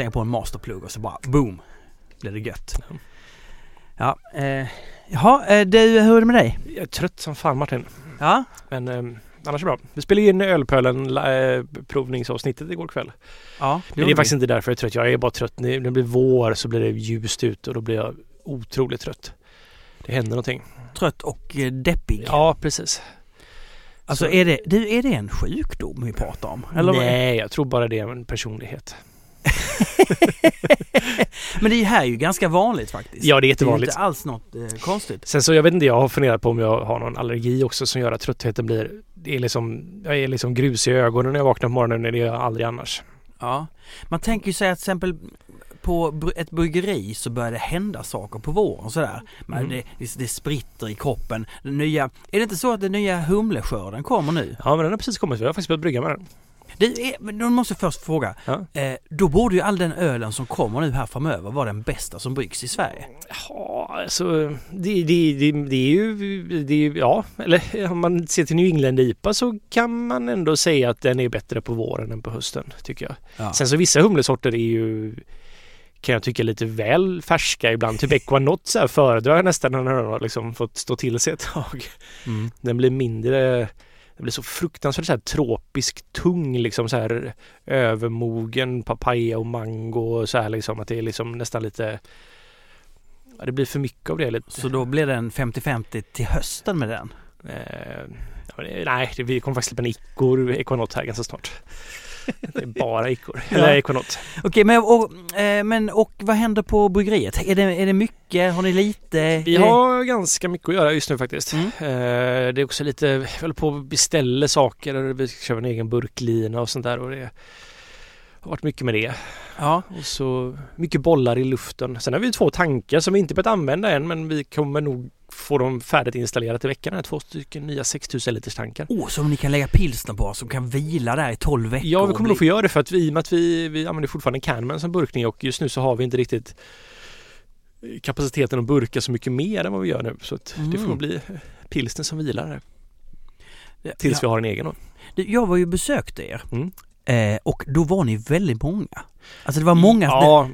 slänga på en masterplugg och så bara boom! Blir det gött. Ja, eh, jaha, eh, du, hur är det med dig? Jag är trött som fan Martin. Ja, Men eh, annars är det bra. Vi spelade in Ölpölen eh, provningsavsnittet igår kväll. ja. Men det är faktiskt inte därför jag är trött. Jag är bara trött. När det blir vår så blir det ljust ut och då blir jag otroligt trött. Det händer någonting. trött och eh, deppig. Ja, precis. Alltså så- är det, du, är det en sjukdom vi pratar om? Eller Nej, jag tror bara det är en personlighet. Men det här är ju ganska vanligt faktiskt. Ja, det är Det är jättevanligt. inte alls något eh, konstigt. Sen så jag vet inte, jag har funderat på om jag har någon allergi också som gör att tröttheten blir... Det är liksom, jag är liksom grus i ögonen när jag vaknar på morgonen. Det är jag aldrig annars. Ja. Man tänker ju sig att till exempel på ett bryggeri så börjar det hända saker på våren sådär. Men Mm. det, det, det spritter i kroppen. Den nya, är det inte så att den nya humleskörden kommer nu? Ja, men den har precis kommit. Vi har faktiskt börjat brygga med den. Det är, men då måste först fråga. Ja. Eh, då borde ju all den ölen som kommer nu här framöver vara den bästa som bryggs i Sverige. Ja, alltså det, det, det, det är ju... Det är, ja, eller om man ser till New England-IPA så kan man ändå säga att den är bättre på våren än på hösten, tycker jag. Ja. Sen så vissa humlesorter är ju kan jag tycka lite väl färska ibland. Typ Equanot så här föredrar jag nästan när den har liksom fått stå till sig ett tag. Mm. Den blir mindre den blir så fruktansvärt så här tropisk tung liksom så här övermogen papaya och mango och så här liksom att det är liksom nästan lite ja, det blir för mycket av det lite. Så då blir den 50-50 till hösten med den? Eh, det- nej, det, vi kommer faktiskt släppa en Icor Equanot här ganska snart. Det är bara Icor, Ja. eller Equanot. Okej, men, och, eh, men och vad händer på bryggeriet? Är det, är det mycket? Har ni lite? Vi det- har ganska mycket att göra just nu faktiskt. Mm. Eh, det är också lite, vi håller på att beställa saker. Vi kör en egen burklina och sånt där och det har varit mycket med det. Ja, Och så mycket bollar i luften. Sen har vi två tankar som vi inte börjat använda än men vi kommer nog få dem färdigt installerat i veckan. Här, två stycken nya 6000 liters tankar. oh, som ni kan lägga pilsner på som kan vila där i 12 veckor. Ja, vi kommer nog få göra det för att vi, i och med att vi, vi använder fortfarande Canman som burkning och just nu så har vi inte riktigt kapaciteten att burka så mycket mer än vad vi gör nu. Så att det får Mm. bli pilsner som vilar. Ja, Tills vi har en egen då. Jag var ju och besökte er Mm. eh, och då var ni väldigt många. Alltså det var många. Ja,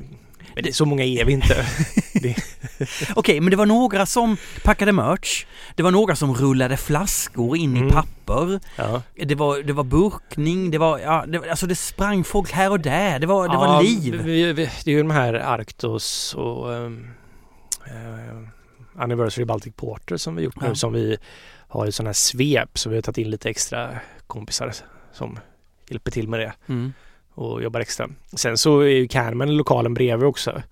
men det, så många är vi inte. Okej, men det var några som packade merch. Det var några som rullade flaskor in i Mm. papper. Ja. Det var, det var burkning, det var, ja, det, alltså det sprang folk här och där. Det var, det Ja, var liv. Vi, vi, det är ju de här Arctos och um, Anniversary Baltic Porter som vi gjort nu som vi har i sådana här svep så vi har tagit in lite extra kompisar som hjälper till med det Mm. och jobbar extra. Sen så är ju Canman lokalen bredvid också.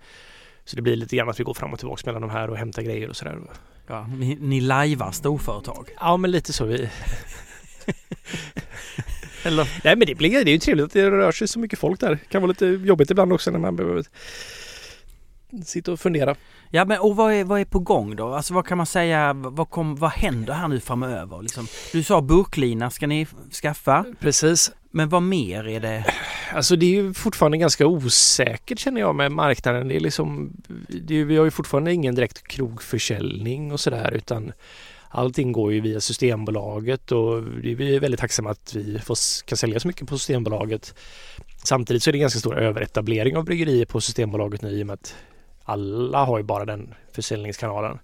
Så det blir lite grann att vi går fram och tillbaka mellan de här och hämtar grejer och sådär. Ja, ni, ni lajvar storföretag. Ja men lite så vi... Eller? Nej men det blir det är ju trevligt att det rör sig så mycket folk där. Det kan vara lite jobbigt ibland också när man behöver sitta och fundera. Ja men och vad är, vad är på gång då? Alltså vad kan man säga, vad, kom, vad händer här nu framöver? Liksom, du sa burklina ska ni skaffa, Precis. men vad mer är det? Alltså det är ju fortfarande ganska osäkert känner jag med marknaden. Det är liksom, det är, vi har ju fortfarande ingen direkt krogförsäljning och sådär utan allting går ju via Systembolaget och det är vi väldigt tacksamma att vi får, kan sälja så mycket på Systembolaget. Samtidigt så är det ganska stor överetablering av bryggerier på Systembolaget nu i och med att alla har ju bara den försäljningskanalen.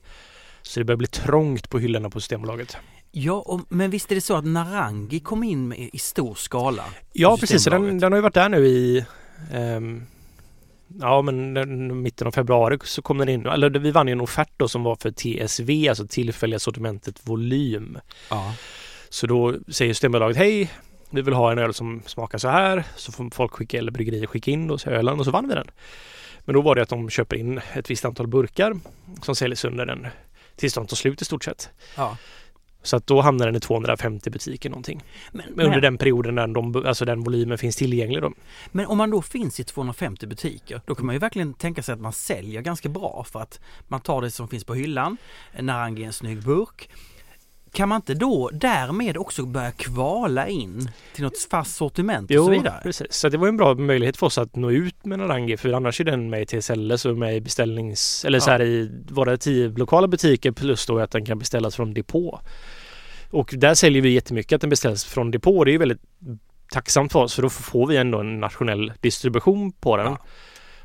Så det börjar bli trångt på hyllorna på Systembolaget. Ja, och, men visst är det så att Narangi kom in med, i stor skala? Ja precis, den, den har ju varit där nu i ehm, Ja men den, mitten av februari så kom den in, eller vi vann ju en offert då som var för TSV, alltså tillfälliga sortimentet volym. Ja. Så då säger Systembolaget hej, vi vill ha en öl som smakar så här. Så får folk skicka, eller bryggerier skicka in då, ölen och så vann vi den. Men då var det att de köper in ett visst antal burkar som säljs under den tills de tar slut i stort sett. ja. Så att då hamnar den i 250 butiker någonting. Men, Men under men, den perioden när de, alltså den volymen finns tillgänglig då. men om man då finns i 250 butiker, då kan man ju verkligen tänka sig att man säljer ganska bra för att man tar det som finns på hyllan, Narangi är en snygg burk. Kan man inte då därmed också börja kvala in till något fast sortiment och så vidare? precis. Så det var en bra möjlighet för oss att nå ut med Narangi för annars är den med i TSLS och med i beställnings... Eller så Ja. här i våra tio lokala butiker plus då att den kan beställas från depå. Och där säljer vi jättemycket att den beställs från depå. Det är ju väldigt tacksamt för oss för då får vi ändå en nationell distribution på den. Ja.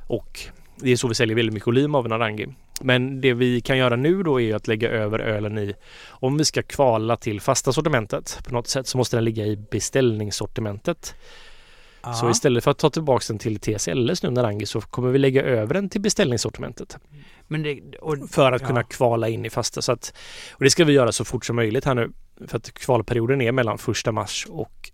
Och det är så vi säljer väldigt mycket volym av Narangi. Men det vi kan göra nu då är att lägga över ölen i, om vi ska kvala till fasta sortimentet på något sätt så måste den ligga i beställningssortimentet. Ja. Så istället för att ta tillbaka den till TSLS nu Narangi så kommer vi lägga över den till beställningssortimentet. Men det, och, För att Ja. kunna kvala in i fasta. Så att, och det ska vi göra så fort som möjligt här nu. För att kvalperioden är mellan första mars och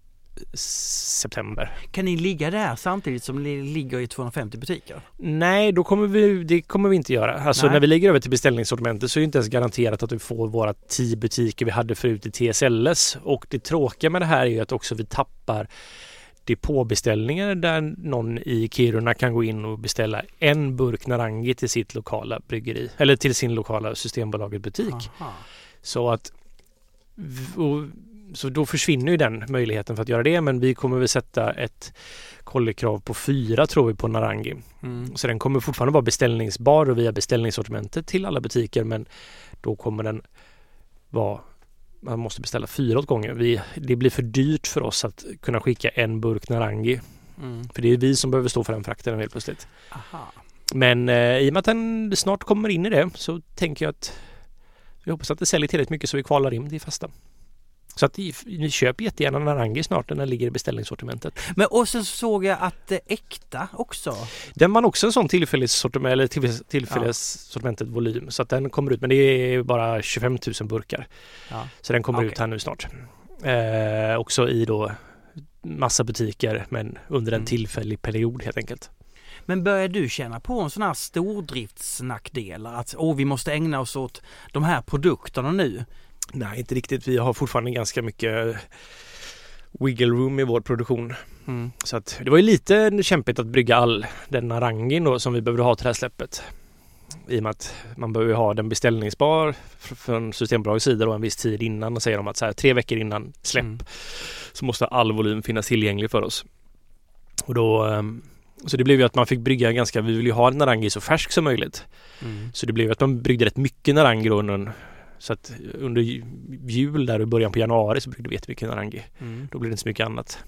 september. kan ni ligga där samtidigt som ni ligger i 250 butiker? Nej, då kommer vi, det kommer vi inte göra. Alltså Nej. när vi lägger över till beställningssortimentet så är det inte ens garanterat att vi får våra 10 butiker vi hade förut i TSLS. Och det tråkiga med det här är ju att också vi tappar depåbeställningar där någon i Kiruna kan gå in och beställa en burk Narangi till sitt lokala bryggeri eller till sin lokala Systembolaget butik. Aha. Så att och, så då försvinner ju den möjligheten för att göra det men vi kommer väl sätta ett kollekrav på fyra tror vi på Narangi. Mm. Så den kommer fortfarande vara beställningsbar och via beställningssortimentet till alla butiker men då kommer den vara man måste beställa fyra åt gången. Vi, det blir för dyrt för oss att kunna skicka en burk Narangi. Mm. För det är vi som behöver stå för den frakten helt plötsligt. Aha. Men eh, i och med att den snart kommer in i det så tänker jag att vi hoppas att det säljer tillräckligt mycket så vi kvalar in det fasta. Så att ni, köper jättegärna Narangi snart när den ligger i beställningssortimentet. Men och sen såg jag att eh, Äkta också. Den var också en sån tillfällighetssortiment eller tillfällighets- tillfällighetssortimentet volym så att den kommer ut men det är bara 25 000 burkar. Ja. Så den kommer Okej. ut här nu snart. Eh, också i då massa butiker men under en Mm. tillfällig period helt enkelt. Men börjar du känna på en sån här stordriftsnackdelar? Att åh, vi måste ägna oss åt de här produkterna nu? Nej, inte riktigt. Vi har fortfarande ganska mycket wiggle room i vår produktion. Mm. Så att det var ju lite kämpigt att brygga all den narangin då som vi behövde ha till det här släppet. I och med att man behöver ha den beställningsbar fr- från Systembolagets sida då en viss tid innan. Och säger de att så här, tre veckor innan släpp Mm. så måste all volym finnas tillgänglig för oss. Och då, ehm, så det blev ju att man fick brygga ganska, vi vill ju ha narangi så färsk som möjligt. Mm. Så det blev att man bryggde rätt mycket narangi då under, så att under ju- jul där och början på januari så bryggde vi jättemycket narangi. Mm. Då blev det inte så mycket annat.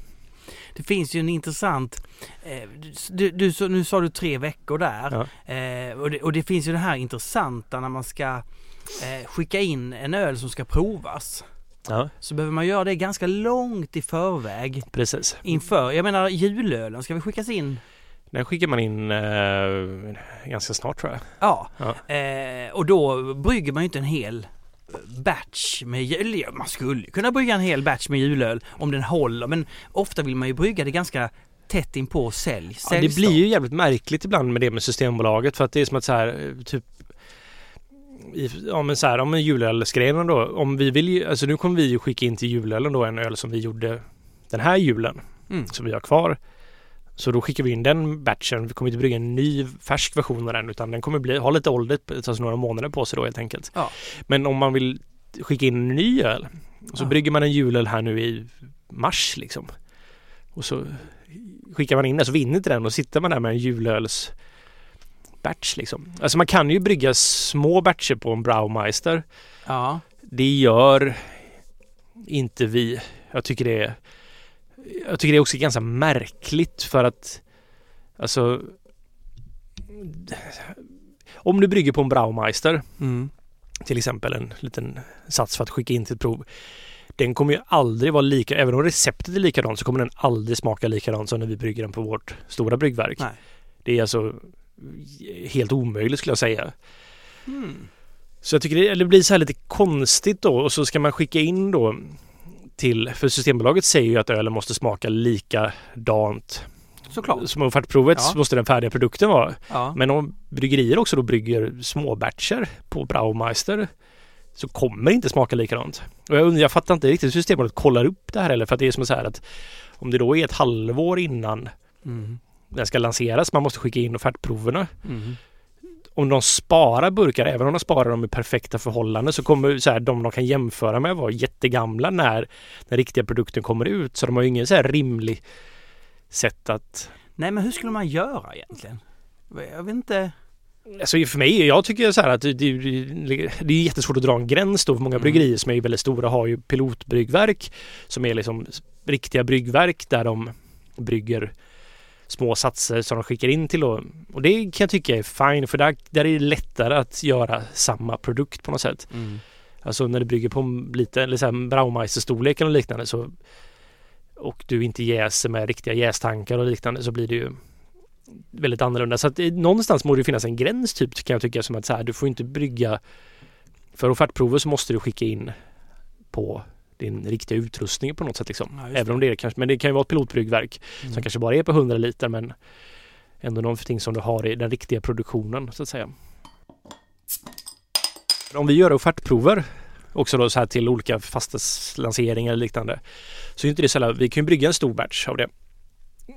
Det finns ju en intressant, eh, du, du, nu sa du tre veckor där. Ja. Eh, och, det, och det finns ju det här intressanta när man ska eh, skicka in en öl som ska provas. Ja, Så behöver man göra det ganska långt i förväg precis. inför, jag menar julölen ska vi skickas in? Den skickar man in eh, ganska snart tror jag. Ja, Ja. Eh, och då brygger man ju inte en hel batch med jul. Man skulle kunna brygga en hel batch med julöl om den håller men ofta vill man ju brygga det ganska tätt in på sälj. Ja, det blir ju jävligt märkligt ibland med det med Systembolaget för att det är som att så här typ ja men så här, om en julölsgrejen då. Om vi vill ju, alltså nu kommer vi ju skicka in till julölen då en öl som vi gjorde den här julen Mm. som vi har kvar. Så då skickar vi in den batchen. Vi kommer inte brygga en ny färsk version av den utan den kommer bli, ha lite ålder, alltså några månader på sig då helt enkelt. Ja. Men om man vill skicka in en ny öl så Ja. brygger man en julöl här nu i mars liksom. Och så skickar man in den så vinner inte den och sitter man där med en julöls batch liksom. Alltså man kan ju brygga små batcher på en Braumeister. Ja, Det gör inte vi. Jag tycker det är Jag tycker det är också ganska märkligt för att Alltså Om du brygger på en Braumeister mm. till exempel en liten sats för att skicka in till ett prov. Den kommer ju aldrig vara lika, även om receptet är likadant så kommer den aldrig smaka likadant som när vi brygger den på vårt stora bryggverk. Nej. Det är alltså helt omöjligt skulle jag säga. Mm. Så jag tycker det, det blir så här lite konstigt då och så ska man skicka in då till, för Systembolaget säger ju att ölen måste smaka likadant såklart. som offertprovet Ja. måste den färdiga produkten vara. Ja. Men om bryggerier också då brygger småbatcher på Braumeister så kommer det inte smaka likadant. Och jag, undrar, jag fattar inte riktigt hur Systembolaget kollar upp det här heller för att det är som så här att om det då är ett halvår innan Mm. den ska lanseras, man måste skicka in offertproverna. Mm. Om de sparar burkar, även om de sparar dem i perfekta förhållanden så kommer så här, de de kan jämföra med vara jättegamla när den riktiga produkten kommer ut. Så de har ju ingen så här rimlig sätt att Nej men hur skulle man göra egentligen? Jag vet inte. Alltså för mig, jag tycker så här att det, det, det är jättesvårt att dra en gräns då. För många Mm. bryggerier som är väldigt stora har ju pilotbryggverk som är liksom riktiga bryggverk där de brygger små satser som de skickar in till då. Och det kan jag tycka är fine för där, där är det lättare att göra samma produkt på något sätt. Mm. Alltså när du brygger på lite, eller så här Braumeister-storlek eller liknande så och du inte jäser med riktiga jästankar och liknande så blir det ju väldigt annorlunda. Så att någonstans måste det finnas en gräns typ kan jag tycka som att så här, du får inte brygga för offertprover så måste du skicka in på din riktiga utrustning på något sätt liksom. Ja, Även om det är kanske, men det kan ju vara ett pilotbryggverk Mm. som kanske bara är på 100 liter men ändå någonting som du har i den riktiga produktionen så att säga. Om vi gör offertprover också då så här till olika fastighetslanseringar eller liknande så är inte det så här, vi kan ju brygga en stor batch av det.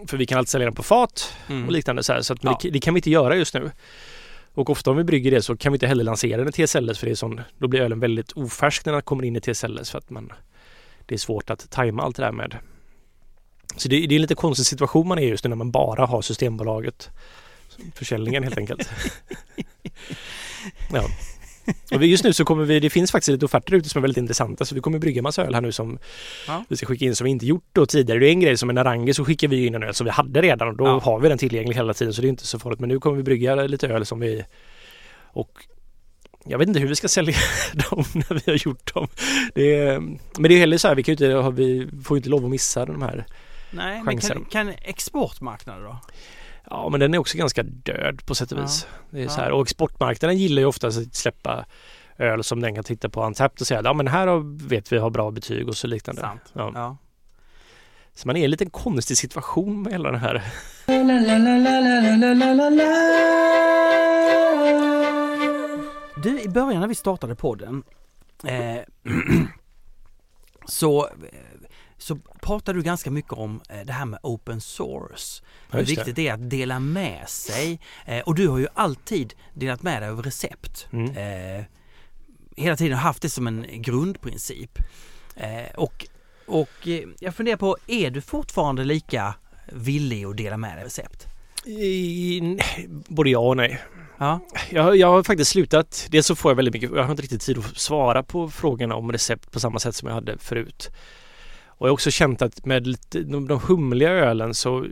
För vi kan alltid sälja den på fat Mm. och liknande så här, så att Ja. det, det kan vi inte göra just nu. Och ofta om vi brygger det så kan vi inte heller lansera den i TSLS för det är sån, då blir ölen väldigt ofärsk när den kommer in i TSLS för att man det är svårt att tajma allt det där med. Så det, det är en lite konstig situation man är just nu när man bara har Systembolaget försäljningen helt enkelt. ja. Och just nu så kommer vi, det finns faktiskt lite offerter ute som är väldigt intressanta så vi kommer brygga massa öl här nu som Ja. vi ska skicka in som vi inte gjort då tidigare. Det är en grej som en Narangi så skickar vi in en öl som vi hade redan och då Ja. har vi den tillgänglig hela tiden så det är inte så farligt. Men nu kommer vi brygga lite öl som vi och jag vet inte hur vi ska sälja dem när vi har gjort dem. Det är, men det är heller så här, vi kan inte, vi får ju inte lov att missa de här. Nej, men chansen. kan, kan exportmarknader då? Ja, men den är också ganska död på sätt och Ja. vis. Det är Ja. så här, och exportmarknaden gillar ju oftast att släppa öl som den kan titta på Antapt och säga ja men här har, vet vi har bra betyg och så liknande. Sant. Ja. Ja. Så man är i en liten konstig situation med hela den här. Du, i början när vi startade podden eh, så, så pratade du ganska mycket om eh, det här med open source. Hur viktigt det är att dela med sig. Eh, och du har ju alltid delat med dig av recept. Mm. Eh, hela tiden haft det som en grundprincip. Eh, och och jag funderar på, är du fortfarande lika villig att dela med dig av recept? I, både ja och nej. Ja, Jag, jag har faktiskt slutat. Dels så får jag väldigt mycket, jag har inte riktigt tid att svara på frågorna om recept på samma sätt som jag hade förut. Och jag har också känt att med lite, de, de humliga ölen så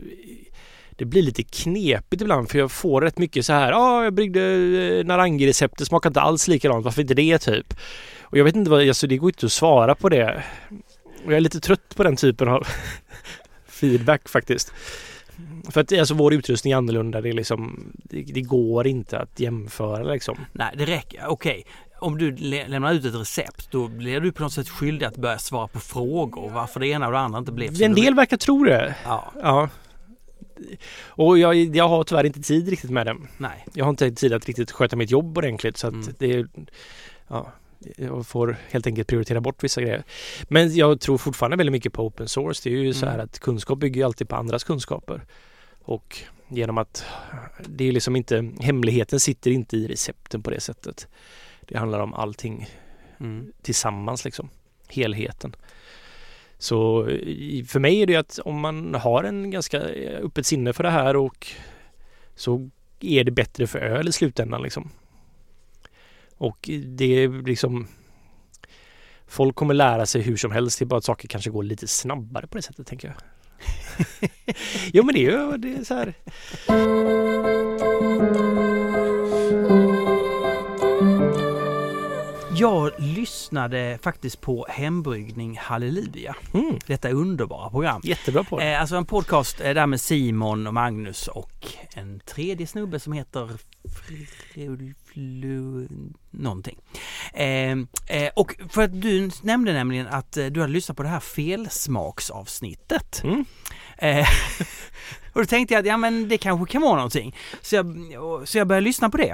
det blir lite knepigt ibland för jag får rätt mycket så här, ja ah, jag bryggde eh, Narangi-recept, det smakar inte alls likadant, varför inte det typ? Och jag vet inte vad, alltså det går inte att svara på det. Och jag är lite trött på den typen av feedback faktiskt. För att alltså vår utrustning är annorlunda, det är liksom, det, det går inte att jämföra liksom. nej det räcker, okej. Om du lä- lämnar ut ett recept då blir du på något sätt skyldig att börja svara på frågor varför det ena och det andra inte blev En del verkar tro det. Ja, Ja. Och jag, jag har tyvärr inte tid riktigt med det. nej. Jag har inte tid att riktigt sköta mitt jobb ordentligt så att Mm. det är, ja, jag får helt enkelt prioritera bort vissa grejer. Men jag tror fortfarande väldigt mycket på open source. Det är ju så här Mm. att kunskap bygger ju alltid på andras kunskaper. Och genom att det är liksom inte, hemligheten sitter inte i recepten på det sättet. Det handlar om allting Mm. tillsammans liksom. Helheten. Så för mig är det att om man har en ganska öppet sinne för det här och så är det bättre för öl i slutändan liksom. Och det är liksom Folk kommer lära sig hur som helst. Det är bara att saker kanske går lite snabbare på det sättet tänker jag. jo men det är ju det är så här. Jag lyssnade faktiskt på Hembryggning Halleluja. Mm, Detta underbara program. jättebra det. Eh, alltså en podcast eh, där med Simon och Magnus och en tredje snubbe som heter någonting. Eh, eh, och för att du nämnde nämligen att du hade lyssnat på det här felsmaksavsnittet. Mm. Och då tänkte jag att ja men det kanske kan vara någonting. Så jag, så jag började lyssna på det.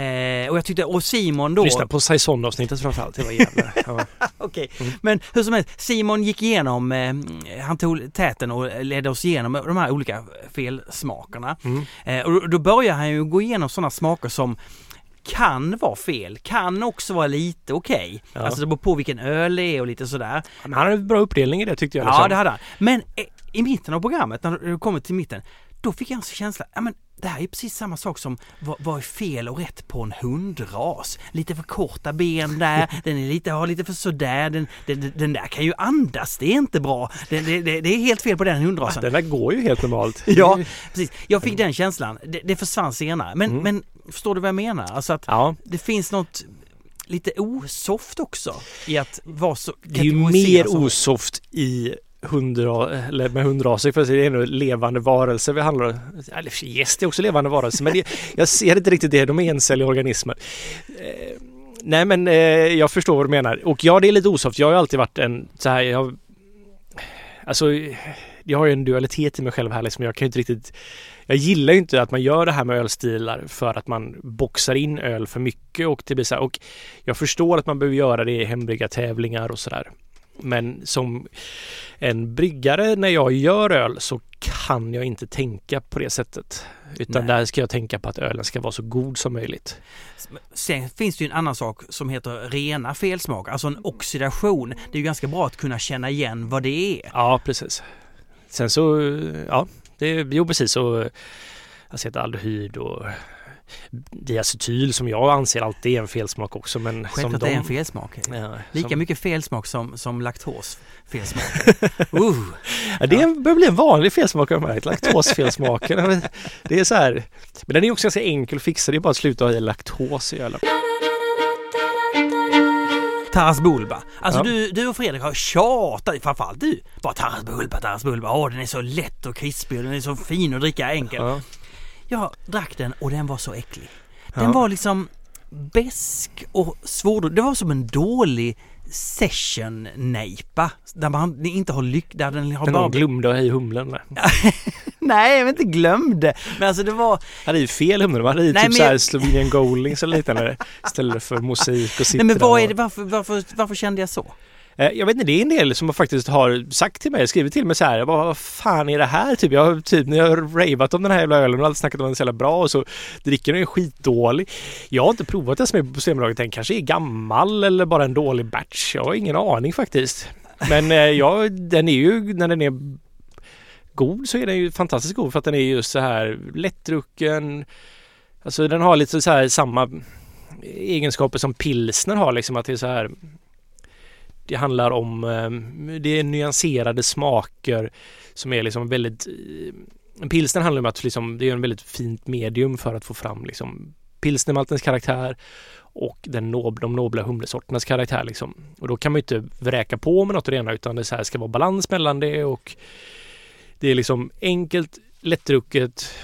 Eh, och jag tyckte, och Simon då... Lyssna på Saison-avsnittet framförallt. Det var jävla... Ja. Okej, Mm. men hur som helst, Simon gick igenom, eh, han tog täten och ledde oss igenom de här olika felsmakerna. Mm. Eh, och då- börjar han ju gå igenom sådana smaker som kan vara fel, kan också vara lite okej. Ja. Alltså det beror på vilken öl det är och lite sådär. Men han hade en bra uppdelning i det tyckte jag. Ja, liksom. det hade han. Men eh, i mitten av programmet, när du kommer till mitten, då fick jag en känsla, ja men det här är precis samma sak som vad, vad är fel och rätt på en hundras? Lite för korta ben där, den är lite, har lite för sådär, den, den, den där kan ju andas, det är inte bra. Det, det, det är helt fel på den hundrasen. Den där går ju helt normalt. Ja, precis. Jag fick den känslan. Det, det försvann senare. Men, Mm. men förstår du vad jag menar? Alltså att Ja, det finns något lite osoft också i att vara så det är ju mer osoft i hundra, eller med hundraser för det är ändå levande varelser vi handlar om. Eller sig, gäst är också levande varelser men det, jag ser inte riktigt det, de är encelliga organismer. Eh, nej men eh, jag förstår vad du menar och ja det är lite osoft. Jag har ju alltid varit en så här, jag, alltså jag har ju en dualitet i mig själv här liksom. Jag kan ju inte riktigt jag gillar ju inte att man gör det här med ölstilar för att man boxar in öl för mycket och det blir så här, och jag förstår att man behöver göra det i hembryggartävlingar och sådär. Men som en bryggare när jag gör öl så kan jag inte tänka på det sättet. Utan Nej. där ska jag tänka på att ölen ska vara så god som möjligt. Sen finns det ju en annan sak som heter rena felsmak, alltså en oxidation. Det är ju ganska bra att kunna känna igen vad det är. Ja, precis. Sen så, ja, det, jo precis så acetaldehyd och diacetyl som jag anser alltid är en felsmak också. Men som Självklart de, det är en felsmak. Ja, Lika som, mycket felsmak som, som laktos felsmak. uh, Ja, det är- börjar bli en vanlig felsmak har jag märkt. Laktosfelsmaken. Det är så här. Men den är också ganska enkel att fixa. Det är bara att sluta ha i laktos i ölen. Taras Bulba. Alltså Ja. du, du och Fredrik har tjatat, framförallt du. Bara Taras Bulba, Taras Bulba. Åh, den är så lätt och krispig och den är så fin att dricka enkel. Ja. Jag drack den och den var så äcklig. Den Ja. var liksom besk och svår. Det var som en dålig session-nejpa. Där man inte har lyck... Där den har Den bara... glömde att ha i humlen. Nej, jag inte glömde. Men alltså det var... hade i fel humle. Man hade i Nej, typ men så här jag- Slovenian Goldings eller liknande istället för mosaik och Nej men vad är det? Varför, varför, varför kände jag så? Eh, jag vet inte, det är en del som faktiskt har sagt till mig, skrivit till mig så här, jag bara, vad fan är det här? Typ, jag har typ, när jag har ravat om den här jävla ölen och alltid snackat om den så jävla bra och så dricker den skitdålig. Jag har inte provat den som är på Systembolaget, den kanske är gammal eller bara en dålig batch. Jag har ingen aning faktiskt. Men eh, ja, den är ju, när den är god så är den ju fantastiskt god för att den är just så här lättdrucken. Alltså den har lite så här samma egenskaper som pilsner har liksom att det är så här det handlar om eh, det är nyanserade smaker som är liksom väldigt eh, en pilsner handlar om att liksom, det är en väldigt fint medium för att få fram liksom pilsnermaltens karaktär och den nob, de nobla humlesorternas karaktär liksom. Och då kan man inte vräka på med något det ena utan det så här ska vara balans mellan det och det är liksom enkelt, lättdrucket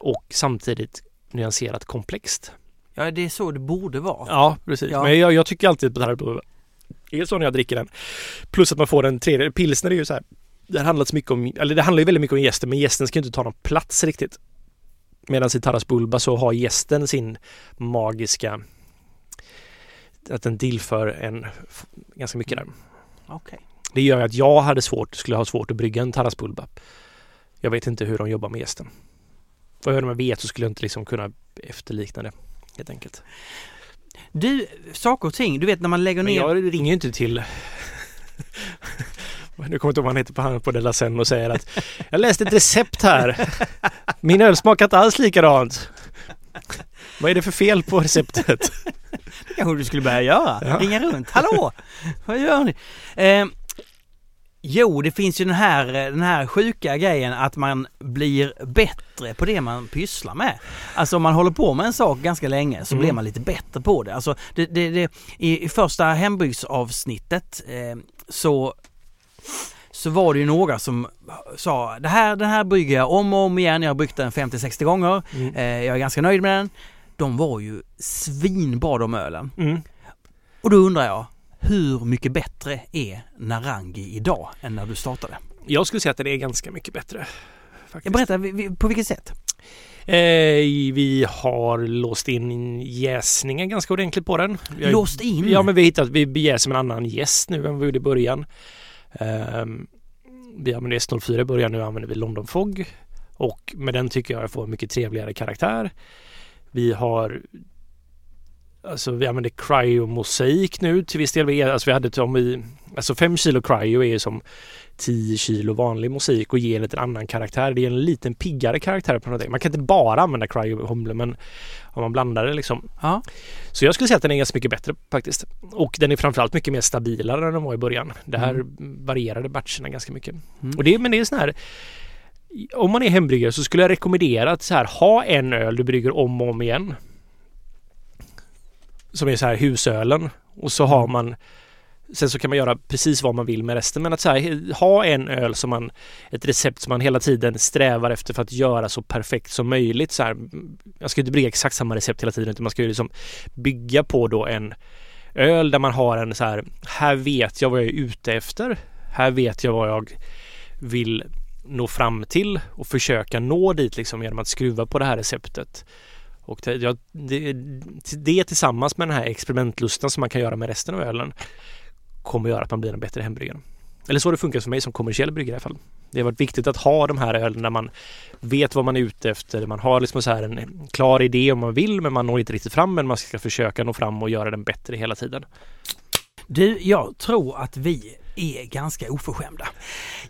och samtidigt nyanserat komplext. Ja, det är så det borde vara. Ja, precis. Ja. Men jag, jag tycker alltid på det här är så när jag dricker den. Plus att man får den tredje. Pilsner är ju så här. Det så mycket om, eller det handlar ju väldigt mycket om gästen men gästen ska ju inte ta någon plats riktigt. Medan i Taras Bulba så har gästen sin magiska att den tillför en ganska mycket där. Okej. Det gör att jag hade svårt, skulle ha svårt att brygga en Taras Bulba. Jag vet inte hur de jobbar med gästen. Vad jag vet så skulle jag inte liksom kunna efterlikna det helt enkelt. Du, saker och ting, du vet när man lägger Men ner... jag ringer ju inte till nu kommer inte ihåg vad han heter på, han på Della Sen och säger att jag läste ett recept här. Min öl smakar inte alls likadant. Vad är det för fel på receptet? Det kanske du skulle börja göra. Ja. Ringa runt. Hallå! Vad gör ni? Eh, jo, det finns ju den här, den här sjuka grejen att man blir bättre på det man pysslar med. Alltså om man håller på med en sak ganska länge så Mm. blir man lite bättre på det. Alltså det, det, det, i, i första hembygdsavsnittet eh, så så var det ju några som sa det här, den här brygger jag om och om igen. Jag har bryggt den 50-60 gånger. Mm. Eh, jag är ganska nöjd med den. De var ju svinbra de ölen. Mm. Och då undrar jag, hur mycket bättre är Narangi idag än när du startade? Jag skulle säga att det är ganska mycket bättre. Faktiskt. Vi- på vilket sätt? Eh, vi har låst in jäsningen ganska ordentligt på den. Har- Låst in? Ja men vi har hittat, vi jäser med en annan jäst nu än vi gjorde i början. Ehm, vi använde S04 i början, nu använder vi London Fog. Och med den tycker jag jag får en mycket trevligare karaktär. Vi har Alltså vi använder cryomosaik nu till viss del. Alltså vi hade om vi, alltså 5 kilo cryo är ju som 10 kilo vanlig mosaik och ger en lite annan karaktär. Det är en liten piggare karaktär på någonting. Man kan inte bara använda cryo-humle men om man blandar det liksom. Ja. Så jag skulle säga att den är ganska mycket bättre faktiskt. Och den är framförallt mycket mer stabilare än den var i början. Det här Mm. varierade batcherna ganska mycket. Mm. Och det, men det är sån här om man är hembryggare så skulle jag rekommendera att så här, ha en öl du brygger om och om igen. Som är så här husölen. Och så har man Sen så kan man göra precis vad man vill med resten men att så här, ha en öl som man Ett recept som man hela tiden strävar efter för att göra så perfekt som möjligt. Så här, jag ska inte brygga exakt samma recept hela tiden utan man ska ju liksom bygga på då en öl där man har en så här Här vet jag vad jag är ute efter. Här vet jag vad jag vill nå fram till och försöka nå dit liksom genom att skruva på det här receptet. Och det, ja, det, det tillsammans med den här experimentlusten som man kan göra med resten av ölen kommer göra att man blir en bättre hembryggare. Eller så har det funkat för mig som kommersiell bryggare i alla fall. Det har varit viktigt att ha de här ölen där man vet vad man är ute efter. Man har liksom så här en klar idé om man vill men man når inte riktigt fram men man ska försöka nå fram och göra den bättre hela tiden. Du, jag tror att vi är ganska oförskämda.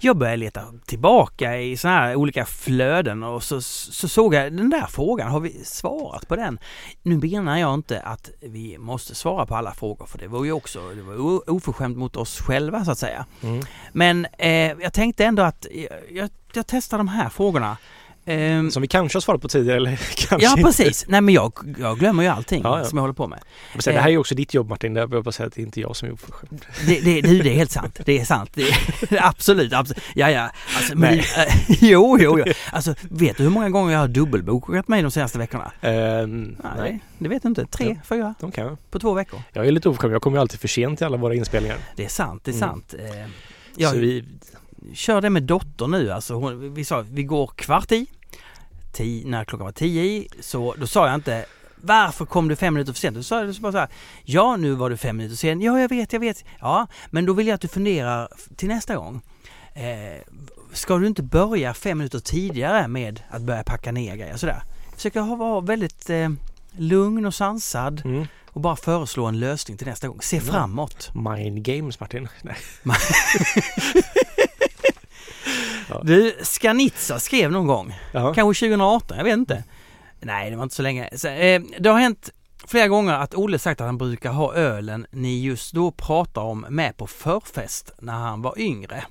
Jag började leta tillbaka i sådana här olika flöden och så, så såg jag den där frågan, har vi svarat på den? Nu menar jag inte att vi måste svara på alla frågor för det var ju också det var oförskämt mot oss själva så att säga. Mm. Men eh, jag tänkte ändå att jag, jag, jag testar de här frågorna. Ehm, Som vi kanske har svarat på tidigare eller kanske ja inte. precis, nej men jag, jag glömmer ju allting Ja, ja. som jag håller på med. Sen, det här är ju också ditt jobb Martin. Jag bara säga att det är inte jag som är oförskämd. Det, det, det är helt sant. Det är sant. Det är, absolut, absolut. Ja, ja. Alltså, men, Nej. äh, jo, jo, jo. Alltså, vet du hur många gånger jag har dubbelbokat mig de senaste veckorna? Ehm, nej. det vet du inte. Tre, fyra de kan på två veckor. Jag är lite oförskämd. Jag kommer ju alltid för sent till alla våra inspelningar. Det är sant, det är Mm. sant. Jag Så vi, kör det med dottern nu. Alltså, hon, vi sa vi går kvart i. Tio, när klockan var tio i, så då sa jag inte varför kom du fem minuter för sent? Då sa jag bara så här, ja nu var du fem minuter sen. Ja jag vet, jag vet. Ja, men då vill jag att du funderar till nästa gång. Eh, ska du inte börja fem minuter tidigare med att börja packa ner grejer sådär? Försöka vara väldigt eh, lugn och sansad mm, och bara föreslå en lösning till nästa gång. Se Ja. framåt. mind games Martin. Nej. Ja. Du, Skanitsa skrev någon gång Ja. Kanske 2018, jag vet inte. Nej, det var inte så länge. Så, eh, det har hänt flera gånger att Olle sagt att han brukar ha ölen ni just då pratar om med på förfest när han var yngre.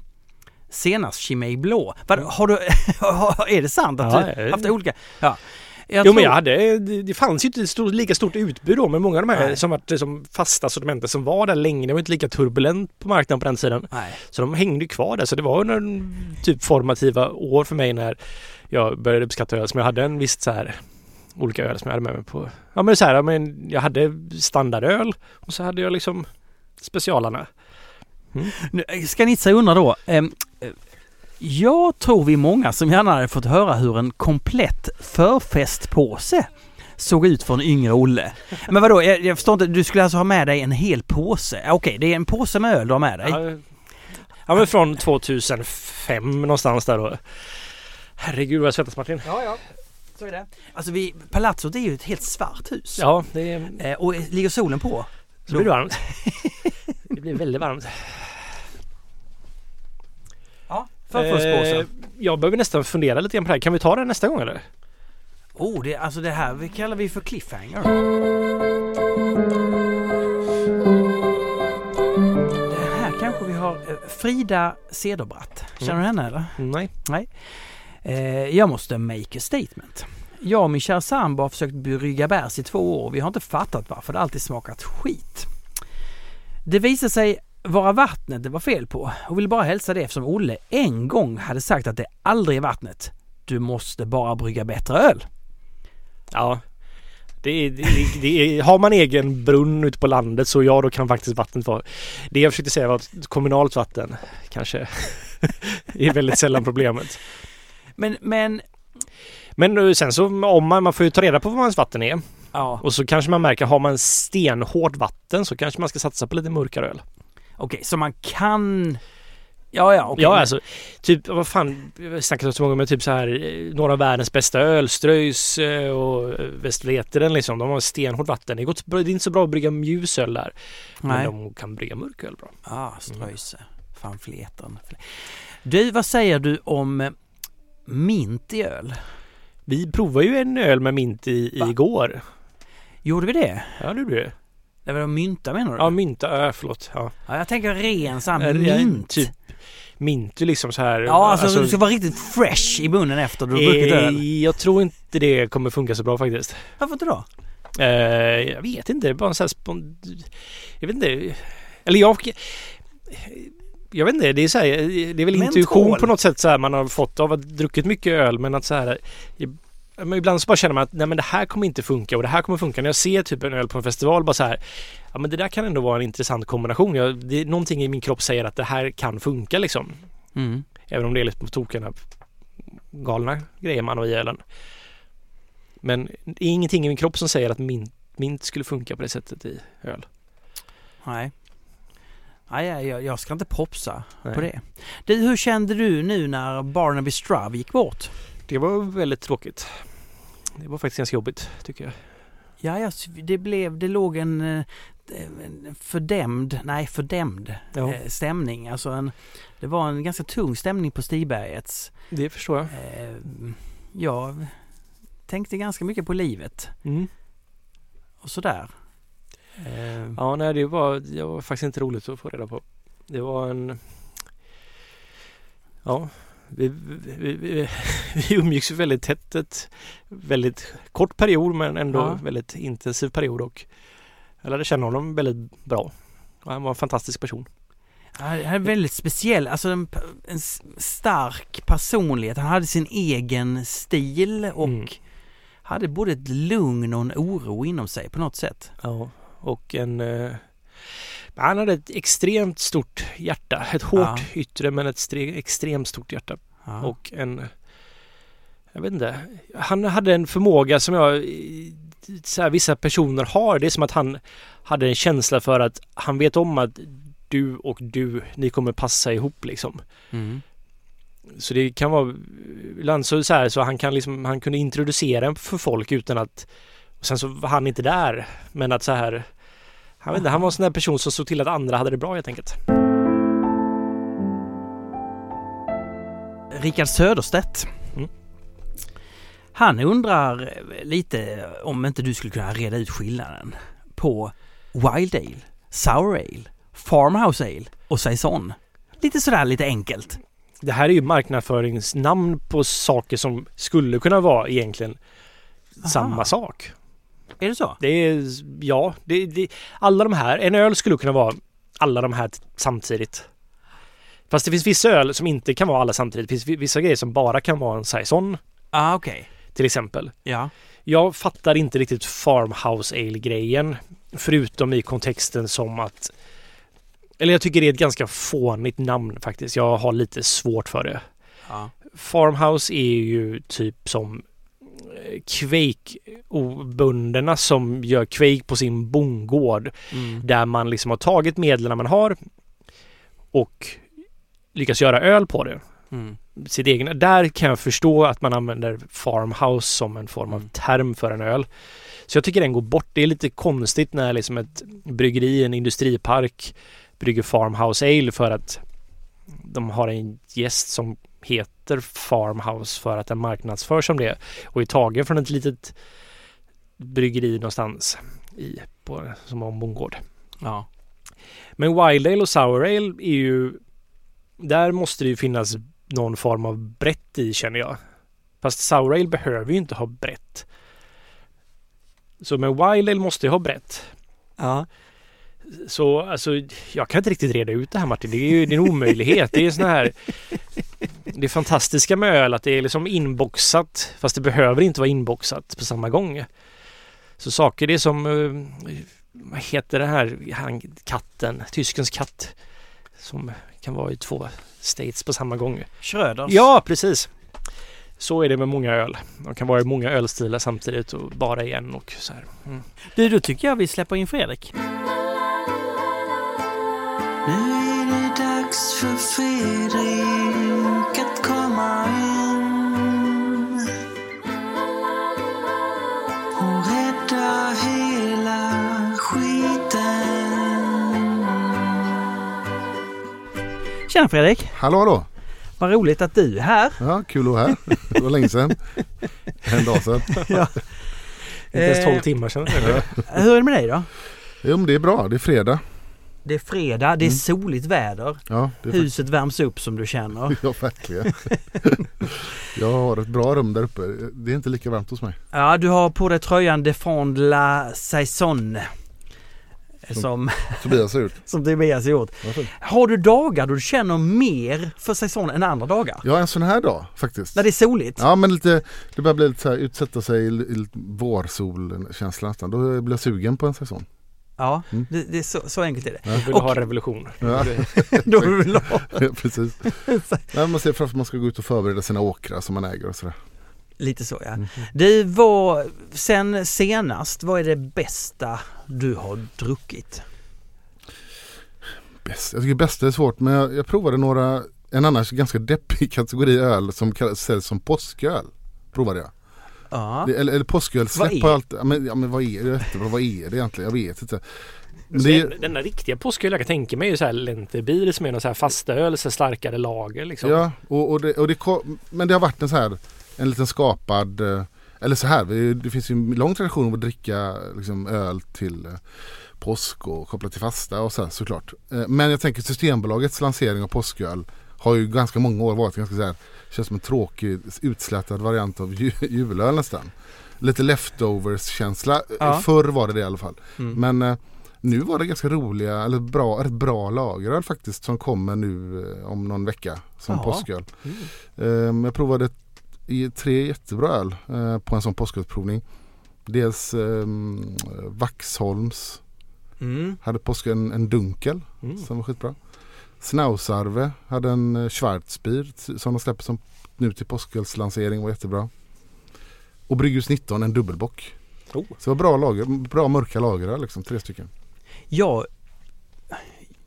Senast Chimay Blå. Vad, har du, är det sant att Ja, du jag- haft olika? Ja. Jag Jo tror- men jag hade, det, det fanns ju inte ett stort, lika stort utbud då med många av de här Nej. som varit som fasta sortimenten som var där länge. Det var inte lika turbulent på marknaden på den sidan. Nej. Så de hängde ju kvar där. Så det var under typ formativa år för mig när jag började uppskatta öl. Som jag hade en viss så här olika öl som jag hade med mig på. Ja men så här, ja, men jag hade standardöl och så hade jag liksom specialarna. Nu, Skanitsa undrar då. ehm, eh, jag tror vi är många som gärna hade fått höra hur en komplett förfestpåse såg ut för en yngre Olle. Men vadå, jag, jag förstår inte, du skulle alltså ha med dig en hel påse? Ja, Okej, det är en påse med öl du har med dig. Ja, ja men från 2005 någonstans där då. Herregud vad jag svettas Martin. Ja, ja. Så är det. Alltså vi, Palazzot är ju ett helt svart hus. Ja, det är Eh, och ligger solen på? Så blir det varmt. Det blir väldigt varmt. Eh, jag behöver nästan fundera lite grann på det här. Kan vi ta det nästa gång eller? Oh, det, alltså det här vi kallar vi för cliffhanger. Det här kanske vi har eh, Frida Cederbratt. Känner du henne eller? Nej. Eh, jag måste make a statement. Jag och min kära sambo har försökt brygga bärs i två år och vi har inte fattat varför det alltid smakat skit. Det visade sig vara vattnet det var fel på och vill bara hälsa det eftersom Olle en gång hade sagt att det aldrig är vattnet. Du måste bara brygga bättre öl. Ja. Det det, det har man egen brunn ute på landet så ja, då kan faktiskt vattnet vara... Det jag försökte säga var att kommunalt vatten kanske är väldigt sällan problemet. Men, men, Men nu sen så om man, man får ju ta reda på vad ens vatten är ja, och så kanske man märker, har man stenhårt vatten så kanske man ska satsa på lite mörkare öl. Okej, så man kan... Ja, ja, okej. Ja, alltså typ vad fan, har snackat om så många med typ så här eh, några av världens bästa öl, Ströjs eh, och Västerleteren liksom. De har stenhårt vatten. Det, gott, det är inte så bra att brygga ljusöl där. Men Nej. de kan brygga mörköl bra. Ja, Ströjse. Fan fletern. Du, vad säger du om eh, mint i öl? Vi provade ju en öl med mint i, Va? igår. Gjorde vi det? Ja, det gjorde vi. Det var mynta menar du? Ja, mynta, äh, förlåt. Ja. Ja, jag tänker ren sån här Äh, mint. Typ mint liksom så här. Ja, alltså, du ska vara riktigt fresh i munnen efter du har druckit eh, öl. Jag tror inte det kommer funka så bra faktiskt. Varför inte då? Eh, jag vet inte, det är bara en sån här spon... Jag vet inte. Eller jag... Jag vet inte, det är så här, det är väl Menthol. intuition på något sätt så här man har fått av att druckit mycket öl men att så här men ibland så bara känner man att nej men det här kommer inte funka och det här kommer funka. När jag ser typ en öl på en festival bara så här Ja men det där kan ändå vara en intressant kombination. Jag, det någonting i min kropp säger att det här kan funka liksom. Mm. Även om det är lite på tokerna galna grejer man har i ölen. Men det är ingenting i min kropp som säger att mint, mint skulle funka på det sättet i öl. Nej. Nej, jag, jag- ska inte propsa Nej. på det. Du, hur kände du nu när Barnaby Strav gick bort? Det var väldigt tråkigt. Det var faktiskt ganska jobbigt tycker jag. Ja, jag, det blev, det låg en, eh, fördämd, nej fördämd Ja. eh, stämning. Alltså en, det var en ganska tung stämning på Stibergets. Det förstår jag. Eh, jag tänkte ganska mycket på livet Mm. och sådär. Ja, nej det var, det var faktiskt inte roligt att få reda på. Det var en... Ja, vi, vi, vi, vi umgicks väldigt tätt ett väldigt kort period men ändå Ja. väldigt intensiv period och jag lärde känna honom väldigt bra. Han var en fantastisk person. Han hade väldigt speciell, alltså en, en stark personlighet. Han hade sin egen stil och Mm. hade både ett lugn och en oro inom sig på något sätt. Ja, och en... Eh, han hade ett extremt stort hjärta. Ett hårt Ja. yttre men ett extremt stort hjärta. Ja. Och en... Jag vet inte. Han hade en förmåga som jag... Så här, vissa personer har. Det är som att han hade en känsla för att han vet om att du och du, ni kommer passa ihop liksom. Mm. Så det kan vara ibland så, så här så han kan liksom, han kunde introducera en för folk utan att och sen så var han inte där. Men att så här han, vet inte, han var en sån där person som såg till att andra hade det bra helt enkelt. Rickard Söderstedt. Mm. Han undrar lite om inte du skulle kunna reda ut skillnaden på Wild Ale, Sour Ale, Farmhouse Ale och Saison. Lite sådär lite enkelt. Det här är ju marknadsföringsnamn på saker som skulle kunna vara egentligen Aha. samma sak. Är det så? Det är, ja, det, det, alla de här, en öl skulle kunna vara alla de här samtidigt. Fast det finns vissa öl som inte kan vara alla samtidigt. Det finns vi- vissa grejer som bara kan vara en saison ah, okej. till exempel. Ja. Jag fattar inte riktigt farmhouse ale-grejen. Förutom i kontexten som att... Eller jag tycker det är ett ganska fånigt namn faktiskt. Jag har lite svårt för det. ja. Farmhouse är ju typ som Quake-bönderna som gör Quake på sin bondgård. Mm. Där man liksom har tagit medlen man har och lyckas göra öl på det. Mm. Sitt egna. Där kan jag förstå att man använder farmhouse som en form av Mm. term för en öl. Så jag tycker den går bort. Det är lite konstigt när liksom ett bryggeri, en industripark brygger farmhouse ale för att de har en gäst som heter farmhouse för att den marknadsförs som det och är tagen från ett litet bryggeri någonstans i, på, som har en bondgård. Ja. Men Wild Ale och Sour Ale är ju... Där måste det ju finnas någon form av brett i känner jag. Fast Sour Ale behöver ju inte ha brett. Så med Wild Ale måste jag ha brett. Ja. Så alltså, jag kan inte riktigt reda ut det här Martin. Det är ju det är en omöjlighet. Det är såna här... Det fantastiska med öl att det är liksom inboxat fast det behöver inte vara inboxat på samma gång. Så saker det är som... eh, Vad heter det här? Han, katten? Tyskens katt. Som kan vara i två states på samma gång. Schröders. Ja, precis. Så är det med många öl. De kan vara i många ölstilar samtidigt och bara i en och så här. Mm. Du, då tycker jag vi släpper in Fredrik. Nu är det dags för Fredrik att komma in och rädda hela skiten. Tjena Fredrik! Hallå hallå! Vad roligt att du är här. Ja, kul att vara här. Det var länge sedan. En dag sedan. Inte ens Eh. 12 timmar sedan. Hur är det med dig då? Jo men det är bra, det är fredag. Det är fredag, det är soligt väder. Ja, Huset värms upp som du känner. Ja, verkligen. Jag har ett bra rum där uppe. Det är inte lika varmt hos mig. Ja, du har på dig tröjan Defend la Saison. Som, Tobias har gjort. som Tobias har gjort. Har du dagar då du känner mer för säsongen än andra dagar? Ja, en sån här dag faktiskt. När det är soligt? Ja, men lite, det börjar bli lite så här, utsätta sig i, i nästan. Då blir jag sugen på en säsong. Ja, Mm. det, det är så, så enkelt är det. Jag vill Och- ha revolution. Ja. Då vill du ha Ja, Precis. Nej, man ser framför att man ska gå ut och förbereda sina åkrar som man äger och sådär. lite så ja. Mm. Du, vad, sen senast, vad är det bästa du har druckit? Bäst. Jag tycker bästa är svårt men jag, jag provade några, en annan ganska deppig kategori öl som kallas, säljs som påsköl. Provade jag. Ja, Det, eller, eller påsköl, Vad släpp allt. Ja, men, ja, men vad är det? Jättebra. Vad är det egentligen? Jag vet inte. Men Så det, den, den där riktiga påsköl jag kan tänka mig är ju så här som är någon så här fasta öl, så starkare lager liksom. ja, och, och det, och det, kom- men det har varit en så här, en liten skapad, eh, eller så här, det finns ju en lång tradition av att dricka liksom, öl till eh, påsk och kopplat till fasta och så här, såklart. Eh, Men jag tänker Systembolagets lansering av påsköl har ju ganska många år varit ganska så här, känns som en tråkig utslätad variant av ju, julöl nästan. Lite leftovers känsla. Ja. Förr var det det i alla fall. mm. Men eh, nu var det ganska roliga, eller bra, rätt bra lageröl faktiskt som kommer nu eh, om någon vecka som Jaha. påsköl. Mm. Eh, jag provade ett- i tre jättebra öl eh, på en sån påskölsprovning. Dels eh, Vaxholms Mm. hade påsk en, en dunkel Mm. som var skitbra. Snausarve hade en eh, Schwarzbier som de släpper som nu till påskölslansering var jättebra. Och Brygghus 19 en dubbelbock. Oh. Så det var bra lager, bra mörka lager liksom, tre stycken. Jag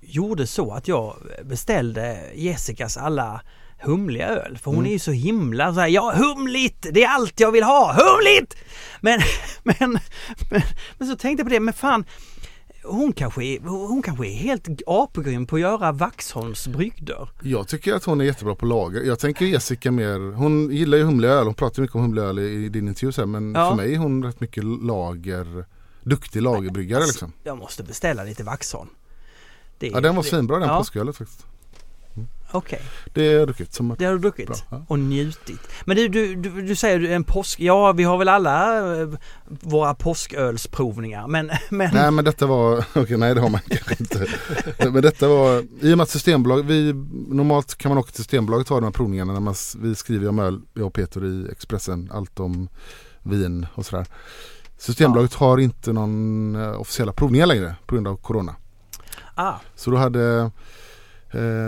gjorde så att jag beställde Jessicas alla humliga öl. För hon Mm. är ju så himla så här, ja humligt, det är allt jag vill ha, humligt! Men, men, men, men så tänkte jag på det, men fan hon kanske är, hon kanske är helt apgrym på att göra Vaxholms brygder. Jag tycker att hon är jättebra på lager. Jag tänker Jessica mer, hon gillar ju humlig öl, hon pratar mycket om humlig öl i, din intervju sen, men Ja. för mig är hon rätt mycket lager, duktig lagerbryggare liksom. Jag måste beställa lite Vaxholm. Det, Ja den var svinbra den ja. påskölet faktiskt. Okej, Det har jag druckit som det har du druckit Bra, ja. och njutit. Men du, du, du, du säger du en påsk, ja vi har väl alla eh, våra påskölsprovningar men, men Nej men detta var, okej nej det har man kanske inte. men detta var, i och med att Systembolag, vi, normalt kan man åka till Systembolaget och ta de här provningarna när man, vi skriver om öl, jag och Peter i Expressen, allt om vin och sådär. Systembolaget har inte någon eh, officiella provningar längre på grund av Corona. ah, Så då hade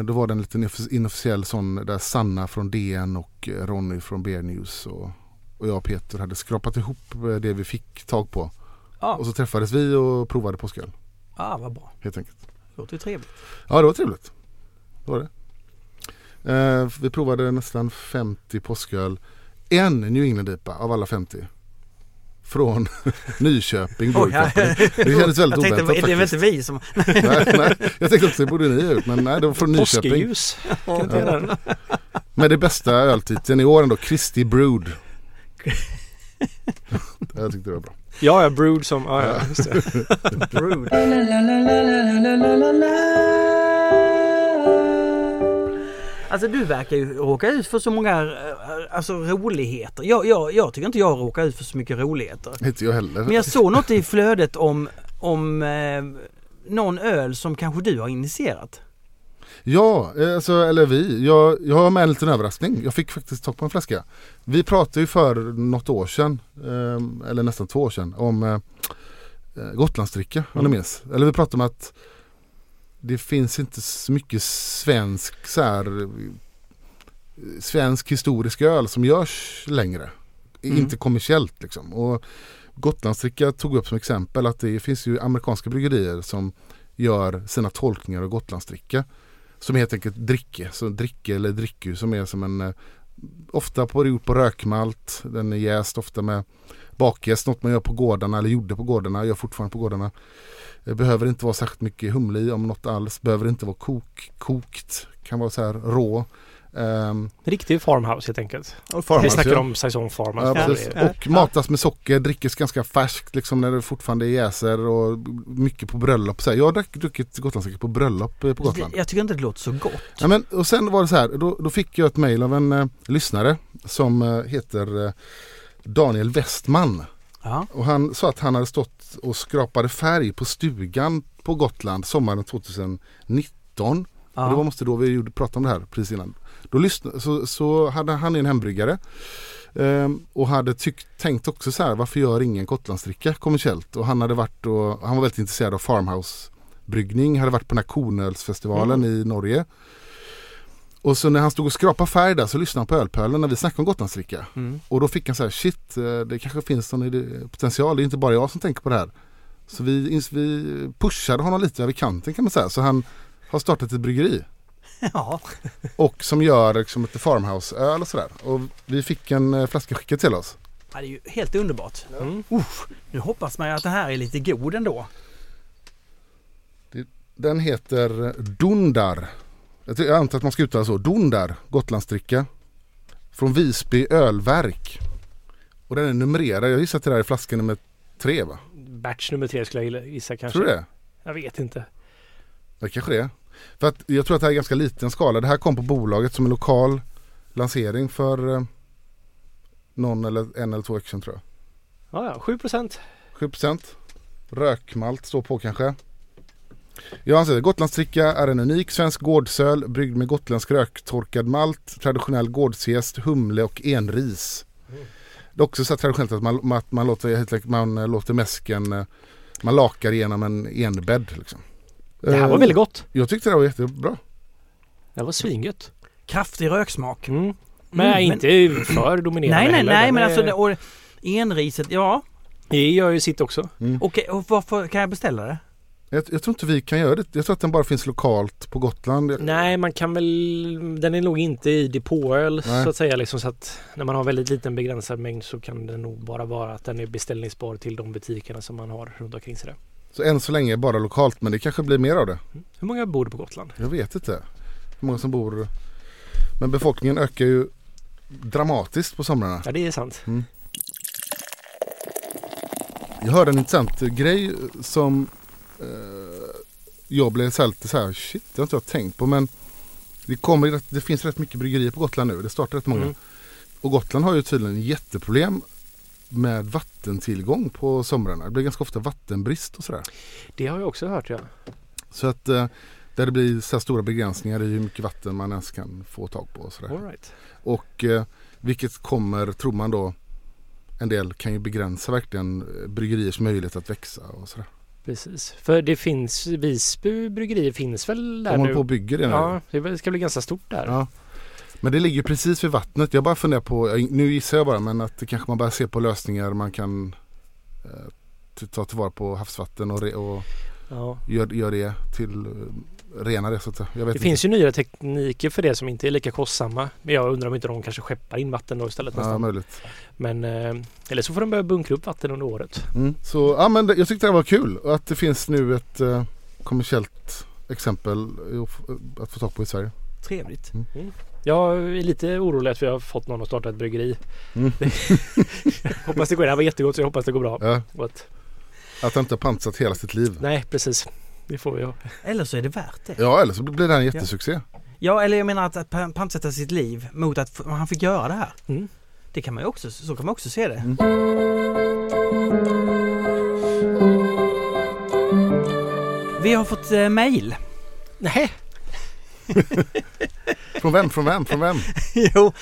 då var det en liten inoffic- inofficiell sån där Sanna från DN och eh, Ronny från BR News och, och jag och Peter hade skrapat ihop eh, det vi fick tag på. ah, Och så träffades vi och provade påsköl ah vad bra. helt enkelt. Låter ju trevligt. Ja det var trevligt. Det var det. Eh, vi provade nästan 50 påsköl. En New England IPA av alla 50. Från Nyköping Oj, ja. Det kändes väldigt jag tänkte, oväntat det är väl faktiskt. inte vi som... nej, nej, jag tänkte också det borde ni ha gjort men nej det var från Nyköping. Påskeljus. Den? Med det bästa öltiteln i år ändå, Christy Brood. jag tyckte det var bra. Ja, ja, Brood som... Ja, ja, just det. Brood. Alltså du verkar ju råka ut för så många eh, alltså, roligheter. Jag, jag, jag tycker inte jag råkar ut för så mycket roligheter. Inte jag heller. Men jag såg något i flödet om, om eh, någon öl som kanske du har initierat. Ja, eh, alltså, eller vi. Jag, jag har med en liten överraskning. Jag fick faktiskt tag på en flaska. Vi pratade ju för något år sedan, eh, eller nästan två år sedan, om eh, eh, Gotlandsdricka, om ni minns. Eller vi pratade om att det finns inte så mycket svensk så här, svensk historisk öl som görs längre. Mm. Inte kommersiellt liksom. Och Gotlandsdricka tog upp som exempel att det finns ju amerikanska bryggerier som gör sina tolkningar av Gotlandsdricka. Som helt enkelt dricke, så dricke eller dricku som är som en eh, Ofta på, på rökmalt, den är jäst ofta med bakjäst, något man gör på gårdarna eller gjorde på gårdarna, gör fortfarande på gårdarna. Det behöver inte vara särskilt mycket humle i om något alls, behöver inte vara kok, kokt, kan vara så här rå. Um, Riktig farmhouse helt enkelt. Vi farmhouse, snackar ja. om saison farmhouse. Ja, precis. Och matas med socker, drickes ganska färskt liksom när det fortfarande jäser och mycket på bröllop. Så här. Jag har druck- druckit Gotlandsdryck på bröllop eh, på Gotland. Jag tycker inte det låter så gott. Ja, men, och sen var det så här, då, då fick jag ett mejl av en eh, lyssnare som eh, heter eh, Daniel Westman. Ja. Och han sa att han hade stått och skrapade färg på stugan på Gotland sommaren 2019. Och det var Ja. måste då vi pratade om det här precis innan. Då lyssnade, så, så hade han en hembryggare. ehm, och hade tyckt, tänkt också så här, varför gör ingen Gotlandsdricka kommersiellt? Och han hade varit och, han var väldigt intresserad av farmhouse bryggning, hade varit på den här Kornölsfestivalen i Norge. Och så när han stod och skrapade färg där så lyssnade han på Ölpölen när vi snackade om Gotlandsdricka. Mm. Och då fick han så här, shit, eh, det kanske finns någon potential, det är inte bara jag som tänker på det här. Så vi, vi pushade honom lite över kanten kan man säga. Så han har startat ett bryggeri. ja. Och som gör liksom ett farmhouse-öl och sådär. Och vi fick en eh, flaska skickad till oss. Ja, Det är ju helt underbart. Mm. Uff, nu hoppas man ju att det här är lite god ändå. Den heter Dundar. Jag antar att man ska uttala så. Dundar, Gotlandsdricka. Från Visby ölverk. Och den är numrerad. Jag gissar att det där är flaska nummer tre va? Batch nummer tre skulle jag gissa kanske. Tror du det? Jag vet inte. Det kanske det är. För att jag tror att det här är ganska liten skala. Det här kom på bolaget som en lokal lansering för eh, någon eller en eller två veckor sedan tror jag. Ja, ja, 7 procent. 7% Rökmalt står på kanske. Jag anser att Gotlandsdricka är en unik svensk gårdsöl bryggd med gotländsk röktorkad malt, traditionell gårdsjäst, humle och enris. Det är också så traditionellt att man, att man, låter, helt man låter mäsken, eh, man lakar igenom en enbädd. Liksom. Det här var Eh, väldigt gott. Jag tyckte det var jättebra. Det var svingött. Kraftig röksmak. Mm. Men Mm, inte för dominerande Nej, nej, heller. nej, Den men är- alltså det, och enriset, ja. Det gör ju sitt också. Okej, och varför kan jag beställa det? Jag, jag tror inte vi kan göra det. Jag tror att den bara finns lokalt på Gotland. Nej, man kan väl... Den är nog inte i depåöl Nej. så att säga. Liksom, så att när man har väldigt liten begränsad mängd så kan det nog bara vara att den är beställningsbar till de butikerna som man har runt omkring sig. Där. Så än så länge bara lokalt men det kanske blir mer av det. Hur många bor på Gotland? Jag vet inte hur många som bor. Men befolkningen ökar ju dramatiskt på somrarna. Ja, det är sant. Jag hörde en intressant grej som jag blev så lite så här, shit det har inte jag tänkt på men det, kommer, det finns rätt mycket bryggerier på Gotland nu. Det startar rätt många. Mm. Och Gotland har ju tydligen jätteproblem med vattentillgång på somrarna. Det blir ganska ofta vattenbrist och sådär. Det har jag också hört ja. Så att eh, där det blir så här stora begränsningar i hur mycket vatten man ens kan få tag på. Och, sådär. All right. och eh, vilket kommer, tror man då, en del kan ju begränsa verkligen eh, bryggeriers möjlighet att växa och sådär. Precis. För det finns Visby bryggeri finns väl där De nu? på och bygger det nu. Ja, det ska bli ganska stort där. Ja. Men det ligger precis vid vattnet. Jag bara funderar på, nu gissar jag bara, men att det kanske man bara ser på lösningar man kan eh, ta tillvara på havsvatten och, re, och Ja. gör, gör det till rena det så att. Jag vet Det inte. finns ju nya tekniker för det som inte är lika kostsamma. Men jag undrar om inte de kanske skeppar in vatten då istället Ja, nästan. möjligt. Men eh, eller så får de börja bunkra upp vatten under året. Mm. Så ja, men jag tyckte det var kul och att det finns nu ett eh, kommersiellt exempel att få- tag på i Sverige. Trevligt. Jag är lite orolig att vi har fått någon att starta ett bryggeri. Mm. hoppas det går. Det här var jättegott så jag hoppas det går bra. Ja, att, att han inte har pansat hela sitt liv. nej precis. Det får vi ha. Eller så är det värt det. Ja, eller så blir det här en jättesuccé. Ja, eller jag menar att, att pan- pantsätta sitt liv mot att han fick göra det här. Mm. Det kan man ju också, så kan man också se det. Mm. Vi har fått eh, mail. Nej. Från vem? Från vem? Från vem? jo,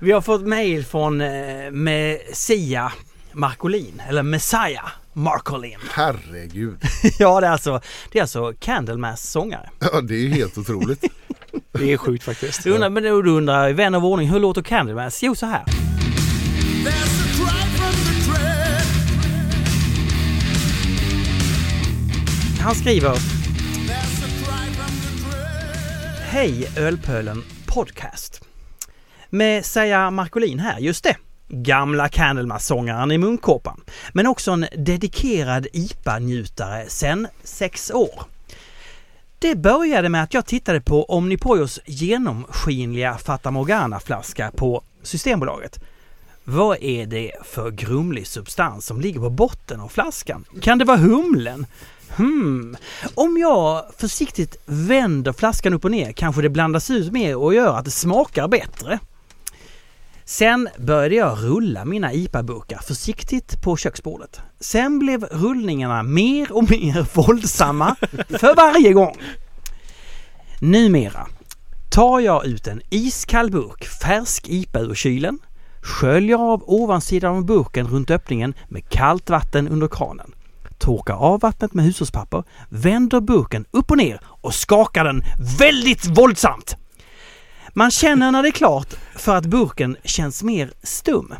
vi har fått mail från eh, Messia Marcolin, eller Messiah Marcolin. Herregud. ja, det är alltså, det är alltså Candlemass sångare. Ja, det är ju helt otroligt. Det är sjukt faktiskt. Du undrar, men du undrar, vän av ordning, hur låter Candlemass? Jo, så här. Han skriver. Hej Ölpölen Podcast. Med Seja Markolin här, just det. Gamla Candlemass-sångaren i munkåpan. Men också en dedikerad IPA-njutare sedan sex år. Det började med att jag tittade på Omnipojos genomskinliga Fata Morgana-flaska på Systembolaget. Vad är det för grumlig substans som ligger på botten av flaskan? Kan det vara humlen? Hmm. Om jag försiktigt vänder flaskan upp och ner kanske det blandas ut mer och gör att det smakar bättre. Sen började jag rulla mina IPA-burkar försiktigt på köksbordet. Sen blev rullningarna mer och mer våldsamma för varje gång. Numera tar jag ut en iskall burk färsk IPA ur kylen, sköljer av ovansidan av burken runt öppningen med kallt vatten under kranen, torkar av vattnet med hushållspapper, vänder burken upp och ner och skakar den väldigt våldsamt. Man känner när det är klart för att burken känns mer stum.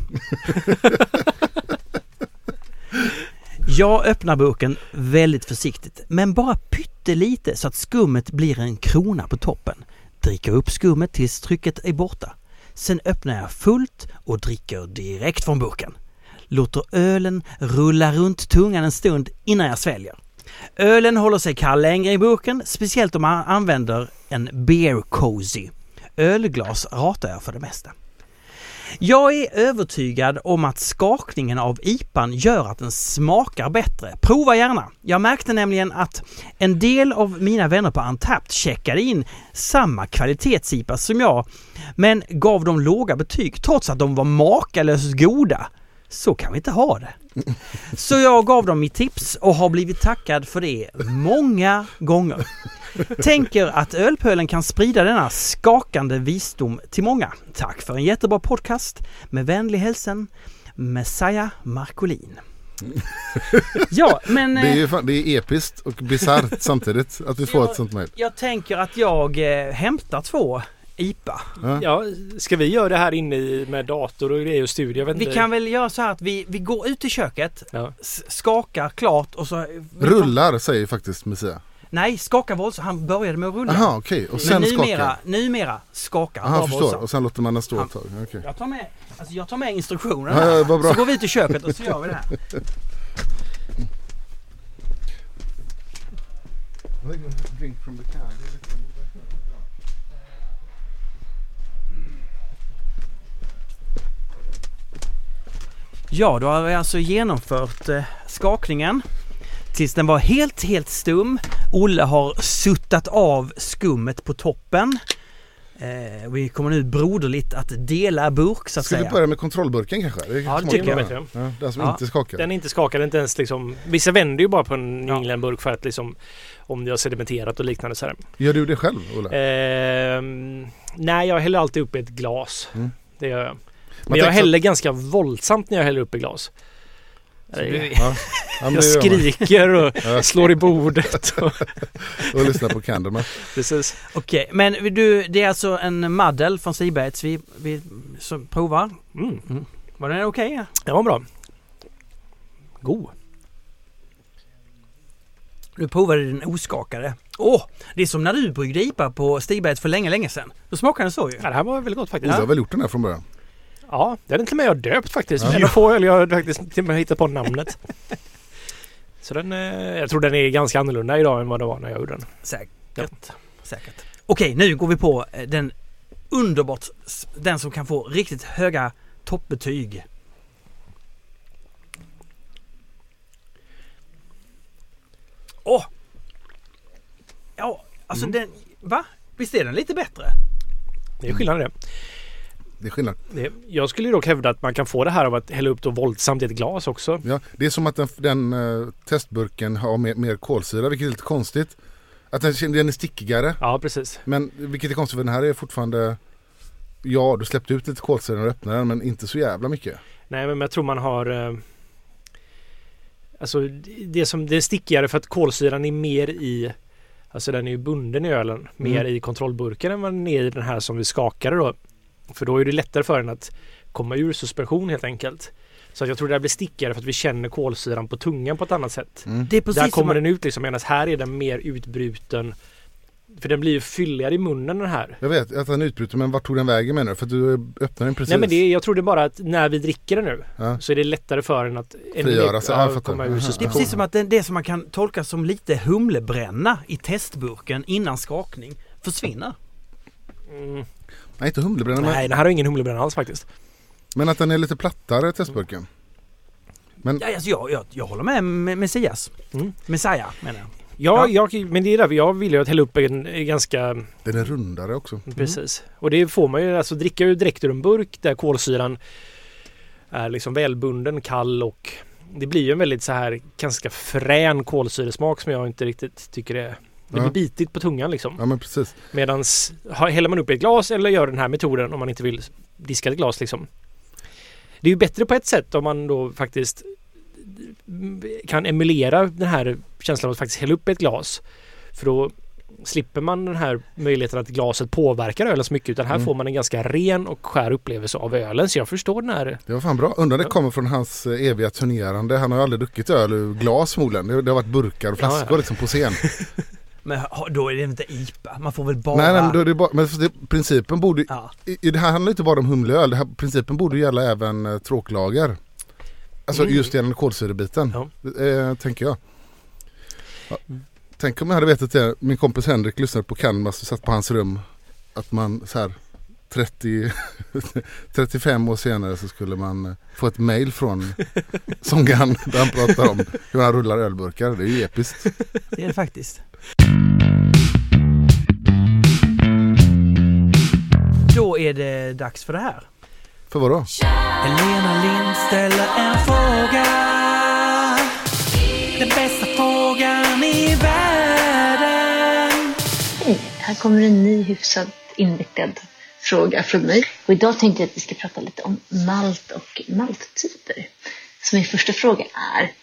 Jag öppnar burken väldigt försiktigt, men bara pyttelite så att skummet blir en krona på toppen. Dricker upp skummet tills trycket är borta. Sen öppnar jag fullt och dricker direkt från burken. Låter ölen rulla runt tungan en stund innan jag sväljer. Ölen håller sig kall längre i burken, speciellt om man använder en beer cozy. Ölglas ratar jag för det mesta. Jag är övertygad om att skakningen av IPan gör att den smakar bättre. Prova gärna! Jag märkte nämligen att en del av mina vänner på Antapt checkade in samma kvalitets-IPA som jag, men gav dem låga betyg trots att de var makalöst goda. Så kan vi inte ha det. Så jag gav dem mitt tips och har blivit tackad för det många gånger. Tänker att Ölpölen kan sprida denna skakande visdom till många. Tack för en jättebra podcast. Med vänlig hälsen Messiah Markolin. Ja, men... Det är eh, ju fan, det är episkt och bisarrt samtidigt att vi får ett sånt mejl. Jag tänker att jag eh, hämtar två IPA. Ja, ska vi göra det här inne i, med dator och grejer och studio? Jag vet Vi inte. kan väl göra så här att vi, vi går ut i köket, Ja. skakar klart och så... Rullar säger faktiskt Messia. Nej, skaka våldsamt. Han började med att rulla. Jaha okej och Men sen numera, skakar. numera skakar han Aha, förstår. våldsamt. Och sen låter man den stå ett tag. Okej. Jag tar med, alltså jag tar med instruktionen Ja, ja. Så går vi i köket och så gör vi det här. Ja, då har vi alltså genomfört eh, skakningen tills den var helt, helt stum. Olle har suttat av skummet på toppen. Eh, vi kommer nu broderligt att dela burk så att Ska vi säga. börja med kontrollburken kanske? Det Ja, det tycker jag. göra. Ja, den som Ja. inte skakar. Den är inte skakad, inte ens liksom. Vissa vänder ju bara på en Ja. Englandburk för att liksom om det har sedimenterat och liknande så här. Gör du det själv Olle? Ehm, nej, jag häller alltid upp i ett glas. Mm. Det gör jag. Men jag häller ganska våldsamt när jag häller upp i glas. Ja. Jag skriker och slår i bordet. Och, och lyssnar på Candleman. precis. Okej, men du, det är alltså en maddel från Seabaits vi, vi provar. Mm. Var den okej? Det var bra. God. Du provade den oskakade. Åh, det är som när du bryggde IPA på Stigberget för länge, länge sedan. Då smakade den så ju. Ja, det här var väldigt gott faktiskt. Olle Ja, har väl gjort den här från början? Ja det hade till och med jag döpt faktiskt. Ja. En av få öl jag faktiskt till och med hittat på namnet. Så den, eh, jag tror den är ganska annorlunda idag än vad det var när jag gjorde den. Säkert. Säkert. Okej, nu går vi på eh, den underbart, den som kan få riktigt höga toppbetyg. Åh! Ja, alltså Mm. den, va? Visst är den lite bättre? Det är skillnad det. Det är skillnad. Jag skulle ju dock hävda att man kan få det här av att hälla upp då våldsamt i ett glas också. Ja, det är som att den, den eh, testburken har mer, mer kolsyra vilket är lite konstigt. Att den, den är stickigare. Ja, precis. Men vilket är konstigt för den här är fortfarande Ja, du släppte ut lite kolsyra när du öppnade den men inte så jävla mycket. Nej, men jag tror man har... Eh, alltså det som det är stickigare för att kolsyran är mer i... Alltså den är ju bunden i ölen. Mer Mm. i kontrollburken än vad den är i den här som vi skakade då. För då är det lättare för den att komma ur suspension helt enkelt. Så att jag tror det här blir stickigare för att vi känner kolsyran på tungan på ett annat sätt. Mm. Det är precis Där kommer som, den ut liksom medan här är den mer utbruten För den blir ju fylligare i munnen den här. Jag vet att den utbryter men vart tog den vägen menar du? För att du öppnar den precis. Nej men det, jag trodde bara att när vi dricker den nu Ja. så är det lättare för den att Frigöra sig, ja, komma ur. Det är suspension. precis som att det, det som man kan tolka som lite humlebränna i testburken innan skakning försvinner. Mm. Nej inte humlebränna men, Nej, den här har ingen humlebränna alls faktiskt. men att den är lite plattare testburken. Men Ja, alltså jag, jag, jag håller med med Messias. Mm. Messiah menar jag. Ja, Jag, men det är därför jag vill ju att hälla upp en, ganska den är rundare också. Precis. Och det får man ju, alltså dricka ju direkt ur en burk där kolsyran är liksom välbunden, kall och det blir ju en väldigt så här ganska frän kolsyresmak som jag inte riktigt tycker är det Ja. blir bitigt på tungan liksom. Ja men precis. Medans häller man upp i ett glas eller gör den här metoden om man inte vill diska ett glas liksom. Det är ju bättre på ett sätt om man då faktiskt kan emulera den här känslan av att faktiskt hälla upp ett glas. För då slipper man den här möjligheten att glaset påverkar ölen så mycket utan här Mm. får man en ganska ren och skär upplevelse av ölen. Så jag förstår den här. Det var fan bra. Undrar det Ja. kommer från hans eh, eviga turnerande. Han har ju aldrig druckit öl ur glas förmodligen. Det, det har varit burkar och flaskor Ja, ja. liksom på scen. Men då är det inte IPA. Man får väl bara... nej, nej men, då är det bara, men principen borde Ja. i, det här handlar inte bara om humleöl. Det här, principen borde gälla även eh, tråklager. Alltså Mm. just gällande kolsyrebiten. Ja. Eh, tänker jag. Ja. Tänk om jag hade vetat det. Min kompis Henrik lyssnade på Canvas och satt på hans rum. Att man så här 30, 35 år senare så skulle man eh, få ett mail från sångaren där han pratar om hur han rullar ölburkar. Det är ju episkt. Det är det faktiskt. Då är det dags för det här. För vadå? Helena Lind ställer en fråga. Den bästa frågan i världen. Hej, här kommer en ny hyfsat invecklad fråga från mig. Och idag tänkte jag att vi ska prata lite om malt och malttyper. Så min första fråga är,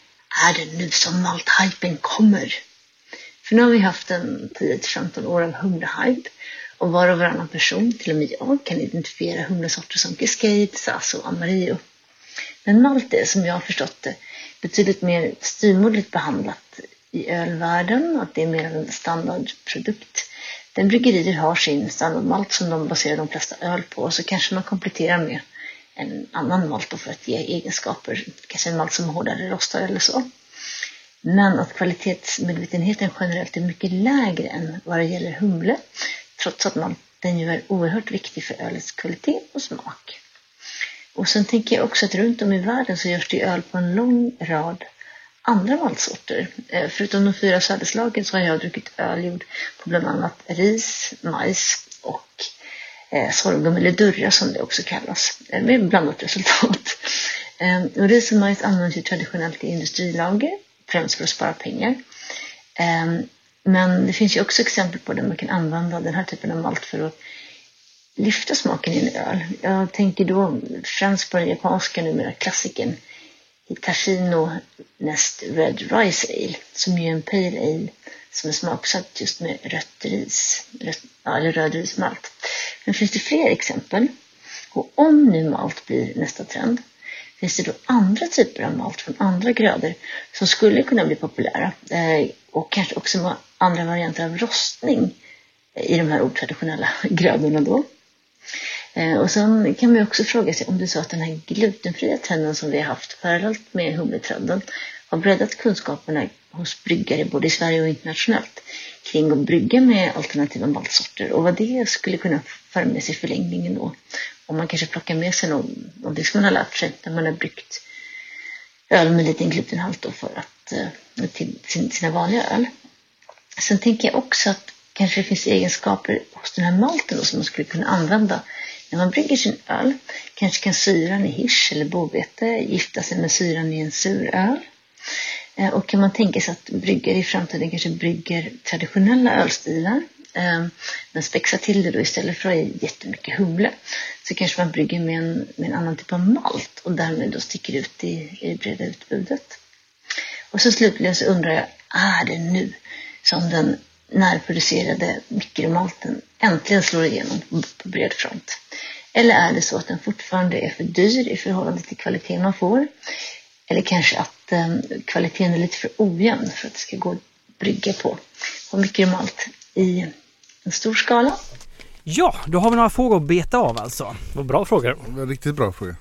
är det nu som malthypen kommer? För nu har vi haft en 10-15 år av humlehype och var och varannan person, till och med jag, kan identifiera humlesorter som Cascade, Sasso alltså och Amarillo. Men malt är, som jag har förstått det, betydligt mer styvmoderligt behandlat i ölvärlden att det är mer av en standardprodukt. Den bryggerier har sin standardmalt som de baserar de flesta öl på och så kanske man kompletterar med en annan malt för att ge egenskaper. Kanske en malt som är hårdare rostad eller så. Men att kvalitetsmedvetenheten generellt är mycket lägre än vad det gäller humle trots att malten ju är oerhört viktig för ölets kvalitet och smak. Och sen tänker jag också att runt om i världen så görs det öl på en lång rad andra maltsorter. Eh, förutom de fyra sädeslagen så har jag druckit öl gjord på bland annat ris, majs och eh, sorghum eller durra som det också kallas, eh, med blandat resultat. Och ris och majs används ju traditionellt i industrilager, främst för att spara pengar. Men det finns ju också exempel på där man kan använda den här typen av malt för att lyfta smaken i en öl. Jag tänker då främst på den japanska numera klassikern Casino Nest Red Rice Ale som ju är en pale ale som är smaksatt just med rött ris, rött, ja, eller röd rismalt. Men finns det fler exempel? Och om nu malt blir nästa trend, finns det då andra typer av malt från andra grödor som skulle kunna bli populära eh, och kanske också andra varianter av rostning i de här otraditionella grödorna då. Eh, och sen kan man också fråga sig om det är så att den här glutenfria trenden som vi har haft parallellt med humletrenden har breddat kunskaperna hos bryggare både i Sverige och internationellt kring att brygga med alternativa maltsorter och vad det skulle kunna föra med sig i förlängningen då. Om man kanske plockar med sig någon, någonting som man har lärt sig när man har bryggt öl med liten glutenhalt då för att, eh, till sina vanliga öl. Sen tänker jag också att kanske det finns egenskaper hos den här malten då som man skulle kunna använda när man brygger sin öl. Kanske kan syran i hirs eller bovete gifta sig med syran i en sur öl. Eh, och kan man tänka sig att bryggare i framtiden kanske brygger traditionella ölstilar eh, men spexar till det då istället för att ha i jättemycket humle så kanske man brygger med en, med en annan typ av malt och därmed då sticker ut i, i det breda utbudet. Och så slutligen så undrar jag, är det nu som den närproducerade mikromalten äntligen slår igenom på bred front? Eller är det så att den fortfarande är för dyr i förhållande till kvaliteten man får? Eller kanske att eh, kvaliteten är lite för ojämn för att det ska gå att brygga på, på mikromalt i, en stor skala. Ja, då har vi några frågor att beta av alltså. Vad bra frågor. Riktigt bra fråga.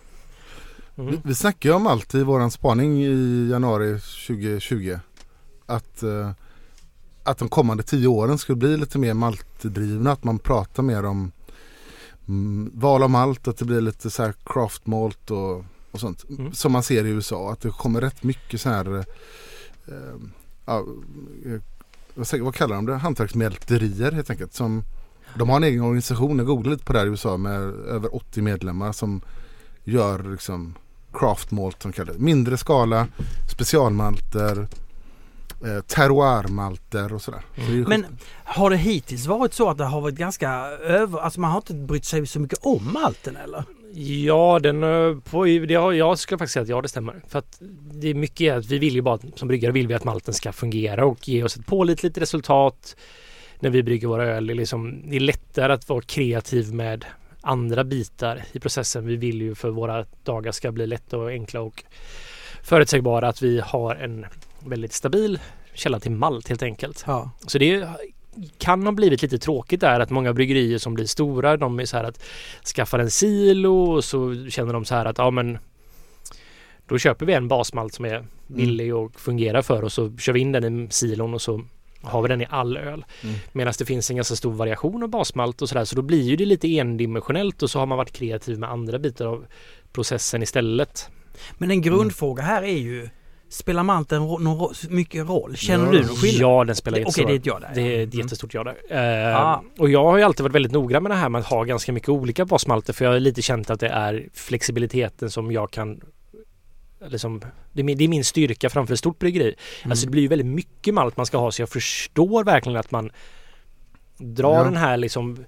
Mm. Vi, vi snackade ju om allt i våran spaning i januari 2020. Att, eh, att de kommande tio åren skulle bli lite mer maltdrivna. Att man pratar mer om mm, val av malt. Att det blir lite så här craft malt och, och sånt. Mm. Som man ser i USA. Att det kommer rätt mycket så här eh, ja, eh, vad, vad kallar de det? Hantverksmälterier helt enkelt. Som, de har en egen organisation. Jag googlade lite på det här i USA med över 80 medlemmar som gör liksom craft malt som kallar det. Mindre skala, specialmalter, eh, terroirmalter och sådär. Så ju Men har det hittills varit så att det har varit ganska över... Alltså man har inte brytt sig så mycket om malten eller? Ja, den, eh, på, det, har- jag skulle faktiskt säga att ja, det stämmer. För att det är mycket att vi vill ju bara, som bryggare vill vi att malten ska fungera och ge oss ett pålitligt resultat när vi brygger våra öl. Det är, liksom, det är lättare att vara kreativ med andra bitar i processen. Vi vill ju för våra dagar ska bli lätta och enkla och förutsägbara att vi har en väldigt stabil källa till malt helt enkelt. Ja. Så det kan ha blivit lite tråkigt där att många bryggerier som blir stora de är så här att skaffar en silo och så känner de så här att ja men då köper vi en basmalt som är billig och fungerar för oss och kör vi in den i silon och så har vi den i all öl. Mm. Medan det finns en ganska stor variation av basmalt och sådär så då blir ju det lite endimensionellt och så har man varit kreativ med andra bitar av processen istället. Men en grundfråga här är ju Spelar malten ro- någon mycket roll? Känner Ja. du någon skillnad? Ja, den spelar Okej, jättestor det är roll. ett ja där. Det är ett Mm. jättestort ja där. Eh, Ah. Och jag har ju alltid varit väldigt noggrann med det här med att ha ganska mycket olika basmalter för jag har lite känt att det är flexibiliteten som jag kan eller som, det, är min, det är min styrka framför ett stort bryggeri. Mm. Alltså det blir ju väldigt mycket malt man ska ha så jag förstår verkligen att man drar Ja. den här liksom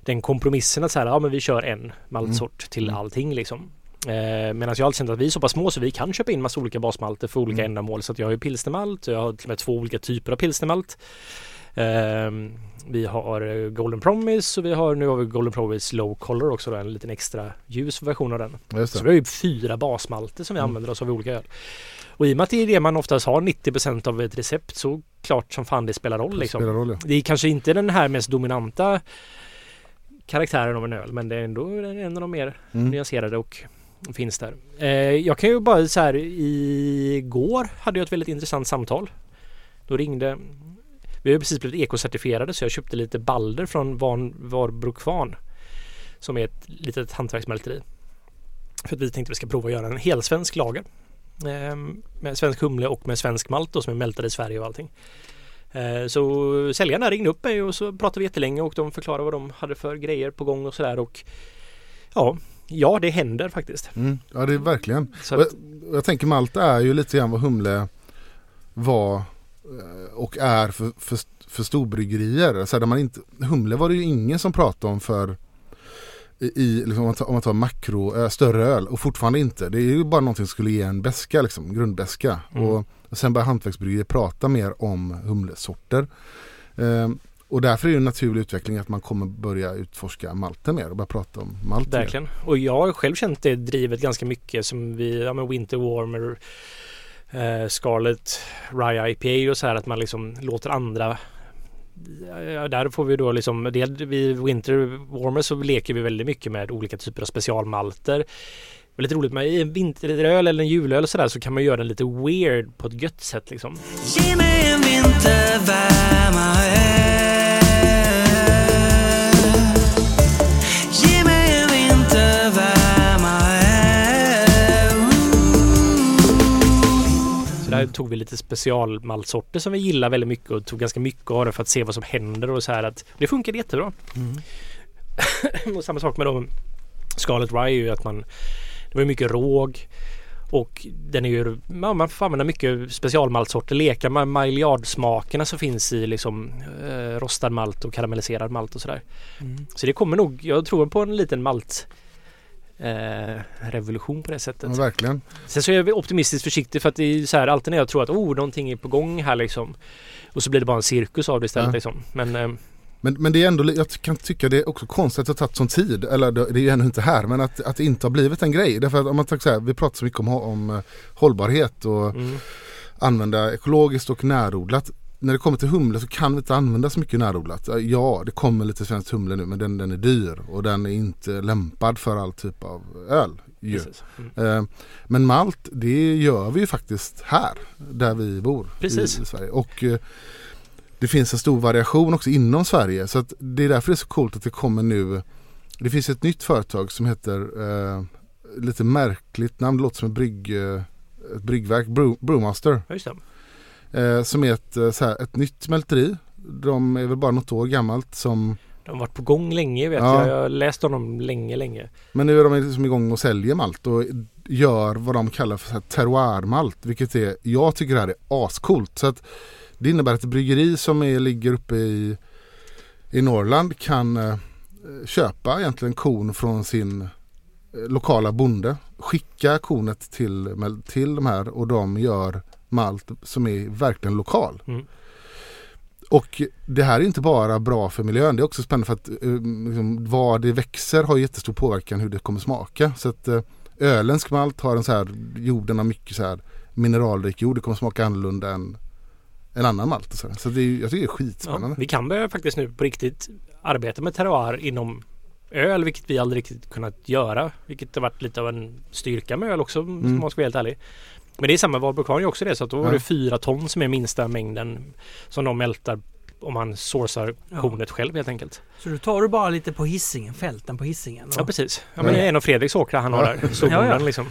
den kompromissen att så här, ja men vi kör en maltsort till Mm. allting liksom. Eh, Medan jag alltid känt att vi är så pass små så vi kan köpa in massa olika basmalter för olika Mm. ändamål. Så att jag har ju pilsnermalt och jag har till och med två olika typer av pilsnermalt. Ehm, vi har eh, Golden Promise och vi har nu har vi Golden Promise Low Color också då, en liten extra ljus version av den. Så det. vi har ju fyra basmalter som vi Mm. använder oss av i olika öl. Och i och med att det är det man oftast har 90% av ett recept så klart som fan det spelar roll Det liksom. spelar roll ja. Det är kanske inte den här mest dominanta karaktären av en öl men det är ändå en av de mer Mm. nyanserade och finns där. Eh, jag kan ju bara så här igår hade jag ett väldigt intressant samtal. Då ringde vi har precis blivit ekocertifierade så jag köpte lite balder från Van Varbro som är ett litet hantverksmälteri. För att vi tänkte att vi ska prova att göra en helsvensk lager. Ehm, med svensk humle och med svensk malt då, som är mältad i Sverige och allting. Eh, så säljarna ringde upp mig och så pratade vi jättelänge och de förklarade vad de hade för grejer på gång och sådär och ja, ja det händer faktiskt. Mm. Ja det är verkligen. Så att, jag, jag tänker Malta är ju lite grann vad Humle var eh, och är för, för, för storbryggerier. Så där man inte, Humle var det ju ingen som pratade om för i, liksom, om, man tar, om man tar makro, ö, större öl och fortfarande inte. Det är ju bara någonting som skulle ge en beska, liksom, grundbeska. Mm. Och, och sen börjar hantverksbryggerier prata mer om humlesorter. Ehm, och därför är det ju en naturlig utveckling att man kommer börja utforska malten mer och börja prata om malt mer. verkligen. Och jag har själv känt det drivet ganska mycket som vi, ja men Winter Warmer, eh, Scarlet, Rye IPA och så här att man liksom låter andra Ja, där får vi då liksom, det, vid Winter Warmer så leker vi väldigt mycket med olika typer av specialmalter. Det är lite roligt med i en vinteröl eller en julöl och sådär så kan man göra den lite weird på ett gött sätt liksom. Ge mig en vintervärma där tog vi lite specialmaltsorter som vi gillar väldigt mycket och tog ganska mycket av det för att se vad som händer och så här att det funkade jättebra. Mm. och samma sak med då Scarlet Rye är ju att man det var mycket råg och den är ju, ja, man får använda mycket specialmaltsorter, leka med miljardsmakerna som finns i liksom eh, rostad malt och karamelliserad malt och sådär. Mm. Så det kommer nog, jag tror på en liten malt revolution på det sättet. Ja, verkligen. Sen så är jag optimistiskt försiktig för att det är så här alltid när jag tror att oh, någonting är på gång här liksom. Och så blir det bara en cirkus av det istället Ja. liksom. Men eh, Men, men det är ändå, jag kan tycka det är också konstigt att det har tagit sån tid. Eller det är ju ännu inte här. Men att, att det inte har blivit en grej. Därför att om man tänker så här, vi pratar så mycket om, om eh, hållbarhet och mm, använda ekologiskt och närodlat. När det kommer till humle så kan vi inte använda så mycket närodlat. Ja, det kommer lite svenskt humle nu men den, den är dyr och den är inte lämpad för all typ av öl. Mm. Eh, Men malt det gör vi ju faktiskt här där vi bor Precis. i, Sverige. Och eh, det finns en stor variation också inom Sverige så att det är därför det är så coolt att det kommer nu. Det finns ett nytt företag som heter eh, lite märkligt namn, det låter som ett, brygg, eh, ett bryggverk, Brew, Brewmaster. Just det. Eh, som är ett, eh, så här, ett nytt mälteri. De är väl bara något år gammalt som De har varit på gång länge vet Ja. jag. Jag har läst om dem länge, länge. Men nu är de liksom igång och säljer malt och gör vad de kallar för terroirmalt. Vilket är, jag tycker det här är ascoolt. Så att det innebär att ett bryggeri som är, ligger uppe i, i Norrland kan eh, köpa egentligen kon från sin eh, lokala bonde. Skicka konet till, till de här och de gör malt som är verkligen lokal. Mm. Och det här är inte bara bra för miljön, det är också spännande för att eh, liksom, vad det växer har jättestor påverkan hur det kommer smaka. Så att eh, öländsk malt har en så här, jorden har mycket så här mineralrik jord, det kommer smaka annorlunda än en annan malt. Så så det är, jag tycker det är Ja, skitspännande. vi kan börja faktiskt nu på riktigt arbeta med terroir inom öl, vilket vi aldrig riktigt kunnat göra. Vilket har varit lite av en styrka med öl också, om man ska vara helt ärlig. Men det är samma, är också det, så att då var Ja. det fyra ton som är minsta mängden som de mältar om man sourcar Ja. kornet själv helt enkelt. Så då tar du bara lite på hissingen, fälten på hissingen. Ja precis. Ja, men det är en av Fredriks åkrar han har Ja. där. Solboden Ja, ja. liksom.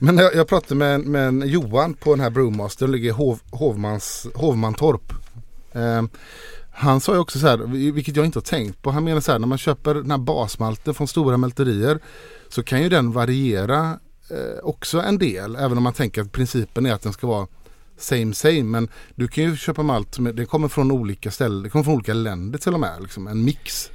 Men jag, jag pratade med, med en Johan på den här Brewmaster, ligger i Hov, Hovmans, Hovmantorp. Eh, han sa ju också så här, vilket jag inte har tänkt på. Han menar så här, när man köper den här basmalten från stora mälterier så kan ju den variera också en del. Även om man tänker att principen är att den ska vara same same. Men du kan ju köpa malt som det kommer från olika ställen, det kommer från olika länder till och med. Liksom, en mix.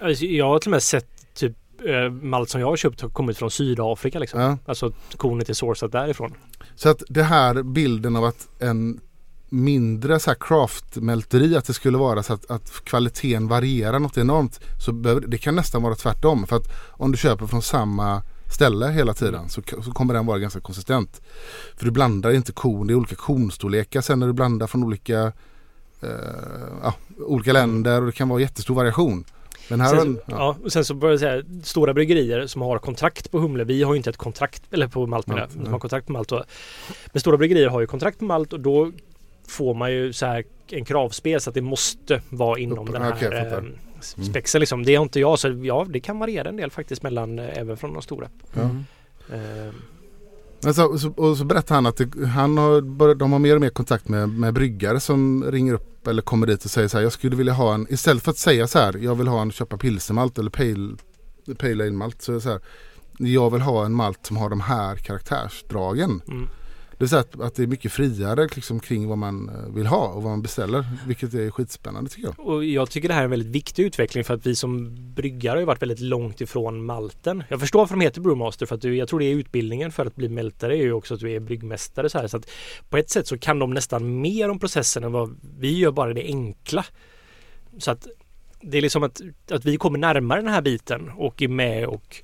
Alltså, jag har till och med sett typ eh, malt som jag har köpt har kommit från Sydafrika liksom. Ja. Alltså kornet är sourcat därifrån. Så att det här bilden av att en mindre så här craftmälteri att det skulle vara så att, att kvaliteten varierar något enormt. Så behöver, det kan nästan vara tvärtom. För att om du köper från samma ställe hela tiden så, så kommer den vara ganska konsistent. För du blandar inte kon, det är olika konstorlekar sen när du blandar från olika, eh, ja, olika länder och det kan vara jättestor variation. Men här Sen, en, så, ja. och sen så börjar jag säga stora bryggerier som har kontrakt på humle. Vi har ju inte ett kontrakt, eller på malt Malt, som nej. har kontrakt på malt. Och, men stora bryggerier har ju kontrakt på malt och då får man ju så här en kravspel så att det måste vara inom Upp- den här okej, eh, spexen liksom. Det har inte jag så ja det kan variera en del faktiskt mellan eh, även från de stora. ja. Eh, Men så, och så berättar han att det, han har börjat, de har mer och mer kontakt med, med bryggare som ringer upp eller kommer dit och säger så här. Jag skulle vilja ha en, istället för att säga så här. Jag vill ha en köpa pilsnermalt eller pale, pale ale malt. Så så här. Jag vill ha en malt som har de här karaktärsdragen. mm. Det vill säga att, att det är mycket friare liksom, kring vad man eh, vill ha och vad man beställer. Vilket är skitspännande tycker jag. Och jag tycker det här är en väldigt viktig utveckling för att vi som bryggare har ju varit väldigt långt ifrån malten. Jag förstår varför de heter Brewmaster för att du, jag tror det är utbildningen för att bli mältare är ju också att du är bryggmästare så här. Så att på ett sätt så kan de nästan mer om processen än vad vi gör bara det enkla. Så att det är liksom att, att vi kommer närmare den här biten och är med och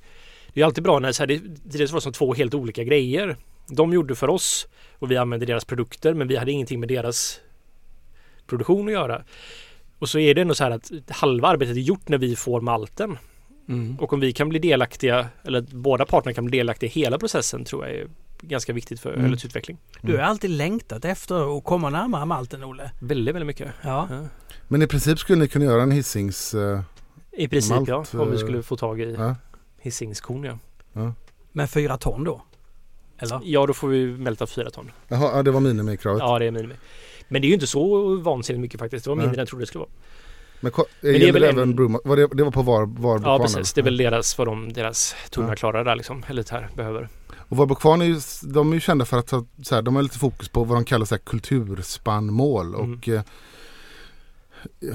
det är alltid bra när så här, det, det var som två helt olika grejer. De gjorde för oss och vi använde deras produkter men vi hade ingenting med deras produktion att göra. Och så är det ändå så här att halva arbetet är gjort när vi får malten. Mm. Och om vi kan bli delaktiga, eller båda parterna kan bli delaktiga i hela processen tror jag är ganska viktigt för Mm. ölets utveckling. Du har alltid längtat efter att komma närmare malten Olle. Väldigt, väldigt mycket. Ja. Ja. Men i princip skulle ni kunna göra en hissings... eh, I princip Malt, ja, om vi eh, skulle få tag i ja. Hisingskorn ja. Med fyra ton då? Eller? Ja, då får vi mälta fyra ton. Jaha, ja, det var minimikravet. Ja, det är minimi. Men det är ju inte så vansinnigt mycket faktiskt. Det var mindre Nej. än jag trodde det skulle vara. Men, ko- det är väl det en- även Bruma, var det, det var på var, var Ja, precis. Det är väl deras, vad de, deras tunga Ja. klara där liksom. Eller det här behöver. Och Varberg Kvarn är ju, de är ju kända för att ha, så här, de har lite fokus på vad de kallar så här, kulturspannmål. Mm. Och, eh,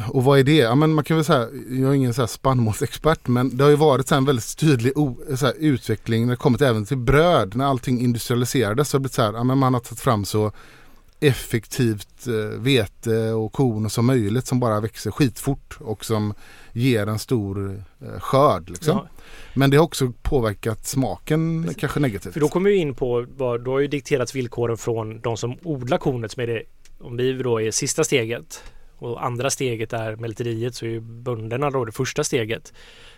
och vad är det? Ja, men man kan väl säga, jag är ingen så här spannmålsexpert men det har ju varit så en väldigt tydlig här, utveckling när det kommit även till bröd. När allting industrialiserades så har det blivit så här, ja, men man har tagit fram så effektivt eh, vete och korn som möjligt som bara växer skitfort och som ger en stor eh, skörd. Liksom. Ja, Men det har också påverkat smaken kanske negativt. För då kommer vi in på då har ju dikterats villkoren från de som odlar kornet som är det om vi då är sista steget och andra steget är mälteriet så är ju bönderna då det första steget.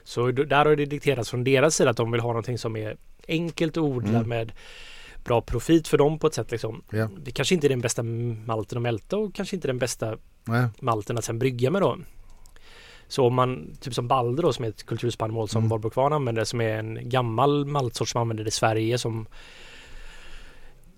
Så där har det dikterats från deras sida att de vill ha någonting som är enkelt att odla Mm. med bra profit för dem på ett sätt liksom. Ja. Det kanske inte är den bästa malten att mälta och kanske inte den bästa Nej. malten att sen brygga med då. Så om man, typ som Balder då som är ett kulturspannmål som Mm. Valborg Kvarn använder som är en gammal maltsort som använder i Sverige som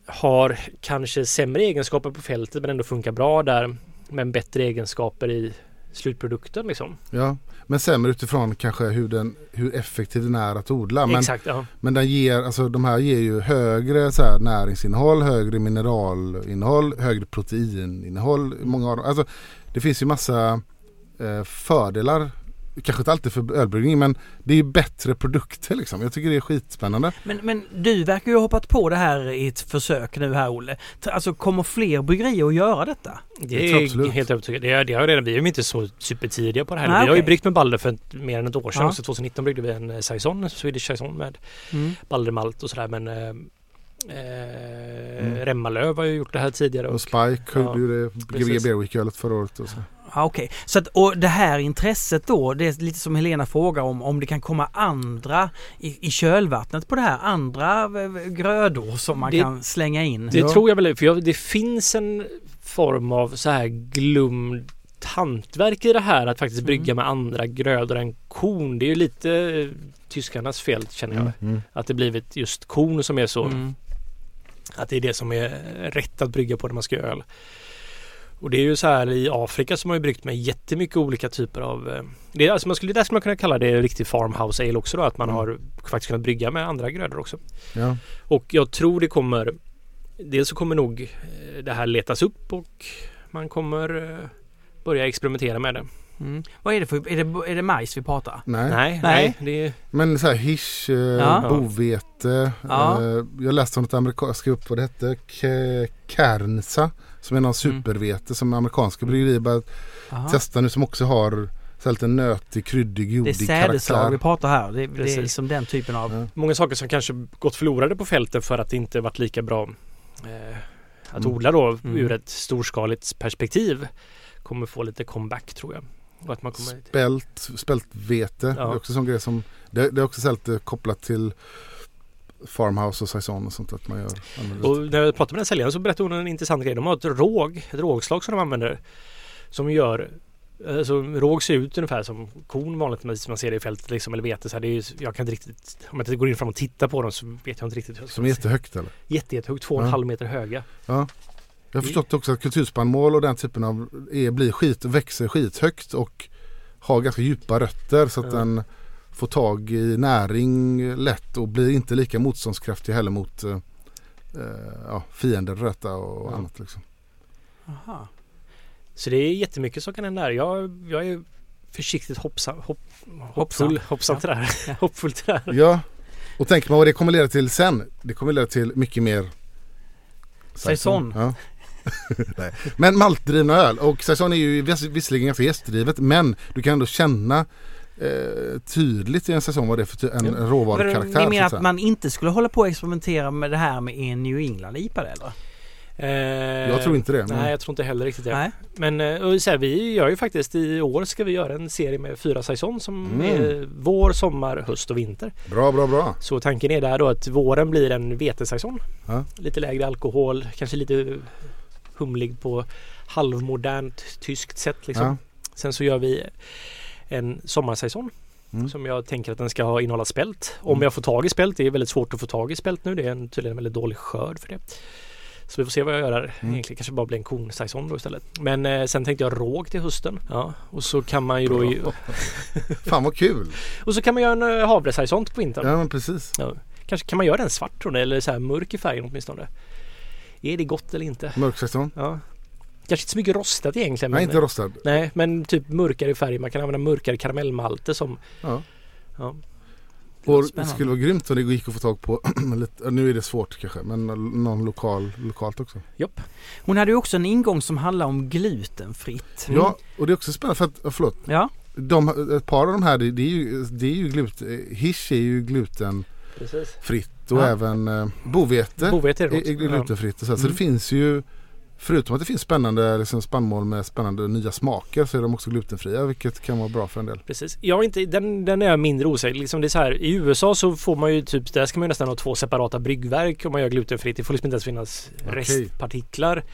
har kanske sämre egenskaper på fältet men ändå funkar bra där men bättre egenskaper i slutprodukten liksom. Ja, men sämre utifrån kanske hur, den, hur effektiv den är att odla. Men, Exakt, ja. men den ger, alltså, de här ger ju högre så här, näringsinnehåll, högre mineralinnehåll, högre proteininnehåll. Många av dem. Alltså, det finns ju massa eh, fördelar. Kanske inte alltid för ölbryggning men det är bättre produkter liksom. Jag tycker det är skitspännande. Men, men du verkar ju ha hoppat på det här i ett försök nu här Olle. Alltså kommer fler bryggerier att göra detta? Det är absolut. helt övertygad. Det är, det har redan, vi är ju inte så supertidiga på det här. Nej, vi har ju bryggt med Balder för ett, mer än ett år sedan. Ja. Också 2019 bryggde vi en eh, Saison, en Swedish Saison med Mm. Baldermalt och sådär men eh, eh, Mm. Remmalöv har ju gjort det här tidigare. Och Och, Spike Ja, gjorde ju det precis. Gbg Beerweek-ölet förra året. Och så. Ja, Okej, så att, och det här intresset då, det är lite som Helena frågar om, om det kan komma andra i, i kölvattnet på det här, andra grödor som man Det- kan slänga in. det Ja. tror jag väl, för jag, det finns en form av så här glömd hantverk i det här att faktiskt brygga Mm. med andra grödor än korn. Det är ju lite eh, tyskarnas fel känner jag. Mm. Att det blivit just korn som är så Mm. Att det är det som är rätt att brygga på när man ska göra öl. Och det är ju så här i Afrika som har ju bryggt med jättemycket olika typer av eh, det är, alltså man skulle, där skulle man kunna kalla det riktig farmhouse ale också då att man Mm. har faktiskt kunnat brygga med andra grödor också. Ja. Och jag tror det kommer Dels så kommer nog eh, det här letas upp och man kommer eh, börja experimentera med det. Mm. Vad är det för, är det, är det majs vi pratar? Nej. Nej, Nej. nej, det är Men så här hisch, eh, Ja. bovete. Ja. Eh, jag läste om ett amerikanskt, skrev upp vad det hette. Kernsa. Som är någon supervete som amerikanska bryggerier börjat Aha. testa nu som också har så lite nötig, kryddig, Det är jordig sädesslag vi karaktär. pratar här. Det, det är liksom den typen av... Ja. många saker som kanske gått förlorade på fältet för att det inte varit lika bra eh, att Mm. odla då Mm. ur ett storskaligt perspektiv kommer få lite comeback tror jag. Och att man kommer... Spält, spältvete. Ja. Det är också en sån grej som det, det är också så lite kopplat till farmhouse och saison och sånt att man gör. använder Och när jag pratade med den säljaren så berättade hon en intressant grej. De har ett råg, ett rågslag som de använder som gör Alltså råg ser ut ungefär som korn vanligtvis man ser det i fältet liksom, eller vete. Så här, det är, jag kan inte riktigt, om jag inte går in fram och tittar på dem så vet jag inte riktigt. Som är jättehögt eller? Jätte, jättehögt, två och en Ja. halv meter höga. Jag har förstått också att kulturspannmål och den typen av är, blir skit, växer skithögt och har ganska djupa rötter så att Ja. den får tag i näring lätt och blir inte lika motståndskraftig heller mot eh, eh, ja, fiender, röta och Ja. annat. Liksom. Aha. Så det är jättemycket som kan hända där. Jag, jag är försiktigt hoppsam, hopp, hoppfull, hoppsam till det här. Hoppfull till det här. Ja, och tänker man vad det kommer leda till sen. Det kommer leda till mycket mer Saison. Ja. Men maltdrivna öl och saison är ju viss- visserligen ganska gästdrivet men du kan ändå känna eh, tydligt i en säsong vad det är för en. Men råvarukaraktär. Ni menar att man inte skulle hålla på och experimentera med det här med en New England IPA eller? Eh, Jag tror inte det. Men... Nej, jag tror inte heller riktigt det. Nej. Men eh, och så här, vi gör ju faktiskt i år ska vi göra en serie med fyra säsong som Mm. är vår, sommar, höst och vinter. Bra, bra, bra. Så tanken är där då att våren blir en vetesäsong. Ja. Lite lägre alkohol, kanske lite humlig på halvmodernt tyskt sätt liksom. Ja. Sen så gör vi en sommarsäsong Mm. som jag tänker att den ska ha innehålla spält. Om Mm. jag får tag i spält. Det är väldigt svårt att få tag i spält nu. Det är en, tydligen en väldigt dålig skörd för det. Så vi får se vad jag gör där. Mm. Egentligen kanske bara blir en kornsäsong då istället. Men eh, sen tänkte jag råg till hösten. Ja, och så kan man ju då. Fan vad kul. och så kan man göra en eh, havresäsong på vintern. Ja men precis. Kanske kan man göra den svart tror ni, eller så här mörk i färgen åtminstone. Är det gott eller inte? Mörksäsong. Ja. Kanske inte så mycket rostat egentligen. Nej men, inte rostad. nej, men typ mörkare färg. Man kan använda mörkare karamellmalter som Ja. Ja. Och det skulle vara grymt om det gick att få tag på lite, nu är det svårt kanske men någon lokal, lokalt också. Jopp. Hon hade ju också en ingång som handlar om glutenfritt. Mm. Ja och det är också spännande för att, ja, förlåt, Ja, de, ett par av de här det, är ju, det är ju gluten, hisch är ju glutenfritt Precis. och Ja. även eh, bovete Bovete är är, glutenfritt och så, här. så Mm. det finns ju förutom att det finns spännande liksom, spannmål med spännande nya smaker så är de också glutenfria vilket kan vara bra för en del. Precis. Jag inte, den, den är jag mindre osäker. Liksom det är så här, I USA så får man ju typ, där ska man ju nästan ha två separata bryggverk om man gör glutenfritt. Det får liksom inte ens finnas Okej. restpartiklar.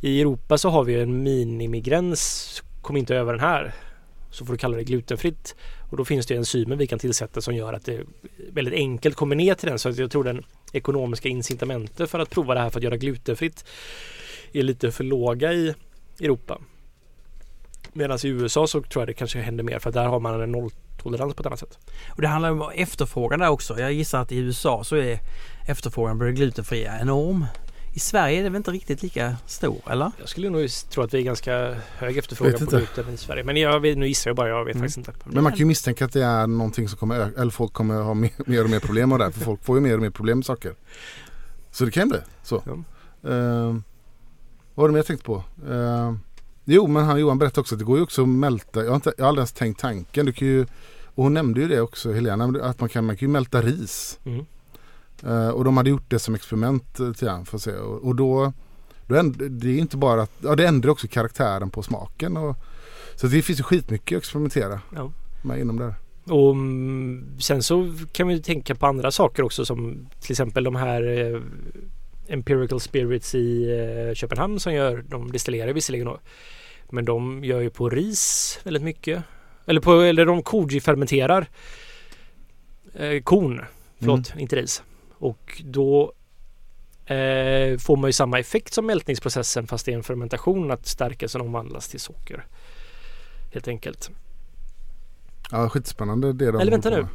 I Europa så har vi en minimigräns. Kom inte över den här. Så får du kalla det glutenfritt. Och då finns det enzymer vi kan tillsätta som gör att det väldigt enkelt kommer ner till den. Så jag tror den ekonomiska incitamentet för att prova det här för att göra glutenfritt är lite för låga i Europa. Medan i USA så tror jag det kanske händer mer för där har man en nolltolerans på ett annat sätt. Och det handlar om efterfrågan där också. Jag gissar att i USA så är efterfrågan på det glutenfria enorm. I Sverige är det väl inte riktigt lika stor, eller? Jag skulle nog tro att vi är ganska hög efterfrågan på gluten i Sverige. Men jag, vet- nu gissar jag bara, jag vet Mm. faktiskt inte. Men man kan ju misstänka att det är någonting som kommer öka, eller folk kommer ha mer, mer och mer problem av det här. För folk får ju mer och mer problem med saker. Så det kan bli så. Ja. Eh, vad var det mer jag tänkte på? Eh, jo men han Johan berättade också att det går ju också att mälta. Jag har, inte, jag har aldrig ens tänkt tanken. Du kan ju, och hon nämnde ju det också Helena. Att man kan, man kan ju mälta ris. Mm. Eh, och de hade gjort det som experiment eh, till han för att se. Och, och då, då änd, det är inte bara att, ja det ändrar också karaktären på smaken. Och, så det finns ju skitmycket att experimentera Ja. med inom det. Och mm, sen så kan vi tänka på andra saker också som till exempel de här eh, Empirical Spirits i eh, Köpenhamn som gör, de destillerar visserligen då, men de gör ju på ris väldigt mycket. Eller på, eller de koji fermenterar eh, korn, förlåt, inte ris. Och då eh, får man ju samma effekt som mältningsprocessen fast det är en fermentation att stärkelsen omvandlas till socker. Helt enkelt. Ja, skitspännande det de Eller vänta nu.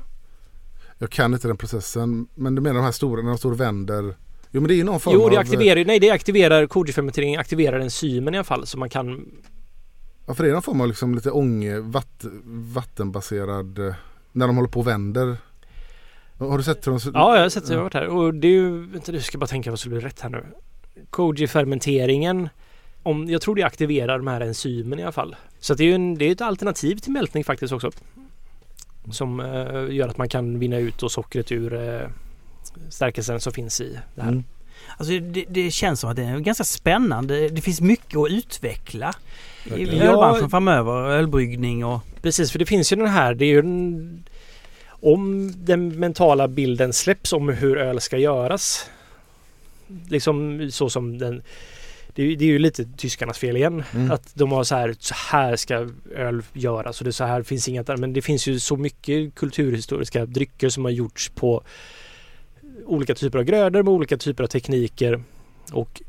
Jag kan inte den processen. Men du menar de här stora, när de står och vänder. Jo men det är ju någon form Jo, det aktiverar, nej, det aktiverar kodefermentering aktiverar enzymen i alla fall så man kan Ja, för det är någon form av liksom lite ånge, vatt, vattenbaserad... eh, När de håller på och vänder. Har du sett hur de... Ja, jag har sett det. Jag har varit här. Och det är ju, vänta du ska bara tänka vad som blir rätt här nu. Koji-fermenteringen, om, jag tror det aktiverar de här enzymen i alla fall. Så det är ju en, det är ett alternativ till mältning faktiskt också. Som eh, gör att man kan vinna ut och sockret ur eh, stärkelsen som finns i det här. Mm. Alltså det, det känns som att det är ganska spännande. Det finns mycket att utveckla i ölbranschen Ja. framöver. Ölbryggning och... Precis, för det finns ju den här, det är ju en, om den mentala bilden släpps om hur öl ska göras. Liksom så som den det är, ju- det är ju lite tyskarnas fel igen. Mm. Att de har så här, så här ska öl göras och det är så här finns inget annat. Men det finns ju så mycket kulturhistoriska drycker som har gjorts på olika typer av grödor med olika typer av tekniker. Och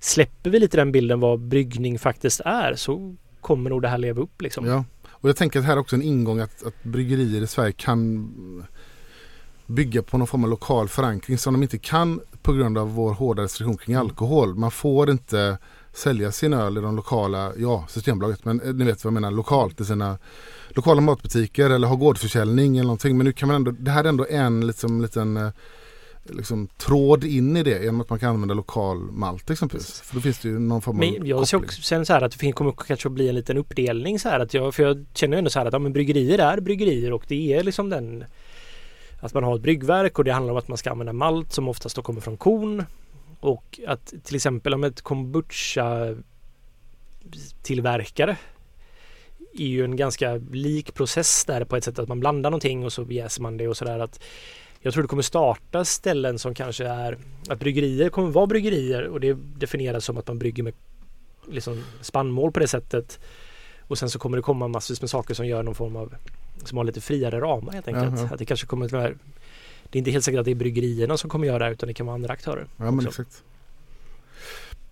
släpper vi lite den bilden vad bryggning faktiskt är så kommer nog det här leva upp liksom. Ja, och jag tänker att här är också en ingång att, att bryggerier i Sverige kan bygga på någon form av lokal förankring som de inte kan på grund av vår hårda restriktion kring alkohol. Man får inte sälja sin öl i de lokala, ja Systembolaget, men eh, ni vet vad jag menar, lokalt i sina lokala matbutiker eller ha gårdsförsäljning eller någonting. Men nu kan man ändå, det här är ändå en liksom, liten eh, liksom, tråd in i det genom att man kan använda lokal malt exempelvis. För då finns det ju någon form av Men jag koppling. också sen så här att det kommer kanske att bli en liten uppdelning så här att jag, för jag känner ju ändå så här att ja, men bryggerier är bryggerier och det är liksom den att man har ett bryggverk och det handlar om att man ska använda malt som oftast då kommer från korn och att till exempel om ett kombucha tillverkare är ju en ganska lik process där på ett sätt att man blandar någonting och så jäser man det och sådär att jag tror det kommer starta ställen som kanske är att bryggerier kommer vara bryggerier och det definieras som att man brygger med liksom spannmål på det sättet. Och sen så kommer det komma massvis med saker som gör någon form av som har lite friare ramar helt enkelt. Ja. Att det kanske kommer det är inte helt säkert att det är bryggerierna som kommer göra det utan det kan vara andra aktörer. Ja men också. exakt.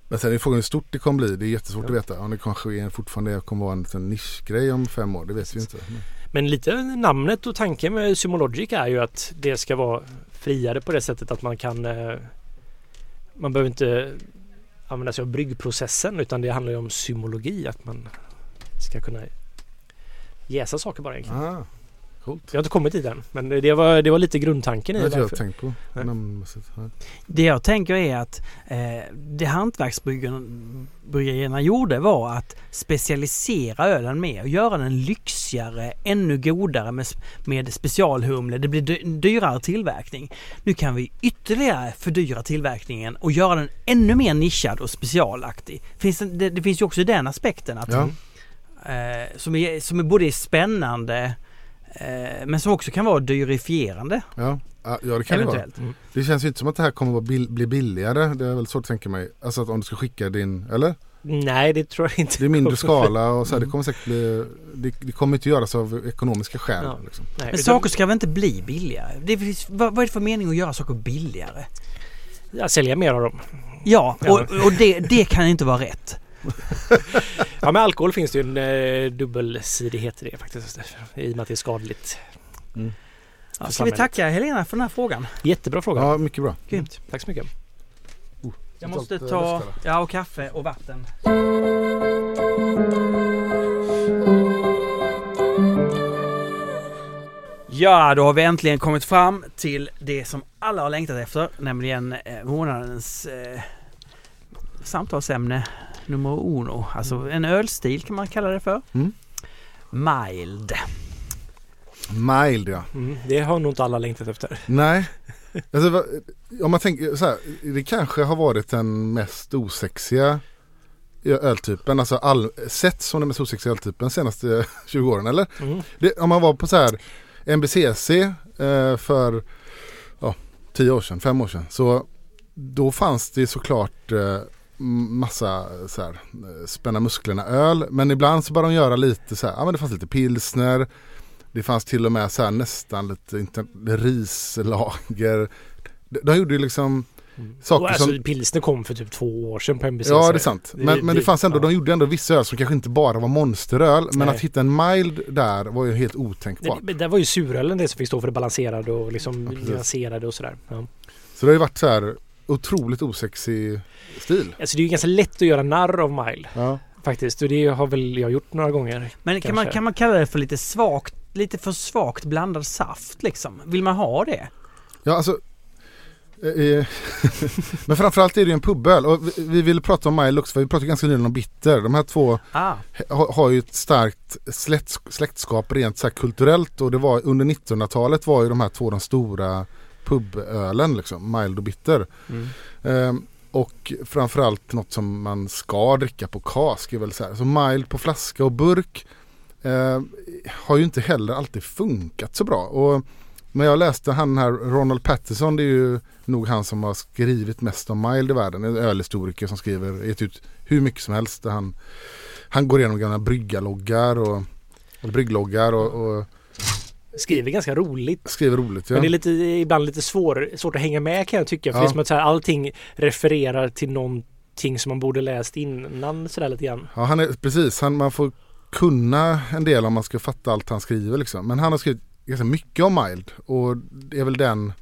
Men sen är frågan hur stort det kommer bli. Det är jättesvårt Ja. att veta. Om det kanske är fortfarande kommer vara en liten nischgrej om fem år. Det vet vi inte. Men- men lite namnet och tanken med Symologic är ju att det ska vara friare på det sättet att man kan eh, Man behöver inte använda sig av bryggprocessen utan det handlar ju om symologi att man ska kunna jäsa saker bara egentligen. Ah, Coolt. Jag har inte kommit dit än. Men det var, det var lite grundtanken i Det inte jag tänkt på. Det jag tänker är att eh, det hantverksbryggerierna gjorde var att specialisera ölen mer och göra den lyxigare, ännu godare med, med specialhumle. Det blir dy- dyrare tillverkning. Nu kan vi ytterligare fördyra tillverkningen och göra den ännu mer nischad och specialaktig. Finns det, det, det finns ju också den aspekten att, Ja. eh, som, är, som är både spännande eh, men som också kan vara dyrifierande Ja. Ja, det kan det vara. eventuellt. Det känns ju inte som att det här kommer att bli billigare. Det är väl svårt att tänka mig. Alltså att om du ska skicka din, eller? Nej, det tror jag inte. Det är mindre skala och så här, Mm. det kommer säkert bli, det, det kommer inte göras av ekonomiska skäl. Ja. Liksom. Nej, Men saker ska väl inte bli billigare? Det finns, vad, vad är det för mening att göra saker billigare? Ja, sälja mer av dem. Ja, Ja. och, och det, det kan inte vara rätt. Ja, med alkohol finns det ju en eh, dubbelsidighet i det faktiskt. I och med att det är skadligt. Mm. Ja, ska vi samhället. tacka Helena för den här frågan? Jättebra fråga. Ja, mycket bra. Grymt. Tack så mycket. Jag Totalt, måste ta, ja och kaffe och vatten. Ja, då har vi äntligen kommit fram till det som alla har längtat efter, nämligen eh, månadens eh, samtalsämne nummer uno. Alltså en ölstil kan man kalla det för. Mm. Mild. Mild ja. Mm, det har nog inte alla längtat efter. Nej. Alltså, om man tänker så här, det kanske har varit den mest osexiga öltypen, alltså all, sett som den mest osexiga öltypen de senaste 20 åren eller? Mm. Det, om man var på så här MBCC eh, för ja, 10 år sedan, 5 år sedan. Så då fanns det såklart eh, massa så här, eh, spänna musklerna öl. Men ibland så började de göra lite så här, ja men det fanns lite pilsner. Det fanns till och med så här nästan lite inte, rislager. De, de gjorde ju liksom saker Och alltså, som... pilsner kom för typ två år sedan på NBC. Ja det är sant. Det- Men, men det fanns ändå, ja. de gjorde ändå vissa öl som kanske inte bara var monsteröl. Men Nej. att hitta en mild där var ju helt otänkbart. Det, det var ju surölen det som fick stå för det balanserade och liksom Ja, nyanserade och sådär. Ja. Så det har ju varit så här otroligt osexig stil. Alltså det är ju ganska lätt att göra narr av mile Ja. faktiskt. Och det har väl jag gjort några gånger. Men kan man, kan man kalla det för lite svagt, lite för svagt blandad saft liksom? Vill man ha det? Ja alltså. eh, eh, men framförallt är det ju en puböl och vi, vi ville prata om Mile också för vi pratade ganska nyligen om bitter. De här två Ah, ha, har ju ett starkt släkt, släktskap rent så här kulturellt och det var under 1900-talet var ju de här två de stora pubölen liksom, mild och bitter. Mm. Ehm, och framförallt något som man ska dricka på kask är väl så här. Så mild på flaska och burk eh, har ju inte heller alltid funkat så bra. Och när jag läste han här, Ronald Patterson, det är ju nog han som har skrivit mest om mild i världen. En ölhistoriker som skriver, gett ut hur mycket som helst. Där han, han går igenom gamla bryggarloggar och, och bryggloggar och, och Skriver ganska roligt. skriver roligt. Ja. Men det är lite, ibland lite svår, svårt att hänga med kan jag tycka. För Ja. det är som att så här, allting refererar till någonting som man borde läst innan sådär lite grann. Ja, han är, precis. Han, man får kunna en del om man ska fatta allt han skriver. Liksom. Men han har skrivit ganska mycket om mild. Och det är väl den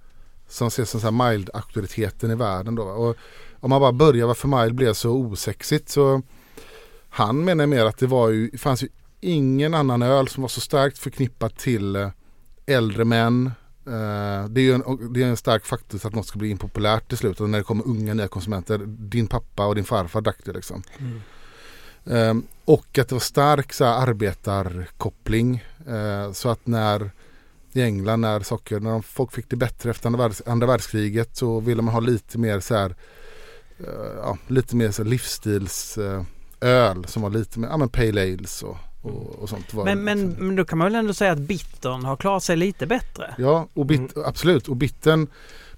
som ses som så här mild-auktoriteten i världen. Då. Och om man bara börjar varför mild blev så osexigt så han menar mer att det var ju, fanns ju ingen annan öl som var så starkt förknippat till eh, äldre män. Eh, det är ju en, det är en stark faktor att något ska bli impopulärt till slut. Och när det kommer unga nya konsumenter. Din pappa och din farfar drack det liksom. Ehm, och att det var stark så här, arbetarkoppling. Eh, så att när i England när saker, när de, folk fick det bättre efter andra, världs, andra världskriget så ville man ha lite mer så här, ja, lite mer så här livsstils eh, öl som var lite mer, ja men pale ales och, och, och sånt. Men, men, men då kan man väl ändå säga att bittern har klarat sig lite bättre? Ja, och bit, absolut. Och bitten,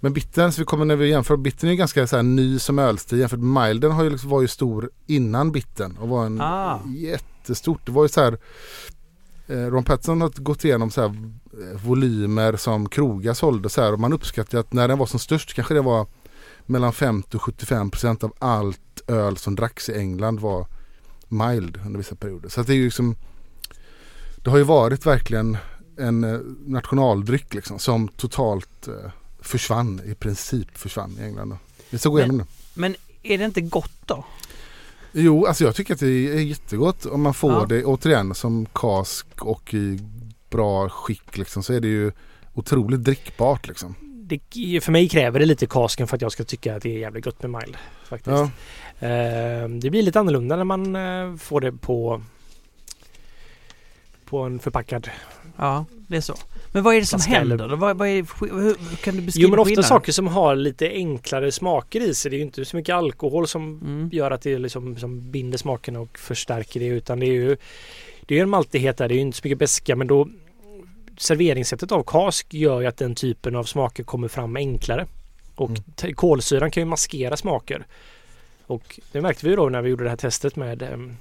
men bitten, så vi kommer när vi jämför, bitten är ju ganska så här, ny som ölstil jämfört med milden har ju, liksom, var ju stor innan bitten och var en Ah. jättestort. Det var ju så här eh, Ron Patterson har gått igenom så här eh, volymer som krogar sålde så här och man uppskattar att när den var som störst kanske det var mellan 50 och 75 procent av allt öl som dracks i England var mild under vissa perioder. Så det är ju liksom Det har ju varit verkligen en eh, nationaldryck liksom som totalt eh, försvann i princip försvann i England. Då. Vi ska gå igenom det. Men är det inte gott då? Jo, alltså jag tycker att det är jättegott om man får Ja. det återigen som kask och i bra skick liksom, så är det ju otroligt drickbart liksom. Det, för mig kräver det lite kasken för att jag ska tycka att det är jävligt gott med mild. Faktiskt. Ja. Eh, det blir lite annorlunda när man eh, får det på på en förpackad. Ja, det är så. Men vad är det som händer? då? Vad, vad är, hur, hur kan du beskriva Jo men ofta skillnaden? saker som har lite enklare smaker i sig. Det är ju inte så mycket alkohol som Mm. gör att det liksom som binder smakerna och förstärker det utan det är ju det är en maltighet där. Det är ju inte så mycket beska men då serveringssättet av kask gör ju att den typen av smaker kommer fram enklare. Och Mm. kolsyran kan ju maskera smaker. Och det märkte vi då när vi gjorde det här testet med um,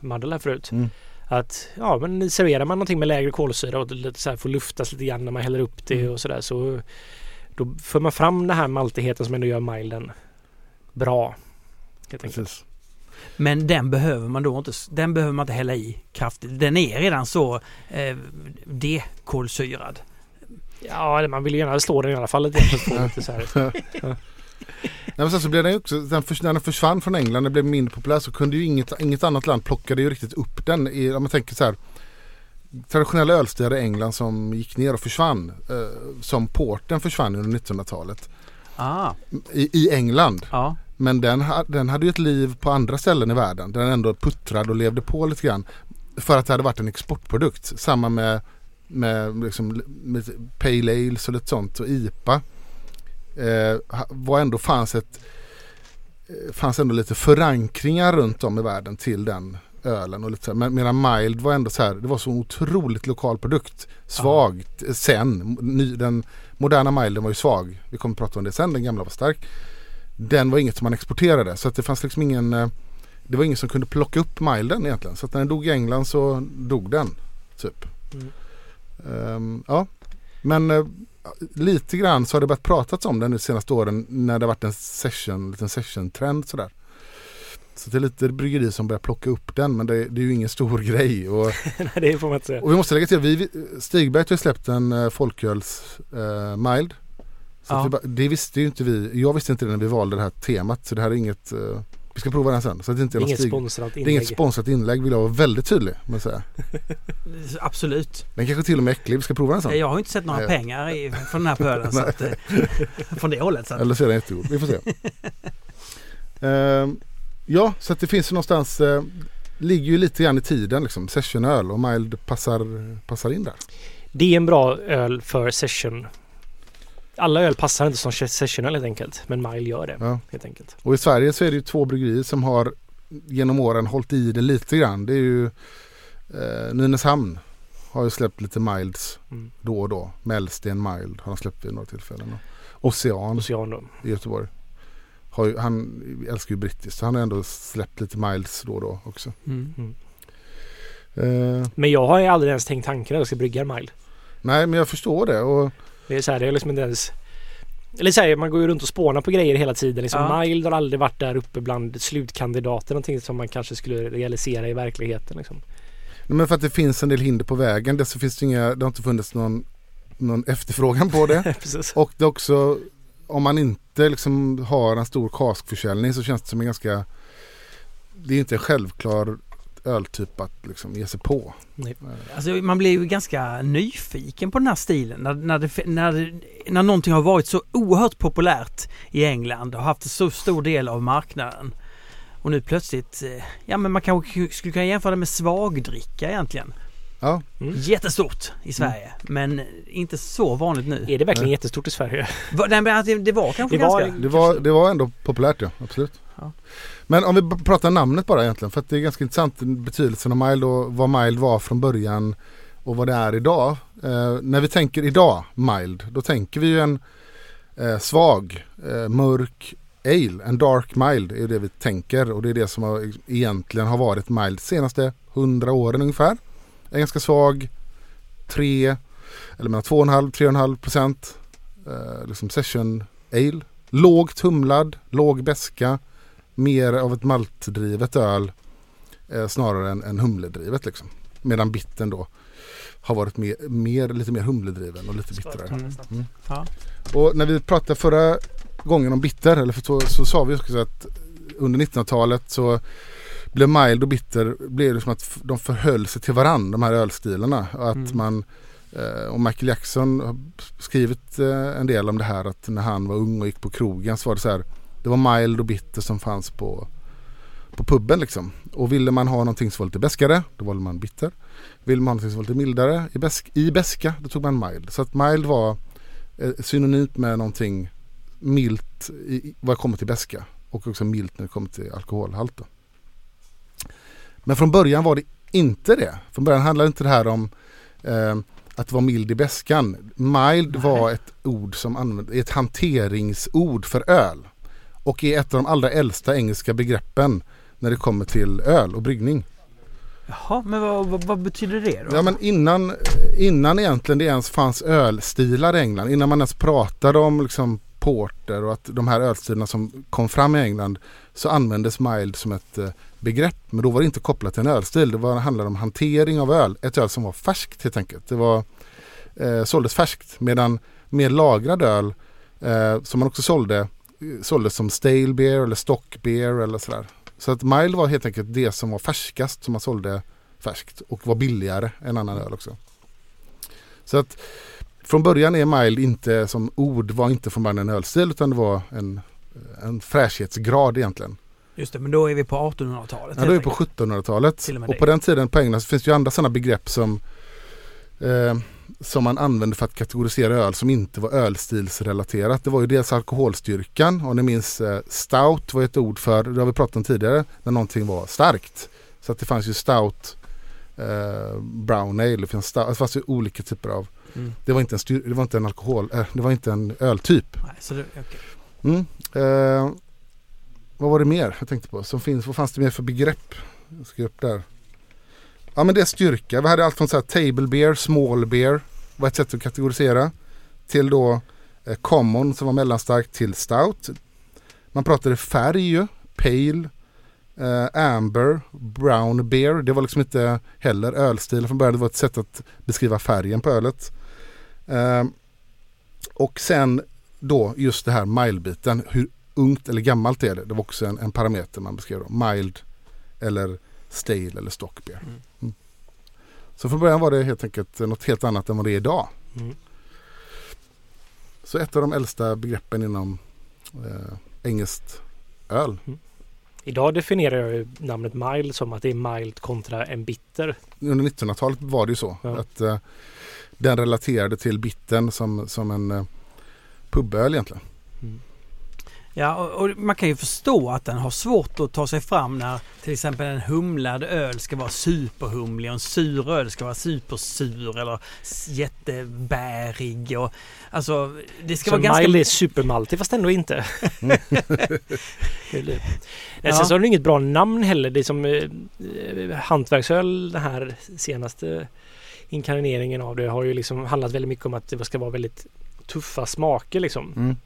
Mandel här förut. Mm. Att ja men serverar man någonting med lägre kolsyra och lite så här får luftas lite grann när man häller upp det Mm. och sådär så då för man fram den här maltigheten som ändå gör milden bra. Helt. Men den behöver man då inte, den behöver man inte hälla i kraftigt. Den är redan så eh, dekolsyrad. Ja, man vill ju gärna slå den i alla fall lite Nej, men sen så blev den också, den när den försvann från England, den blev mindre populär så kunde ju inget, inget annat land plockade ju riktigt upp den. I, om man tänker så här traditionella ölstilar i England som gick ner och försvann. Eh, som porten försvann under 1900-talet. Ah, I, I England. ja. Men den, den hade ju ett liv på andra ställen i världen. Den ändå puttrade och levde på lite grann. För att det hade varit en exportprodukt. Samma med, med, liksom, med Pale Ales och lite sånt och IPA. Eh, var ändå fanns ett eh, fanns ändå lite förankringar runt om i världen till den ölen. Och lite så här. Men, medan Mild var ändå så här, det var så otroligt lokal produkt. Svagt eh, sen. Ny, den moderna Milden var ju svag. Vi kommer att prata om det sen, den gamla var stark den var inget som man exporterade så att det fanns liksom ingen eh, Det var ingen som kunde plocka upp milden egentligen så att när den dog i England så dog den typ. Mm. Ehm, ja men eh, lite grann så har det börjat pratats om den nu de senaste åren när det har varit en session, liten session-trend sådär. Så det är lite bryggeri som börjar plocka upp den men det, det är ju ingen stor grej. Och, Nej, det får man inte säga. och vi måste lägga till, vi, Stigberg har släppt en uh, folköls eh, mild. Så Ja. bara, det visste ju inte vi, jag visste inte det när vi valde det här temat så det här är inget, eh, vi ska prova den sen. Så att det inte är, inget Stig, sponsrat det är inget inlägg. sponsrat inlägg vill jag vara väldigt tydlig med att säga. Absolut. Den kanske till och med är äcklig, vi ska prova den sen. Jag har inte sett några Nej. pengar i, från den här pölen. så att, eh, från det hållet. Så att, Eller så är den jättegod, vi får se. Ehm, ja, så att det finns ju någonstans, eh, ligger ju lite grann i tiden liksom. Sessionöl och mild passar, passar in där. Det är en bra öl för session. Alla öl passar inte som session helt enkelt. Men Mile gör det Ja. helt enkelt. Och i Sverige så är det ju två bryggerier som har genom åren hållit i det lite grann. Det är ju eh, Nynäshamn har ju släppt lite milds Mm. då och då. Mellsten mild har de släppt vid några tillfällen. Och Ocean Ocean då. i Göteborg. Har ju, han älskar ju brittiskt så han har ändå släppt lite milds då och då också. mm. Eh, Men jag har ju aldrig ens tänkt tanken att jag ska brygga en Mile. nej men jag förstår det. Och, Det är så här, det är liksom inte ens... Eller så här, man går ju runt och spånar på grejer hela tiden. Liksom Ja. Mild har aldrig varit där uppe bland slutkandidater. Någonting som man kanske skulle realisera i verkligheten. Liksom. men för att det finns en del hinder på vägen. Det, så finns det, inga, det har inte funnits någon, någon efterfrågan på det. Och det är också om man inte liksom har en stor kaskförsäljning så känns det som en ganska Det är inte en självklar öltyp att liksom ge sig på. Nej. Alltså, man blir ju ganska nyfiken på den här stilen. När, när, det, när, när någonting har varit så oerhört populärt i England och haft en så stor del av marknaden. Och nu plötsligt, eh, ja men man kanske skulle kunna jämföra det med svagdricka egentligen. Ja, Mm. Jättestort i Sverige men inte så vanligt nu. Är det verkligen Nej. jättestort i Sverige? Va- Nej, men att det, det var kanske Det var- ganska... det var, det var ändå populärt ja, absolut. Ja. Men om vi pratar namnet bara egentligen för att det är ganska intressant betydelsen av mild och vad mild var från början och vad det är idag. Eh, när vi tänker idag mild då tänker vi ju en eh, svag, eh, mörk ale. En dark mild är det vi tänker och det är det som har, e-, egentligen har varit mild de senaste hundra åren ungefär. En ganska svag, tre, eller mellan 2,5 3,5 procent eh, liksom session ale. Lågt humlad, låg beska, mer av ett maltdrivet öl eh, snarare än, än humledrivet liksom. Medan bitten då har varit mer, mer, lite mer humledriven och lite bittrare. Mm. Mm. Ja. Och när vi pratade förra gången om bitter, eller för så, så sa vi också att under 1900-talet så blev mild och bitter blev det som att de förhöll sig till varandra de här ölstilarna. Och att Mm. man eh, och Michael Jackson har skrivit eh, en del om det här att när han var ung och gick på krogen så var det så här Det var mild och bitter som fanns på, på puben liksom. Och ville man ha någonting som var lite beskare då valde man bitter. Vill man ha någonting som var lite mildare i, besk, i beska då tog man mild. Så att mild var eh, synonymt med någonting milt i, vad kommer till beska och också milt när det kommer till alkoholhalt. Då. Men från början var det inte det. Från början handlade inte det här om eh, att vara mild i beskan. Mild var ett ord som användes, ett hanteringsord för öl. Och är ett av de allra äldsta engelska begreppen när det kommer till öl och bryggning. Jaha, men vad, vad, vad betyder det då? Ja men innan, innan egentligen det ens fanns ölstilar i England, innan man ens pratade om liksom porter och att de här ölstilarna som kom fram i England så användes mild som ett eh, begrepp. Men då var det inte kopplat till en ölstil, det var, handlade om hantering av öl. Ett öl som var färskt helt enkelt. Det var, eh, såldes färskt medan mer lagrad öl eh, som man också sålde såldes som stale beer eller stock beer eller sådär. Så att mild var helt enkelt det som var färskast som man sålde färskt och var billigare än annan öl också. Så att från början är mild inte som ord var inte från början en ölstil utan det var en, en fräschhetsgrad egentligen. Just det, men då är vi på 1800-talet. Ja, då är vi på enkelt. 1700-talet Till och och på den tiden på så finns det ju andra sådana begrepp som eh, som man använde för att kategorisera öl som inte var ölstilsrelaterat. Det var ju dels alkoholstyrkan och ni minns eh, stout var ett ord för, det har vi pratat om tidigare, när någonting var starkt. Så att det fanns ju stout, eh, brown ale, det fanns, stout, det fanns ju olika typer av, Mm. det var inte en, styr, det var inte en alkohol, eh, det var inte en öltyp. Nej, så det, okej. Mm. Eh, vad var det mer jag tänkte på? Som finns, vad fanns det mer för begrepp? Jag ska upp där. Ja men det är styrka. Vi hade allt från så här table beer, small beer var ett sätt att kategorisera. Till då eh, common som var mellanstark till stout. Man pratade färg ju. Pale. Eh, amber. Brown beer. Det var liksom inte heller ölstil från början. Det var ett sätt att beskriva färgen på ölet. Eh, och sen då just det här mild-biten. Hur ungt eller gammalt är det? Det var också en, en parameter man beskrev. Då. Mild eller stale eller stock beer. Mm. Mm. Så från början var det helt enkelt något helt annat än vad det är idag. Mm. Så ett av de äldsta begreppen inom eh, engelskt öl. Idag definierar jag ju namnet mild som att det är mild kontra en bitter. Under 1900-talet var det ju så. Ja. Att eh, den relaterade till bitten som, som en eh, puböl egentligen. Ja, och, och man kan ju förstå att den har svårt att ta sig fram när till exempel en humlad öl ska vara superhumlig och en sur öl ska vara supersur eller jättebärig och alltså det ska Så vara ganska... mild är supermaltig fast ändå inte. Det blir- Ja. Sen så har den inget bra namn heller. Det är som eh, eh, hantverksöl, den här senaste inkarneringen av det har ju liksom handlat väldigt mycket om att det ska vara väldigt tuffa smaker liksom. Mm.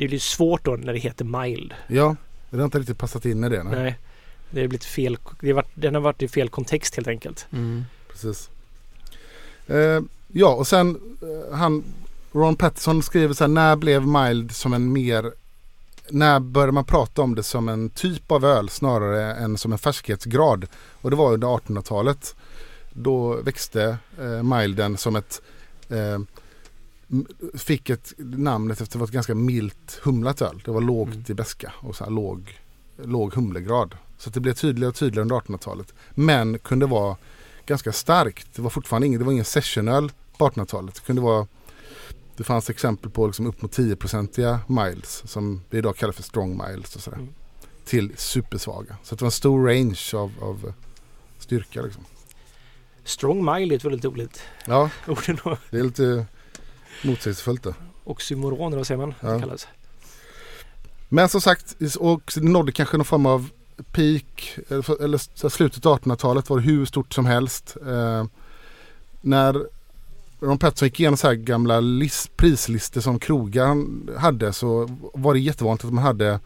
Det blir svårt då när det heter mild. Ja, det har inte riktigt passat in i det. Nej. Nej. Det har blivit fel. Det har varit, den har varit i fel kontext helt enkelt. Mm. Precis. Eh, ja, och sen eh, han Ron Patterson skriver så här, när blev mild som en mer när började man prata om det som en typ av öl snarare än som en färskhetsgrad? Och det var under 1800-talet. Då växte eh, milden som ett eh, fick ett namnet efter ett ganska milt humlat öl. Det var lågt Mm. i beska och så här låg, låg humlegrad. Så det blev tydligare och tydligare under 1800-talet. Men kunde vara ganska starkt. Det var fortfarande ingen, det var ingen sessionöl på 1800-talet. Det kunde vara det fanns exempel på liksom upp mot 10-procentiga miles som vi idag kallar för strong miles och sådär. Mm. Till supersvaga. Så det var en stor range av, av styrka liksom. Strong mild är ett väldigt roligt Ja, ord det är lite motsägelsefullt det. Oxymoron, eller vad säger man? Ja. Det kallas. Men som sagt, och nådde kanske någon form av peak, eller, slutet av 1800-talet var det hur stort som helst. Eh, när Ron Pettersson gick igenom så här gamla lis- prislistor som krogar hade så var det jättevanligt att man hade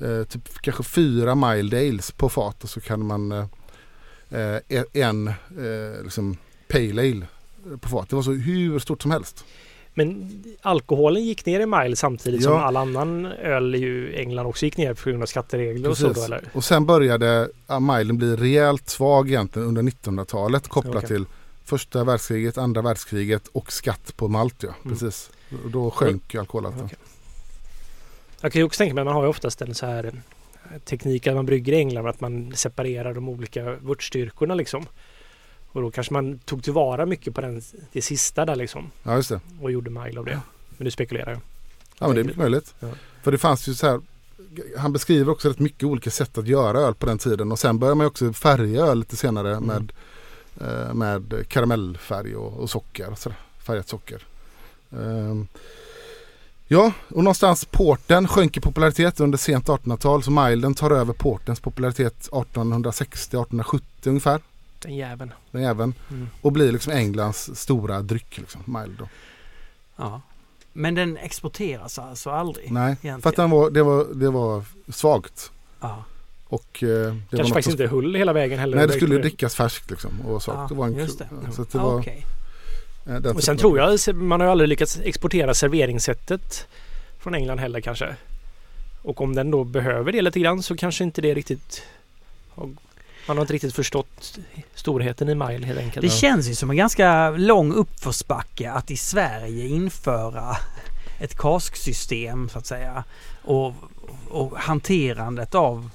eh, typ kanske fyra mild ales på fat och så kan man eh, eh, en eh, liksom pale ale på fat. Det var så hur stort som helst. Men alkoholen gick ner i mile samtidigt Ja. som all annan öl i England också gick ner på grund av skatteregler och så då Precis. eller? Och sen började ja, milen bli rejält svag egentligen under 1900-talet kopplat Okej. till första världskriget, andra världskriget och skatt på malt. Ja. Mm. Precis. Och då sjönk ju alkoholhalten. Okej. Jag kan ju också tänka mig att man har ju oftast en så här eh, teknik att man brygger i England att man separerar de olika vörtstyrkorna liksom. Och då kanske man tog tillvara mycket på den, det sista där liksom Ja, just det. och gjorde mile av det. Men du spekulerar jag. Ja, men det är mycket möjligt. Ja. För det fanns ju så här han beskriver också rätt mycket olika sätt att göra öl på den tiden och sen börjar man också färga öl lite senare Mm. med, eh, med karamellfärg och, och socker, så där, färgat socker. Ehm, ja, och någonstans porten sjönk i popularitet under sent 1800-tal så milden tar över portens popularitet 1860-1870 ungefär. Den jäveln. Den även Mm. och blir liksom Englands stora dryck, liksom, mild då. Ja. Men den exporteras alltså aldrig? Nej, egentligen. för att den var, det, var, det var svagt. Ja. Och, eh, det Kanske faktiskt inte höll hela vägen heller. Nej det skulle ju drickas färskt liksom. Och så, Ja, det var en just kul- det. ja, Så att det Ja, var, okej. eh, Och sen tror jag man har ju aldrig lyckats exportera serveringssättet från England heller kanske. Och om den då behöver det lite grann så kanske inte det riktigt har- man har inte riktigt förstått storheten i mile helt enkelt. Det känns ju som en ganska lång uppförsbacke att i Sverige införa ett kasksystem så att säga. Och, och hanterandet av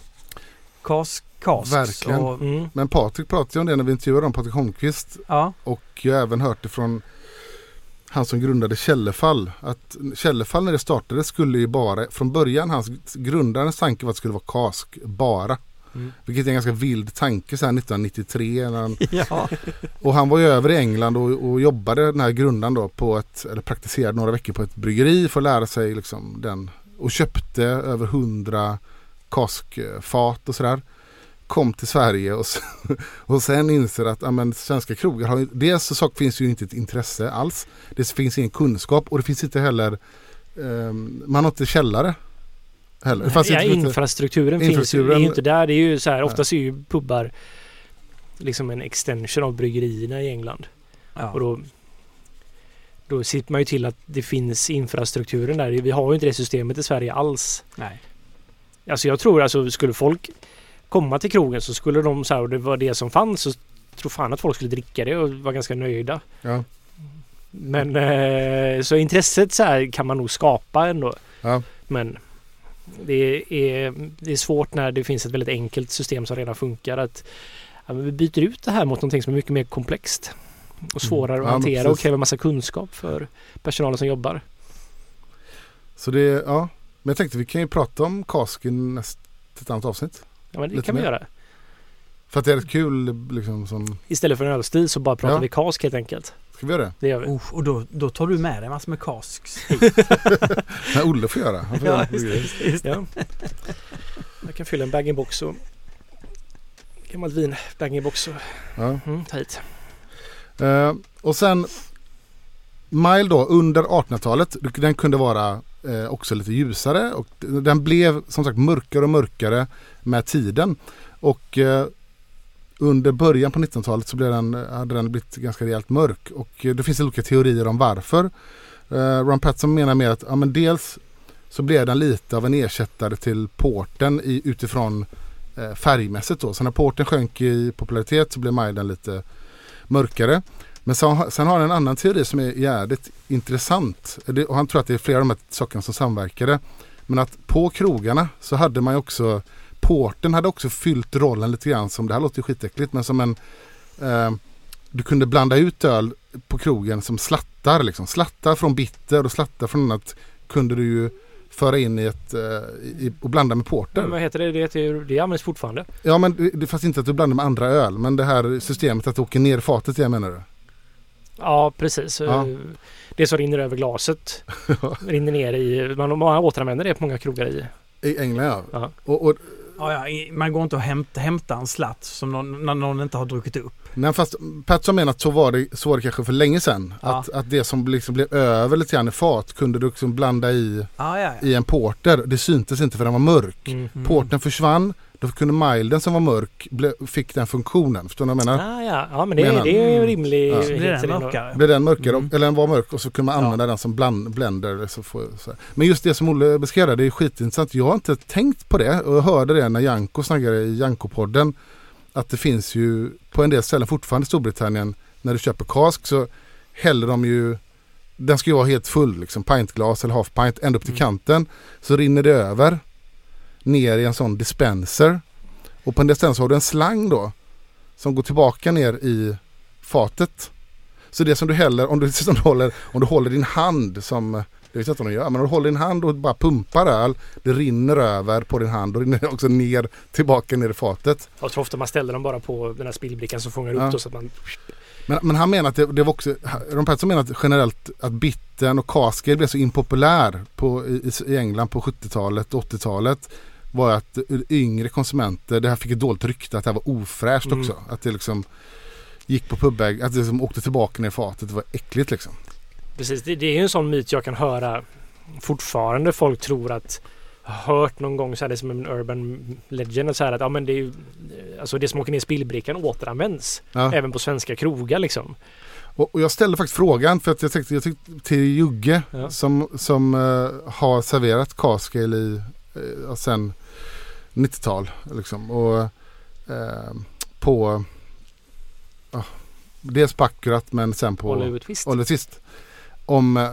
kas, kasks. Verkligen. Och, Mm. Men Patrik pratade ju om det när vi intervjuade om Patrik Holmqvist. ja, Och jag har även hört det från han som grundade Källefall. Att Källefall när det startade skulle ju bara, från början hans grundarens tanke var att det skulle vara kask bara. Mm. Vilket är en ganska vild tanke så här 1993. När han, ja, och han var ju över i England och, och jobbade den här grundaren då på ett, eller praktiserade några veckor på ett bryggeri för att lära sig liksom den. Och köpte över hundra kaskfat och sådär. Kom till Sverige och, och sen inser att ja, men, svenska krogar har ju, dels så sak finns ju inte ett intresse alls. Det finns ingen kunskap och det finns inte heller, ehm, man har inte källare. Heller. Det fanns ja, inte, infrastrukturen, finns ju, Infrastrukturen- är ju inte där. Det är ju så här, oftast är ju pubbar liksom en extension av bryggerierna i England. Och ja. då, då sitter man ju till att det finns infrastrukturen där. Vi har ju inte det systemet i Sverige alls. Nej. Alltså jag tror alltså skulle folk komma till krogen så skulle de så här, och det var det som fanns så tror fan att folk skulle dricka det och vara ganska nöjda. ja, Men eh, så intresset så här kan man nog skapa ändå. ja, Men det är, det är svårt när det finns ett väldigt enkelt system som redan funkar att ja, men vi byter ut det här mot någonting som är mycket mer komplext och svårare Mm. att Ja, hantera och kräver massa kunskap för personalen som jobbar. så det, ja. Men jag tänkte vi kan ju prata om kask i ett annat avsnitt. Ja, men det Lite kan vi mer. göra. För att det är rätt kul liksom som, Istället för en ölstil så bara pratar Ja. vi kask helt enkelt. Ska vi göra det? Det gör vi. Usch, och då, då tar du med dig massor med kasks. Nej, Olle får göra. Han får göra ja, en just just. Ja. Jag kan fylla en bag-in-box och gammalt vin bag-in-box och Ja. mm, ta hit. Eh, och sen Mile då under 1800-talet, den kunde vara eh, också lite ljusare och den blev som sagt mörkare och mörkare med tiden. Och eh, under början på 1900-talet så blev den, hade den blivit ganska rejält mörk och eh, det finns olika teorier om varför. Uh, Ron Patson menar mer att ja, men dels så blev den lite av en ersättare till porten i, utifrån eh, färgmässigt då. Så när porten sjönk i popularitet så blev Majden lite mörkare. Men sen, sen har han en annan teori som är jävligt intressant. Det, och han tror att det är flera av de här sakerna som samverkade. Men att på krogarna så hade man ju också Porten hade också fyllt rollen lite grann som, det här låter ju skitäckligt, men som en eh, Du kunde blanda ut öl på krogen som slattar liksom. Slattar från bitter och slattar från annat kunde du ju föra in i ett eh, i, och blanda med porter. Men vad heter det? Det, heter, det används fortfarande. Ja men det, fast inte att du blandar med andra öl. Men det här systemet att det åker ner fatet igen menar du? Ja, precis. Ja. Det som rinner över glaset rinner ner i... Man, man återanvänder det på många krogar i. I England ja. Ja. Och, och, Ja, ja, man går inte och hämta, hämta en slatt som någon, när någon inte har druckit upp. nej, fast Patson menar att så var, det, så var det kanske för länge sedan. Ja. Att, att det som liksom blev över lite grann i fat kunde du liksom blanda i, Ja, i en porter. Det syntes inte för den var mörk. Mm. Porten försvann, Då kunde milden som var mörk ble, fick den funktionen. Förstår du vad jag menar? Ah, ja. ja, men det, Menar- det är rimlig... Ja. Blir den mörkare. Blev den mörkare, Mm. eller den var mörk och så kunde man använda den som bland, blender. Så får, så. Men just det som Olle beskrev där, det är skitintressant. Jag har inte tänkt på det och jag hörde det när Janko snackade i Janko-podden. Att det finns ju på en del ställen fortfarande i Storbritannien när du köper kask så häller de ju den ska ju vara helt full, liksom pintglas eller half pint, ända upp till Mm. kanten. Så rinner det över ner i en sån dispenser. Och på en så har du en slang då som går tillbaka ner i fatet. Så det som du häller, om du, som du håller, om du håller din hand som, det vet jag inte om du gör, men om du håller din hand och bara pumpar öl, det rinner över på din hand och rinner också ner, tillbaka ner i fatet. Jag tror ofta man ställer dem bara på den här spillbrickan som fångar upp Ja. då så att man... Men, men han menar att det, det var också, Ron Pettersson menar att generellt att bitten och cask ale blev så impopulär på, i, i England på 70-talet och 80-talet var att yngre konsumenter, det här fick ett dåligt rykte att det här var ofräscht Mm. också. Att det liksom gick på pubägg, att det liksom åkte tillbaka ner i fatet, det var äckligt liksom. Precis, det, det är ju en sån myt jag kan höra fortfarande. Folk tror att hört någon gång så här, det är som en urban legend så här att ja men det är ju alltså det som åker ner i spillbrickan återanvänds Ja. även på svenska krogar liksom. Och, och jag ställde faktiskt frågan för att jag tänkte, jag tyckte till Jugge Ja. som, som eh, har serverat cask ale i uh, sen 90-tal liksom. Och eh, på ja, dels på Akkurat men sen på Oliver Twist. Oliver Twist. Om, eh,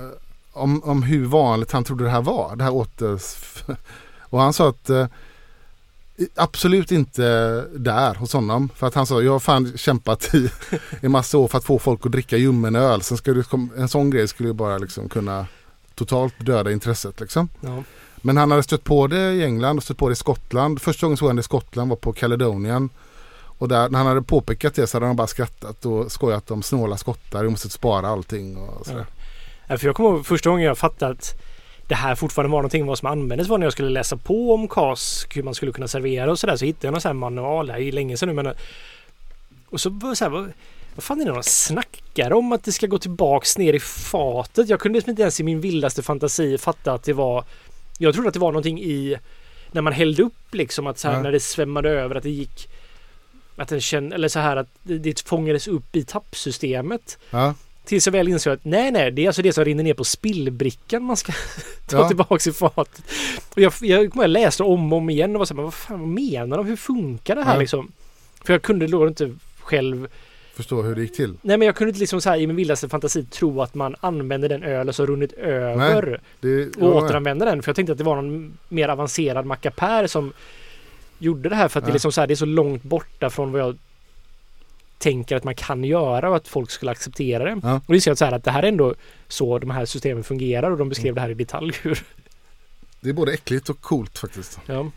om, om hur vanligt han trodde det här var. Det här åter... Och han sa att eh, absolut inte där hos honom. För att han sa jag har fan kämpat i en massa år för att få folk att dricka ljummen öl. Sen ska du, en sån grej skulle ju bara liksom kunna totalt döda intresset liksom. Ja. Men han hade stött på det i England och stött på det i Skottland. Första gången såg han det i Skottland var på Caledonian. Och där, när han hade påpekat det så hade han bara skrattat och skojat om snåla skottar. Vi måste spara allting och sådär. Ja, för jag kommer ihåg första gången jag fattade att det här fortfarande var någonting vad som användes var när jag skulle läsa på om kask, hur man skulle kunna servera och sådär. Så hittade jag någon sån här manual, det är länge sedan nu men och så var så här, vad, vad fan är det de snackar om att det ska gå tillbaks ner i fatet? Jag kunde liksom inte ens i min vildaste fantasi fatta att det var Jag trodde att det var någonting i när man hällde upp liksom att så här Ja. när det svämmade över att det gick att den kände, eller så här att det, det fångades upp i tappsystemet. Ja. Tills jag väl insåg att nej, nej, det är alltså det som rinner ner på spillbrickan man ska ta Ja. tillbaks i fatet. Och jag, jag, jag läste om och om igen och var så här, men vad fan vad menar de? Hur funkar det här Ja. liksom? För jag kunde då inte själv, Förstå hur det gick till. nej men jag kunde inte liksom så här i min vildaste fantasi tro att man använder den ölen som runnit över Det, och återanvänder den. För jag tänkte att det var någon mer avancerad mackapär som gjorde det här för att det, är liksom så här, det är så långt borta från vad jag tänker att man kan göra och att folk skulle acceptera det. Ja. Och det ser jag så här att det här är ändå så de här systemen fungerar och de beskrev det här i detalj hur. det är både äckligt och coolt faktiskt. Ja.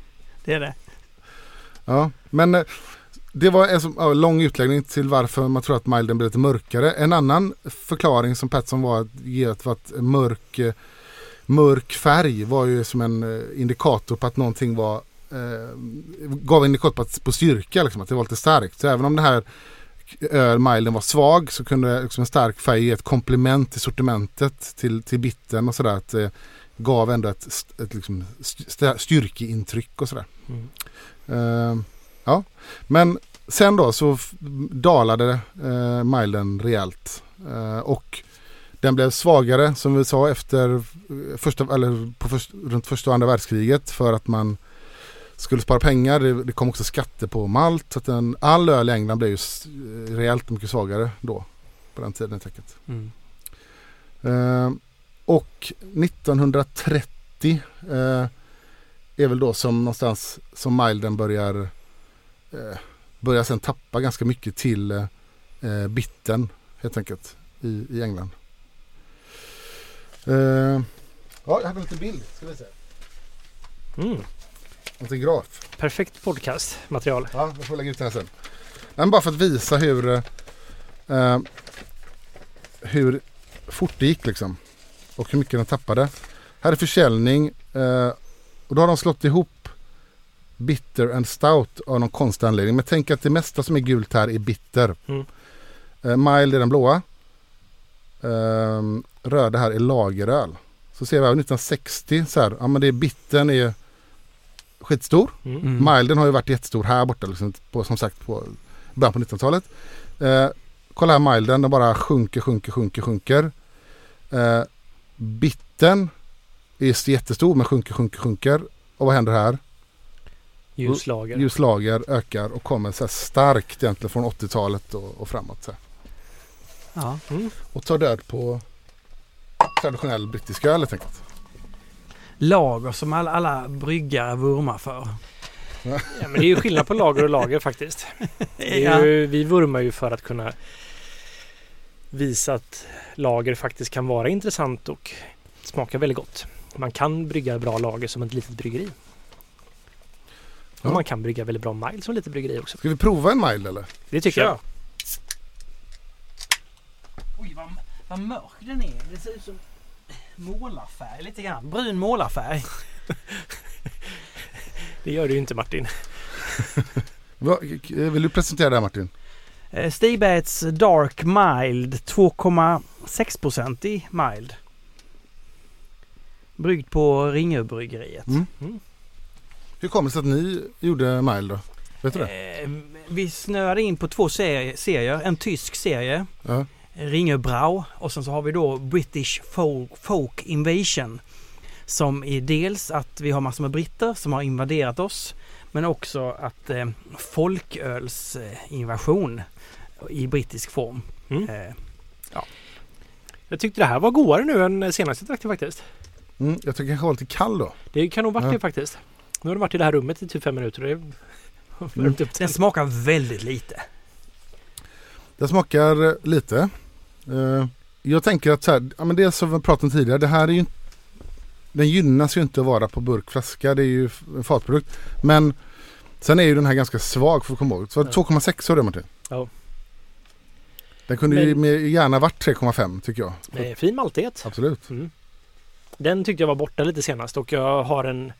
Det är det. Ja, men eh, det var en som, lång utläggning till varför man tror att milden blir lite mörkare. En annan förklaring som Pettersson var att ge att mörk, eh, mörk färg var ju som en eh, indikator på att någonting var eh, gav indikator på, att, på styrka, liksom, att det var lite starkt. Så även om det här öl, milden var svag så kunde liksom en stark färg ge ett komplement till sortimentet till, till bitten och sådär. Att det gav ändå ett, st- ett liksom st- styrkeintryck och sådär. Mm. Eh, ja, men sen då så dalade uh, milden rejält. Eh, och den blev svagare som vi sa efter eh, första, eller på först, runt första och andra världskriget för att man skulle spara pengar. Det, det kom också skatter på malt. Så att den, all öl i England blev ju s- rejält mycket svagare då. På den tiden helt enkelt. Mm. Eh, och 1930 eh, är väl då som någonstans som milden börjar eh, börjar sen tappa ganska mycket till eh, bitten helt enkelt i, i England. Eh, ja, jag hade en liten bild. Ska vi se. Mm. En liten graf. Perfekt podcastmaterial. Ja, jag får lägga ut det här sen. Men bara för att visa hur eh, hur fort det gick liksom. Och hur mycket den tappade. Här är försäljning eh, och då har de slått ihop bitter and stout av någon konstig anledning. Men tänk att det mesta som är gult här är bitter. Mm. Eh, mild är den blåa. Eh, röda här är lageröl. Så ser vi här 1960 så här. Ja men det är bittern är skitstor. Mm. Mm. Milden har ju varit jättestor här borta liksom, på, som sagt på början på 1900-talet. Eh, kolla här Milden, den bara sjunker, sjunker, sjunker, sjunker. Eh, bitten är jättestor men sjunker, sjunker, sjunker. Och vad händer här? Ljuslager. Ljuslager ökar och kommer så här starkt egentligen från 80-talet och, och framåt. Så. Ja. Mm. Och tar död på traditionell brittisk öl helt enkelt. Lager som alla, alla bryggare vurmar för. Ja, men det är ju skillnad på lager och lager faktiskt. Det är ju, vi vurmar ju för att kunna visa att lager faktiskt kan vara intressant och smaka väldigt gott. Man kan brygga bra lager som ett litet bryggeri. Ja. Och man kan brygga väldigt bra mile som ett litet bryggeri också. Ska vi prova en mild eller? Det tycker jag. Oj vad, vad mörk den är. Det ser ut som målarfärg lite grann. Brun målarfärg. Det gör du ju inte Martin. Vill du presentera det här Martin? Eh, Stigbats Dark Mild 2,6% i mild. Bryggd på Ringöbryggeriet. Mm. Mm. Hur kommer det sig att ni gjorde mild då? Vet du det? Eh, vi snöade in på två serie, serier. En tysk serie, Ja. Ringö Brau och sen så har vi då British Folk, Folk Invasion. Som är dels att vi har massor med britter som har invaderat oss. Men också att eh, folkölsinvasion i brittisk form. Mm. Eh, Jag tyckte det här var godare nu än senast jag drack det faktiskt. Mm, jag tycker kanske var lite kall då. Det kan nog varit Ja. det faktiskt. Nu har det varit i det här rummet i typ fem minuter det har värmt upp den smakar väldigt lite. Det smakar eh, lite. Eh, Jag tänker att så här, ja men det som vi pratade om tidigare, det här är ju inte- Den gynnas ju inte att vara på burkflaska, det är ju en fatprodukt. Men sen är ju den här ganska svag för att komma ihåg. Så var det Ja. 2,6 sa du Martin? Ja. Den kunde ju Men- med, gärna varit 3,5 tycker jag. Med fin maltighet. Absolut. Mm. Den tyckte jag var borta lite senast och jag har en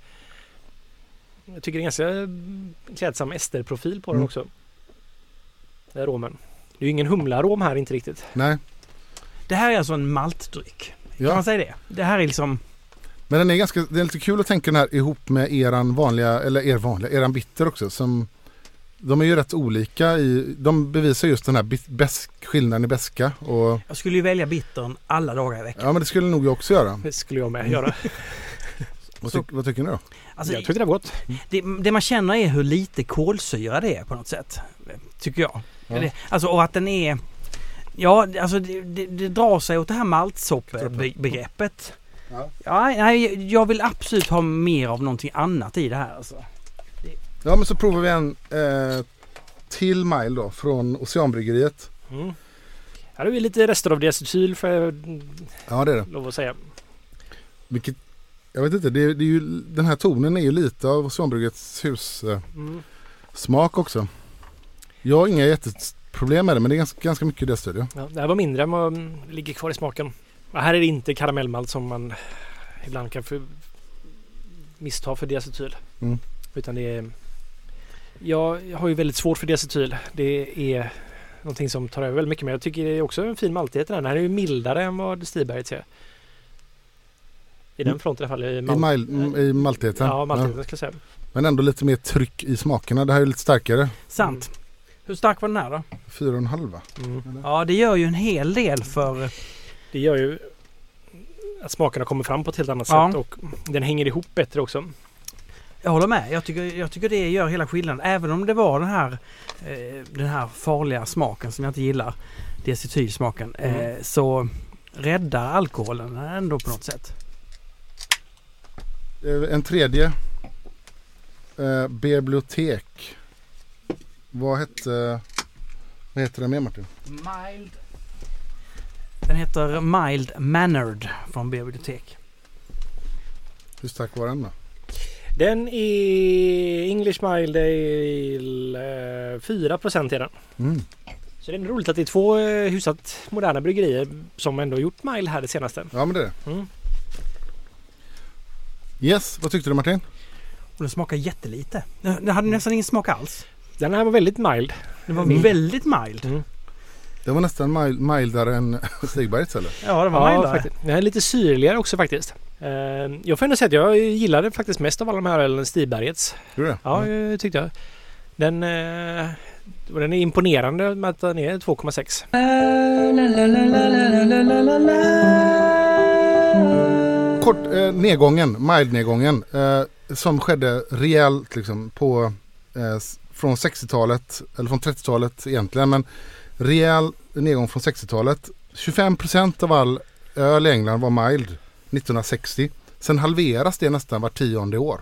Jag tycker det är ganska mm, klädsam esterprofil på den Mm. också. Det är aromen. Det är ju ingen humlearom här inte riktigt. Nej. Det här är alltså en maltdryck. Kan Ja. man säga det? Det här är liksom... Men den är ganska, det är lite kul att tänka den här ihop med eran vanliga, eller er vanliga, eran bitter också. Som, de är ju rätt olika i, de bevisar just den här skillnaden i beska. Och, Jag skulle ju välja bittern alla dagar i veckan. ja men det skulle nog jag också göra. Det skulle jag med Mm. göra. Vad, Så- tyck, vad tycker ni då? Alltså, jag tyckte det var gott. det, det man känner är hur lite kolsyra det är på något sätt. Tycker jag. Ja. Det, alltså och att den är... Ja, alltså det, det, det drar sig åt det här maltsoppebegreppet. Ja. Ja, nej, jag vill absolut ha mer av någonting annat i det här alltså. Ja men så provar vi en eh, till mile då från Oceanbryggeriet. Mm. Här har vi lite rester av diacetyl får jag Ja det är det. lov att säga. Vilket, jag vet inte, det är, det är ju, den här tonen är ju lite av Oceanbryggeriets hussmak Mm. också. Jag har inga jätteproblem med det men det är ganska, ganska mycket det stöd. Ja, det här var mindre än vad ligger kvar i smaken. Och här är det inte karamellmalt som man ibland kan för missta för diacetyl. Mm. Utan det är... Jag har ju väldigt svårt för diacetyl. Det är någonting som tar över väldigt mycket. Men jag tycker det är också en fin maltighet i den. Den här är ju mildare än vad Stiberget är. I den Mm. fronten i alla fall. I, I, mal- mile, i maltigheten. Ja, maltigheten ska jag säga. Men ändå lite mer tryck i smakerna. Det här är lite starkare. Sant. Hur stark var den här då? Fyra och en halv va? Mm. Ja, det gör ju en hel del för... Det gör ju att smakerna kommer fram på ett helt annat Ja. sätt och den hänger ihop bättre också. Jag håller med. Jag tycker, jag tycker det gör hela skillnaden. Även om det var den här, eh, den här farliga smaken som jag inte gillar. Diacetylsmaken. Eh, Mm. så räddar alkoholen ändå på något sätt. Eh, En tredje. Eh, bibliotek. Vad hette... Vad heter den mer Martin? Mild. Den heter Mild Mannered från bibliotek. Hur stark var den då? Den är English Mild Ale eh, 4 procent är den. Mm. Så det är roligt att det är två eh, hyfsat moderna bryggerier som ändå gjort Mild här det senaste. Ja men det är det. Mm. Yes, vad tyckte du Martin? Och den smakar jättelite. Den den hade nästan ingen smak alls. Den här var väldigt mild. Den var Mm. väldigt mild. Mm. Det var nästan mil- mildare än Stigbergets eller? Ja, det var Ja, faktiskt. Den är lite syrligare också faktiskt. Eh, Jag får ändå säga att jag gillade faktiskt mest av alla de här ölen Stibergets. Gjorde det? Ja, det tyckte jag. Den, eh, och den är imponerande med att den är 2,6. Kort eh, nedgången, mild-nedgången eh, som skedde rejält liksom på eh, från 60-talet eller från 30-talet egentligen men rejäl nedgång från 60-talet. 25% av all öl i England var mild 1960. Sen halveras det nästan var tionde år.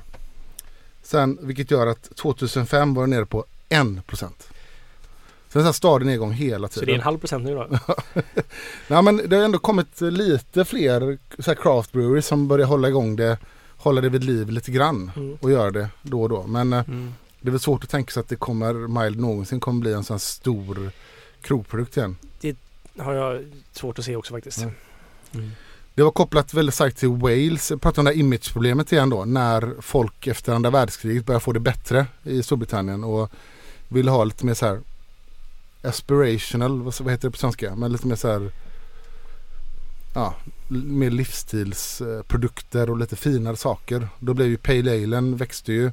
Sen, vilket gör att 2005 var det nere på 1%. Så det är här stadig nedgång hela tiden. Så det är en halv procent nu då. Ja, men det har ändå kommit lite fler så här craft breweries som börjar hålla igång det, hålla det vid liv lite grann Mm. och göra det då och då. Men eh, Mm. det är väl svårt att tänka sig att det kommer, mild någonsin kommer bli en sån här stor krogprodukt igen. har jag svårt att se också faktiskt. Mm. Det var kopplat väldigt starkt till Wales. Jag pratar om det här imageproblemet igen då. När folk efter andra världskriget började få det bättre i Storbritannien och ville ha lite mer så här aspirational, vad heter det på svenska? Men lite mer så här ja, mer livsstilsprodukter och lite finare saker. Då blev ju Pale Alen växte ju.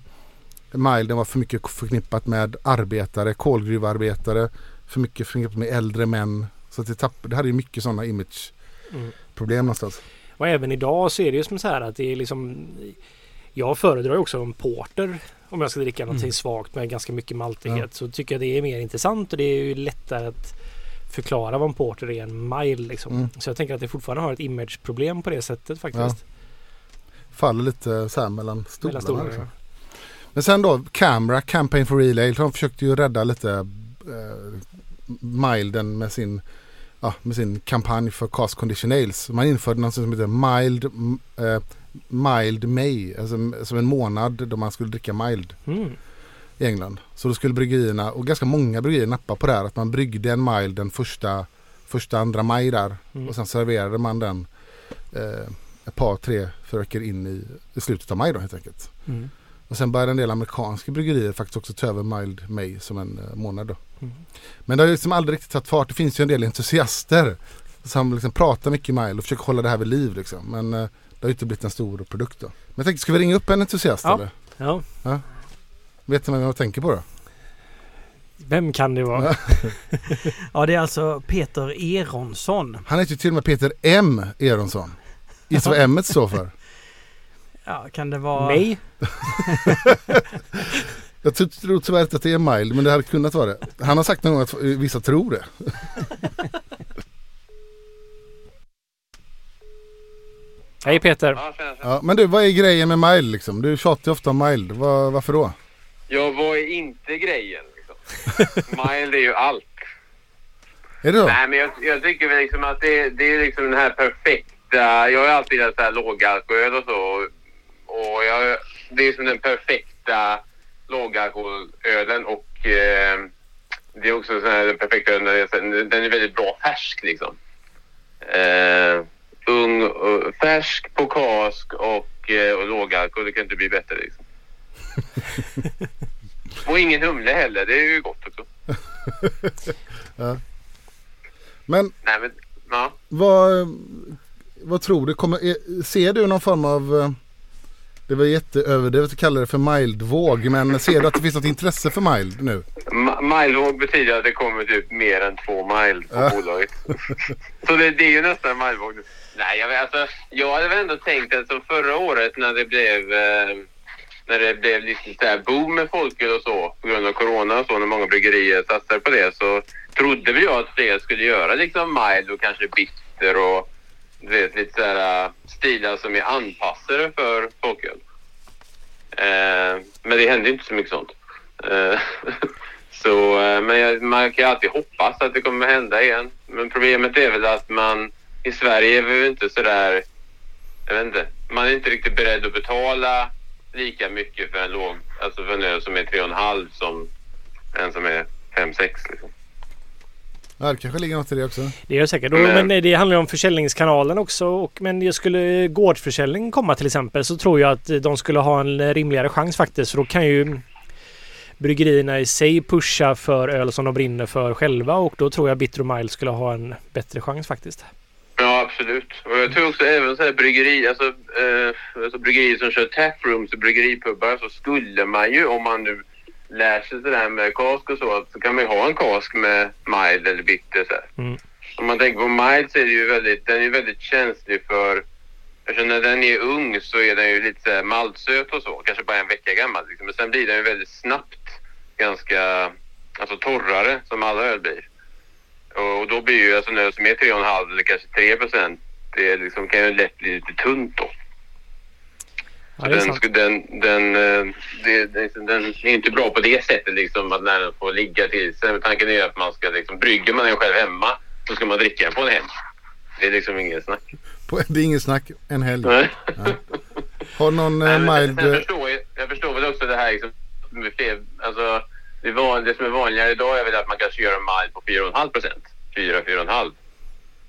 Milden var för mycket förknippat med arbetare, kolgruvarbetare. För mycket förknippat med äldre män. Så att det, tapp, det hade ju mycket sådana image Mm. någonstans. Och även idag så är det ju som så här att det är liksom Jag föredrar ju också en porter om jag ska dricka någonting Mm. svagt med ganska mycket maltighet Ja. så tycker jag det är mer intressant och det är ju lättare att förklara vad en porter är än mild liksom. Mm. Så jag tänker att det fortfarande har ett imageproblem på det sättet faktiskt. Faller lite så här mellan stolarna. Mellan stolarna. liksom. Men sen då Camera, Campaign for Real Ale. De försökte ju rädda lite eh, milden med sin, ja, med sin kampanj för Cast Condition Ales. Man införde något som heter Mild, eh, mild May. Alltså som en månad då man skulle dricka mild Mm. i England. Så då skulle bryggerierna, och ganska många bryggerier nappa på det här. Att man bryggde en mild den första, första andra maj där. Mm. Och sen serverade man den eh, ett par, tre, fyra veckor in i, i slutet av maj då helt enkelt. Mm. Och sen började en del amerikanska bryggerier faktiskt också ta över mild May som en eh, månad då. Mm. Men det har liksom aldrig riktigt tagit fart. Det finns ju en del entusiaster som liksom pratar mycket mild och försöker hålla det här vid liv liksom. Men eh, det har ju inte blivit en stor produkt då. Men jag tänkte, ska vi ringa upp en entusiast Ja. eller? Ja. Vet ni vem jag tänker på då? Vem kan det vara? Ja. Ja, det är alltså Peter Eronsson. Han heter ju till och med Peter M Eronsson. Gissa vad M står för? Ja, kan det vara... Nej. Jag tror- tror tyvärr inte att det är mild men det hade kunnat vara det. Han har sagt någon gång att vissa tror det. Hej Peter. Ja, tjena, tjena. Ja, men du, vad är grejen med mild liksom? Du tjatar ju ofta om mild. Vad- varför då? Jag var inte grejen. Liksom. Mild är ju allt. Är det så? Nej, men jag, jag tycker väl liksom att det, det är liksom den här perfekta... Jag har alltid gillat så här lågalkohol och så. Och jag, det är som den perfekta lågalkoholölen och eh, det är också så här, den perfekta ölen. Den är, den är väldigt bra färsk liksom. Eh, ung, och färsk på kask och, eh, och lågalkohol. Det kan inte bli bättre liksom. Och ingen humle heller. Det är ju gott också. Men Nej, men ja. vad, vad tror du? Kommer, är, ser du någon form av... eh, Det var jätteöverdrivet att kalla det för mild-våg. Men ser du att det finns något intresse för mild nu? Milevåg betyder att det kommer typ mer än två mile på Ja. bolaget. så det, det är ju nästan milevåg nu. Nej, jag, alltså, jag hade väl ändå tänkt att som förra året när det blev eh, när det blev lite så här boom med folköl och så på grund av corona och så när många bryggerier satsade på det så trodde väl jag att fler skulle göra liksom mild och kanske bitter och du vet lite så här äh, stilar som är anpassade för folköl. Eh, men det hände inte så mycket sånt. Eh, så, eh, men jag, man kan ju alltid hoppas att det kommer hända igen. Men problemet är väl att man i Sverige är vi ju inte sådär, jag vet inte, man är inte riktigt beredd att betala lika mycket för en låg, alltså för en öl som är 3,5 som en som är 5-6 liksom. Ja, det kanske ligger något i det också. Det gör det säkert. Men- men det handlar ju om försäljningskanalen också. Och, men det skulle gårdsförsäljning komma till exempel så tror jag att de skulle ha en rimligare chans faktiskt. För då kan ju bryggerierna i sig pusha för öl som de brinner för själva och då tror jag Bitter och Mild skulle ha en bättre chans faktiskt. Ja, absolut. Och jag tror också även så här bryggeri, alltså, eh, alltså bryggerier som kör taprooms och bryggeripubbar så skulle man ju om man nu lär sig det där med kask och så, så kan man ju ha en kask med mild eller bitter så här. Mm. Om man tänker på mild så är det ju väldigt, den är ju väldigt känslig för Eftersom när den är ung så är den ju lite maltsöt och så, kanske bara en vecka gammal. Liksom. Men sen blir den ju väldigt snabbt ganska alltså torrare som alla öl blir. Och, och då blir ju alltså en öl som är 3,5 eller kanske 3 procent, det liksom, kan ju lätt bli lite tunt då. Ja, den, den, den, eh, det, det, den är inte bra på det sättet liksom att när den får ligga till sig. Tanken är att man ska liksom, brygger man den själv hemma så ska man dricka den på en helg. Det är liksom ingen snack. På- Det är inget snack en helg. Nej. Har någon Nej, eh, mild... sen eh, förstår jag, jag förstår väl också det här liksom, med fler, alltså, det, van, det som är vanligare idag är väl att man kanske gör en mile på 4,5 procent. 4-4,5.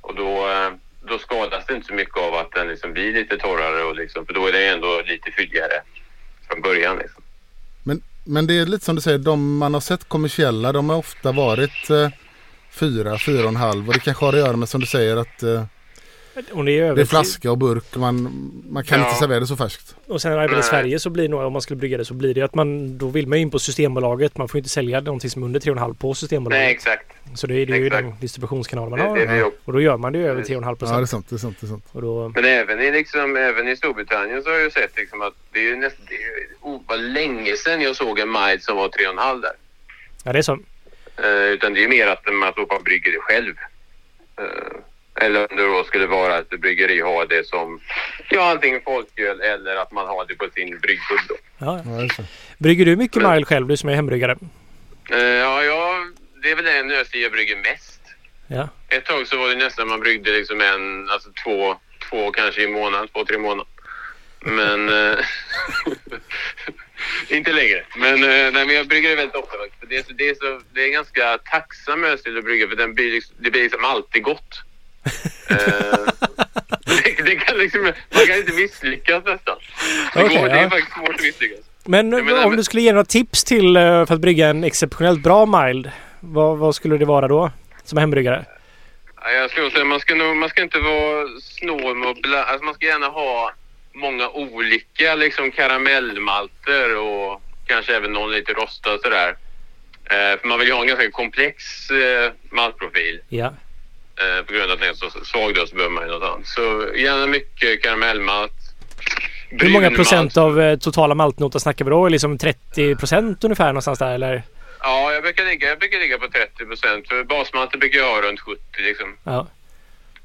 Och då, eh, då skadas det inte så mycket av att den liksom blir lite torrare och liksom, för då är det ändå lite fylligare från början. Liksom. Men, men det är lite som du säger, de man har sett kommersiella de har ofta varit eh, fyra, fyra och en halv. Och det kanske har att göra med som du säger att eh, det är över det är flaska och burk. Man, man kan Ja. inte servera det så färskt. Och sen även i. Sverige så blir det nog, om man skulle brygga det så blir det att man då vill man in på Systembolaget. Man får inte sälja någonting som är under 3,5 på Systembolaget. Nej, exakt. Så det är, det är ju den distributionskanal man Det, har. det också. Och då gör man det ju över Precis. 3,5 Ja, det är procent. sant. Det är sant, det är sant. och då, Men även i, liksom, även i Storbritannien så har jag ju sett liksom att det är ju nästan, det är oh, vad länge sedan jag såg en mild som var 3,5 där. ja, det är så. Eh, utan det är ju mer att man brygger det själv. Eh, eller om det då skulle vara att bryggeri har det som ja, antingen folköl eller att man har det på sin bryggklubb. då. Ja. Ja. Brygger du mycket mild själv, du som är hembryggare? Eh, ja, ja, det är väl den ölstil jag brygger mest. Ja. Ett tag så var det nästan man bryggde liksom en, alltså två, två kanske i månaden, två, tre månader. Men eh, inte längre. Men, eh, nej, men jag brygger det väldigt ofta faktiskt. Det är, så, det är, så, det är ganska tacksam ölstil att brygga för den blir liksom, det blir liksom alltid gott. Eh, det, det kan liksom, man kan inte misslyckas nästan. Det, Okej, går, det är ja. faktiskt svårt att misslyckas. Men menar, om du skulle ge några tips till eh, för att brygga en exceptionellt bra mild. Vad, vad skulle det vara då? Som hembryggare? Ja, Jag skulle säga man ska, nog, man ska inte vara snål med att bla, alltså Man ska gärna ha många olika liksom karamellmalter och kanske även någon lite rostad sådär. Eh, för man vill ju ha en ganska komplex eh, maltprofil. Ja. Eh, på grund av att den är så svag då så behöver man ju något annat. Så gärna mycket karamellmalt. Hur många procent malt. av eh, totala maltnotan snackar vi då? Liksom 30 procent ungefär någonstans där eller? Ja, jag brukar ligga, jag brukar ligga på 30 procent. För basmalten brukar jag ha runt 70 liksom. Ja.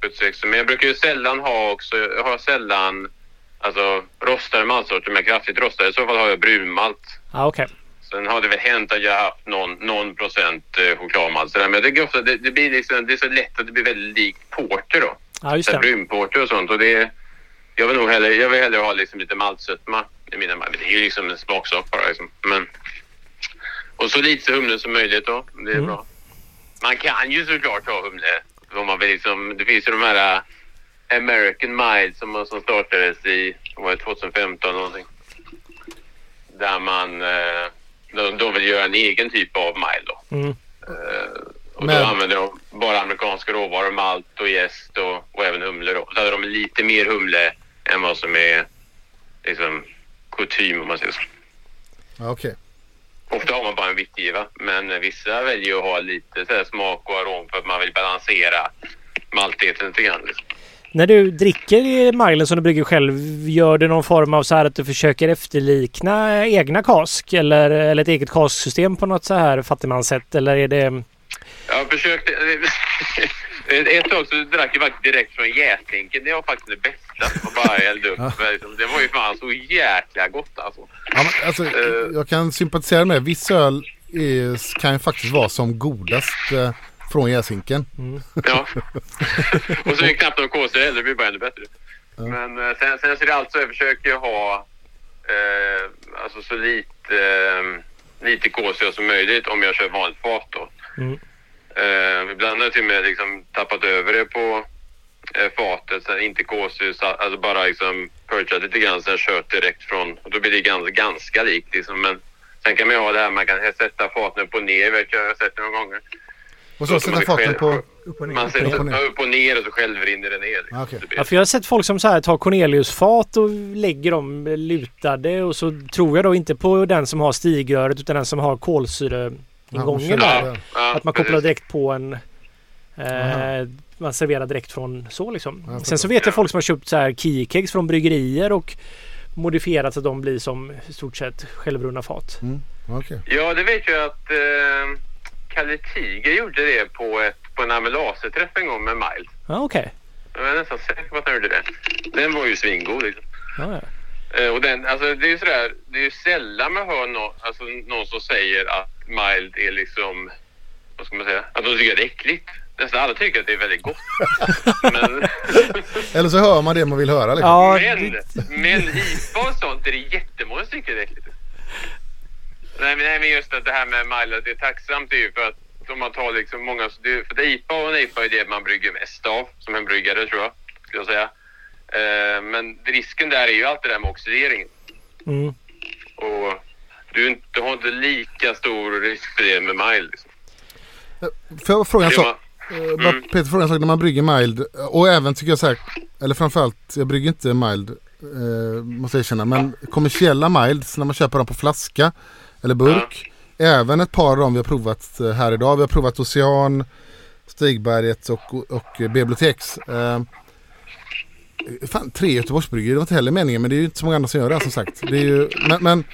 76. Men jag brukar ju sällan ha också, jag har sällan alltså rostade maltsorter med kraftigt rostade. I så fall har jag brunmalt. Ja, okej. Sen har det väl hänt att jag har haft någon, någon procent eh, chokladmalt. Men jag tycker ofta det, det blir liksom, det är så lätt att det blir väldigt likt porter då. Ja, just det. Brunporter och sånt. Och det, jag vill nog hellre, jag vill hellre ha liksom lite maltsötma i mina Det är ju liksom en smaksak bara liksom. Men, och så lite humle som möjligt då. Det är Mm. bra. Man kan ju såklart ha humle. Om man vill liksom, det finns ju de här äh, American Mild som, som startades i var det, 2015 eller någonting. Där man äh, de, de vill göra en egen typ av mild då. Mm. Eh, och Men- då använder de bara amerikanska råvaror, malt och jäst och, och även humle. Då. Så hade de lite mer humle än vad som är liksom kutym om man säger så. Okej. Ofta har man bara en vittgiva, men vissa väljer ju att ha lite så smak och arom för att man vill balansera maltigheten lite grann. Liksom. När du dricker milen som du brygger själv, gör du någon form av så här att du försöker efterlikna egna kask eller, eller ett eget kasksystem på något så här fattigmanssätt? Eller är det... Jag försökte... Ett tag så drack jag faktiskt direkt från jästinken. Det var faktiskt det bästa. Och bara elda upp. Det var ju fan så jäkla gott alltså. Ja, men, alltså, Eh. jag kan sympatisera med. Viss öl är, kan ju faktiskt vara som godast eh, från jäsinken. Ja. och så är det knappt någon kolsyra heller. Det blir bara ännu bättre. Men eh, sen, sen så är det alltså jag försöker ha eh, alltså så lite, eh, lite kolsyra som möjligt om jag kör vanligt fat då. Mm. Eh, ibland har jag till och med liksom tappat över det på eh, fatet. Sen inte så- alltså bara liksom purchat lite grann. Sen kört direkt från. Och då blir det ganska, ganska likt liksom. Men Sen kan man ju ha det här, man kan sätta faten upp och ner, vet jag, jag har sett det några gånger. Och så sätta själv- på... Upp och ner. Man upp sätter och ner. upp, upp och ner och så själv rinner det ner. Liksom. Ah, blir- Ja, för jag har sett folk som så här tar Corneliusfat och lägger dem lutade och så tror jag då inte på den som har stigröret utan den som har kolsyreingången Ja, där. ja. Att man kopplar precis. direkt på en... Eh, man serverar direkt från så liksom. Sen så vet jag folk som har köpt så här keycakes från bryggerier och modifierat så att de blir som i stort sett självrunna fat. Mm. Okej. Ja, det vet jag att eh, Kalle Tiger gjorde det på, ett, på en amylaseträff en gång med Mild. Ja, okej. Jag är nästan säker på att han gjorde det. Den var ju svingod liksom. Ja, ja. Eh, och den, alltså, det är ju sådär, det är ju sällan man hör nå, alltså, någon som säger att mild är liksom, vad ska man säga, att de tycker att det är äckligt. Nästan alla tycker att det är väldigt gott. men, Eller så hör man det man vill höra. Liksom. Ja, men, det- men IPA och sånt är det jättemånga som tycker det är äckligt. Nej men, nej men just att det här med att det är tacksamt det är ju för att om man tar liksom många, det är- för IPA och en IPA är det man brygger mest av som en bryggare tror jag, skulle jag säga. Eh, men risken där är ju alltid det där med oxideringen. Mm. Och du, du har inte lika stor risk för det med mild. Liksom. Får jag fråga en sak? Eh, Mm. Peter frågar en sak när man brygger mild och även tycker jag så här, eller framförallt, jag brygger inte mild eh, måste jag erkänna, men kommersiella milds när man köper dem på flaska eller burk. Även ett par av dem vi har provat eh, här idag. Vi har provat Ocean, Stigberget och, och Biblioteks. Eh, fan, tre Göteborgsbryggerier, det var inte heller meningen men det är ju inte så många andra som gör det här, som sagt. Det är ju, men men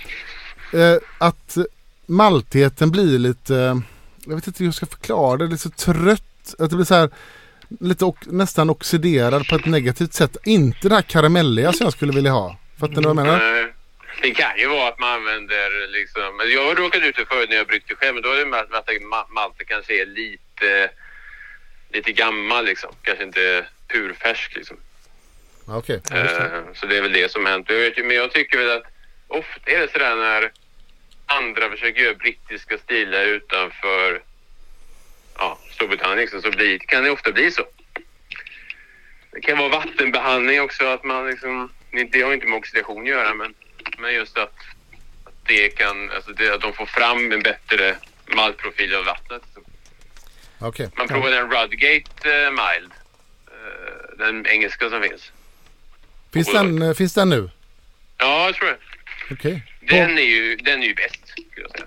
eh, att maltigheten blir lite, jag vet inte hur jag ska förklara det, lite så trött. Att det blir så här lite och, nästan oxiderad på ett negativt sätt. Inte det här karamelliga som jag skulle vilja ha. Fattar ni vad jag menar? Det kan ju vara att man använder liksom... men Jag har råkat ut för förut när jag bryggt det själv, men då är det med att att ma- malten kanske är lite, lite gammal liksom. Kanske inte purfärsk liksom. Okej. Eh, Så det är väl det som hänt. Jag vet ju, men jag tycker väl att ofta är det sådär när andra försöker göra brittiska stilar utanför ja, Storbritannien liksom, så blir, kan det ofta bli så. Det kan vara vattenbehandling också, att man liksom, det har inte med oxidation att göra, men, men just att, att det kan, alltså det, att de får fram en bättre maltprofil av vattnet. Okej. Man provade en Rudgate eh, Mild, eh, den engelska som finns. Finns, den, eh, finns den nu? Ja, jag tror det. Okej. Den är ju, den är ju bäst, skulle jag säga.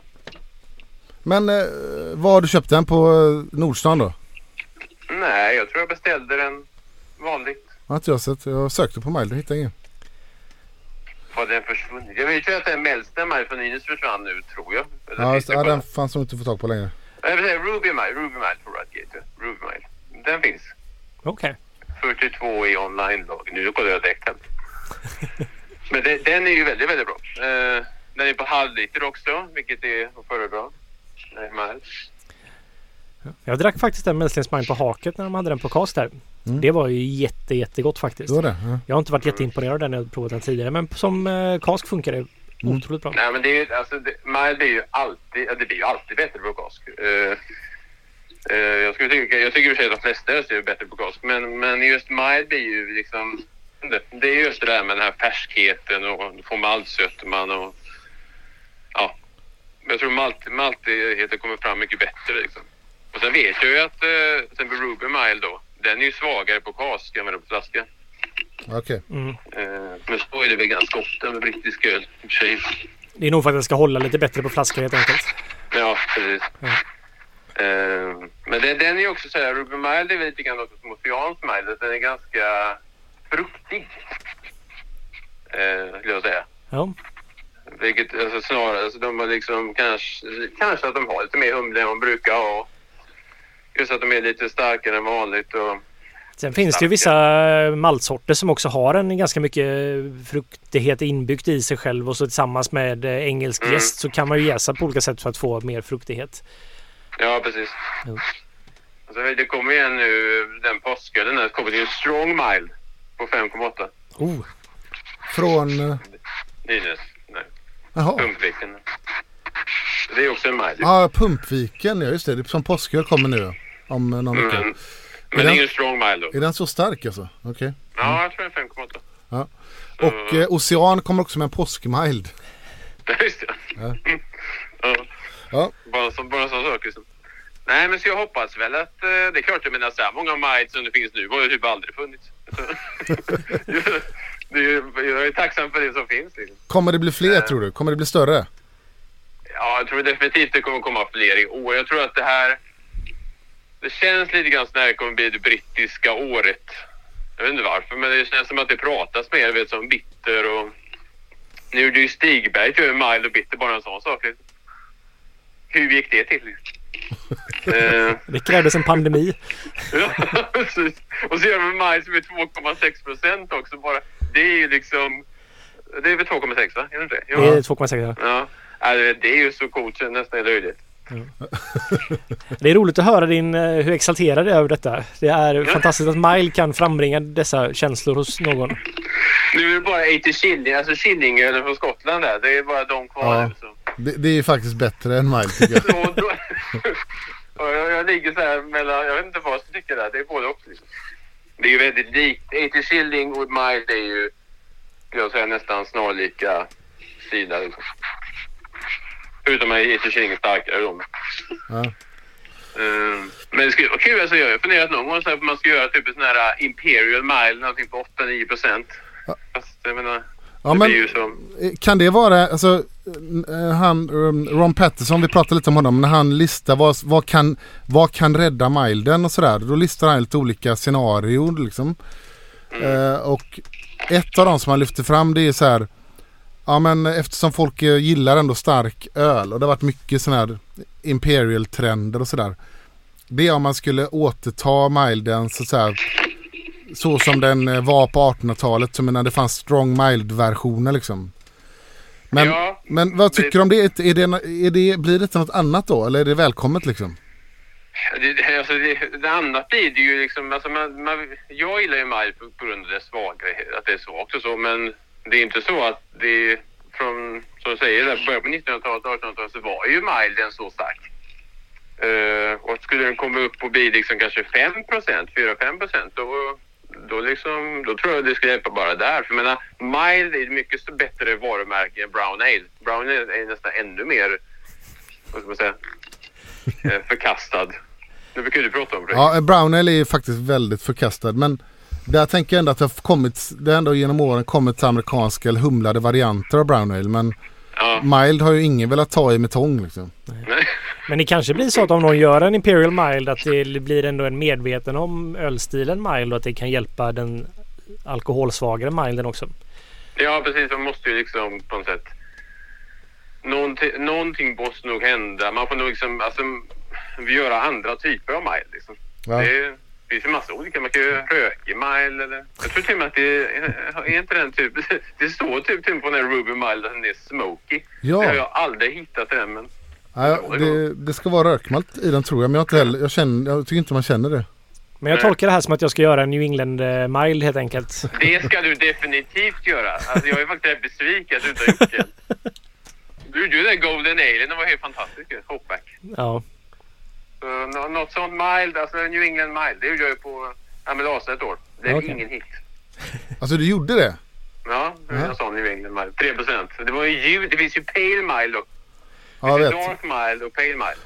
Men eh, var har du köpt den? På Nordstan då? Nej, jag tror jag beställde den vanligt. Har inte jag sett. Jag sökte på mild och hittade ingen. Har den försvunnit? Jag vet ju att den Melsten Mild från Nynäs försvann nu, tror jag. Ja, just, det ja, den fanns nog inte att få tag på längre. Jag vill säga Ruby Mild, Ruby Mild på Rudgate. Ruby Mild. Den finns. Okej. 42 i online-lag. Nu kollar jag här. Men den, den är ju väldigt, väldigt bra. Eh, den är på halvliter också, vilket är att föredra. Jag drack faktiskt en Mälslingsmine på haket när de hade den på cast där. Mm. Det var ju jätte, jättegott faktiskt. Det det? Ja. Jag har inte varit jätteimponerad av den när jag provat den tidigare men som eh, kask funkar det Mm. otroligt bra. Nej, men det är ju, alltså, det, mild är ju alltid, det blir ju alltid bättre på kask. Eh, eh, jag, skulle tycka, jag tycker i och för sig att de flesta öl är bättre på kask, men, men just mild blir ju liksom, det, det är just det där med den här färskheten och få maltsötman och ja. Jag tror malt, maltigheten kommer fram mycket bättre liksom. Och sen vet jag ju att eh, till exempel Ruby Mild då, den är ju svagare på kask än vad den är på flaska. Okej. Mm. Eh, men så är det väl ganska ofta med brittisk öl i och för sig. Det är nog för att den ska hålla lite bättre på flaska helt enkelt. Ja, precis. Ja. Eh, men den, den är ju också så här, Ruby Mild är lite grann som Oceans Mild, att den är ganska fruktig. Eh, skulle jag säga. Ja. Vilket alltså, snarare, alltså, de har liksom kanske, kanske att de har lite mer humle än de brukar ha. Just att de är lite starkare än vanligt och Sen finns det ju vissa maltsorter som också har en ganska mycket fruktighet inbyggt i sig själv och så tillsammans med eh, engelsk Mm. så kan man ju jäsa på olika sätt för att få mer fruktighet. Ja, precis. Jo. Alltså, det kommer ju en nu, den påskölen, här kommer ju en strong mild på 5,8. Oh, Från... eh, Nynäs. Nej, Jaha. Pumpviken. Det är också en mild. Ja, Pumpviken. Ja, just det. Det är som påsköl kommer nu. Om eh, någon vecka. Mm. Är Men det den- är ingen strong mild då. Är den så stark alltså? Okej. Ja, jag tror det är 5,8. Ja. Och eh, Ocean kommer också med en påskmild. Ja, Just det. Ja. Ja. Bara, så, bara sådana saker. Liksom. Nej, men så jag hoppas väl att eh, det är klart, jag menar så här många miles som det finns nu har ju typ aldrig funnits. det är, ju- jag är tacksam för det som finns. Liksom. Kommer det bli fler tror du? Kommer det bli större? Ja, jag tror definitivt det kommer komma fler i år. Jag tror att det här... Det känns lite grann som att det kommer bli det brittiska året. Jag vet inte varför, men det känns som att det pratas mer, vet som bitter och... Nu gjorde ju Stigberg ju mild och bitter, bara en sån sak. Hur gick det till? eh, Det krävdes en pandemi. ja, precis. Och så gör de som är 2,6 procent också bara. Det är ju liksom... Det är väl 2,6 va? Är det inte det? Jo. Det är 2,6. Ja. Ja, det det är ju så coolt så nästan är löjligt. Det är roligt att höra din, eh, hur exalterad du är över detta. Det är fantastiskt att Mile kan frambringa dessa känslor hos någon. Nu är det bara 80 shilling, alltså Killingeölen från Skottland där. Det är bara de kvar Ja. Så. Det, det är faktiskt bättre än mile tycker jag. Jag, jag ligger så här mellan, jag vet inte vad jag ska tycka där. Det är både och. Liksom. Det är ju väldigt likt. 80 shilling och mile det är ju, skulle jag säga, nästan snarlika sida. Liksom. Förutom att 80 shilling är starkare då. Ja. Ehm, men det skulle vara kul. Alltså, jag har funderat någon gång så på man ska göra typ en sån här uh, Imperial Mile, någonting på 8-9 procent. Fast jag menar, Ja, det men så. kan det vara, alltså eh, han, um, Ron Patterson, vi pratade lite om honom, när han listar vad, vad, kan, vad kan rädda milden och sådär. Då listar han lite olika scenarion liksom. Eh, och ett av dem som han lyfter fram det är så här, ja men eftersom folk eh, gillar ändå stark öl och det har varit mycket sådana här imperial-trender och sådär. Det är om man skulle återta milden så, så, här, så som den eh, var på 1800-talet, så när det fanns strong mild-versioner liksom. Men, Ja, men vad tycker du om det? Är det, är det? Blir det inte något annat då? Eller är det välkommet liksom? Det, alltså det, det annat blir det ju liksom, alltså man, man, jag gillar ju maj på, på grund av det svaga, att det är svagt och så, men det är inte så att det från, som du säger, där, början på 1900-talet och 1800-talet så var ju milden så stark. Eh, och skulle den komma upp och bli liksom kanske 5 procent, 4-5 procent, då, då, liksom, då tror jag det ska hjälpa bara där. För jag menar, mild är ett mycket bättre varumärke än brown ale. Brown ale är nästan ännu mer, vad ska man säga, eh, förkastad. Det brukar du prata om. Fredrik. Ja, Brown Ale är faktiskt väldigt förkastad. Men där tänker jag ändå att det har kommit, det har ändå genom åren kommit amerikanska eller humlade varianter av Brown Ale. Men Ja. mild har ju ingen velat ta i med tång liksom. Nej. Men det kanske blir så att om någon gör en Imperial Mild att det blir ändå en medveten om ölstilen Mild och att det kan hjälpa den alkoholsvagare Milden också. Ja, precis. Man måste ju liksom på något sätt... Någonting, någonting måste nog hända. Man får nog liksom... Alltså, vi göra andra typer av mile. Liksom. Ja. Det finns ju massa olika. Man kan ju rökig mile eller... Jag tror till och med att det är, är inte den typ... Det står typ med på den här Ruby mile att den är smoky. Ja. Det har jag aldrig hittat den men... Nej, det, det ska vara rökmalt i den tror jag. Men jag, inte heller, jag, känner, jag tycker inte man känner det. Men jag tolkar det här som att jag ska göra en New England eh, Mild helt enkelt. Det ska du definitivt göra. Alltså, jag är faktiskt besviken att du inte har gjort det. Du gjorde ju den Golden Ale. Den var helt fantastisk. ju. Hopback. Ja. Nå- något sånt mild, alltså New England mild, det gjorde jag ju på Amelaza ett år. Det är Okej. ingen hit. Alltså du gjorde det? Ja, det Ja. en sån New England mild. 3 procent. Det var ju ljud, det finns ju pale mild och Ja, jag det vet. dark mild och pale mild.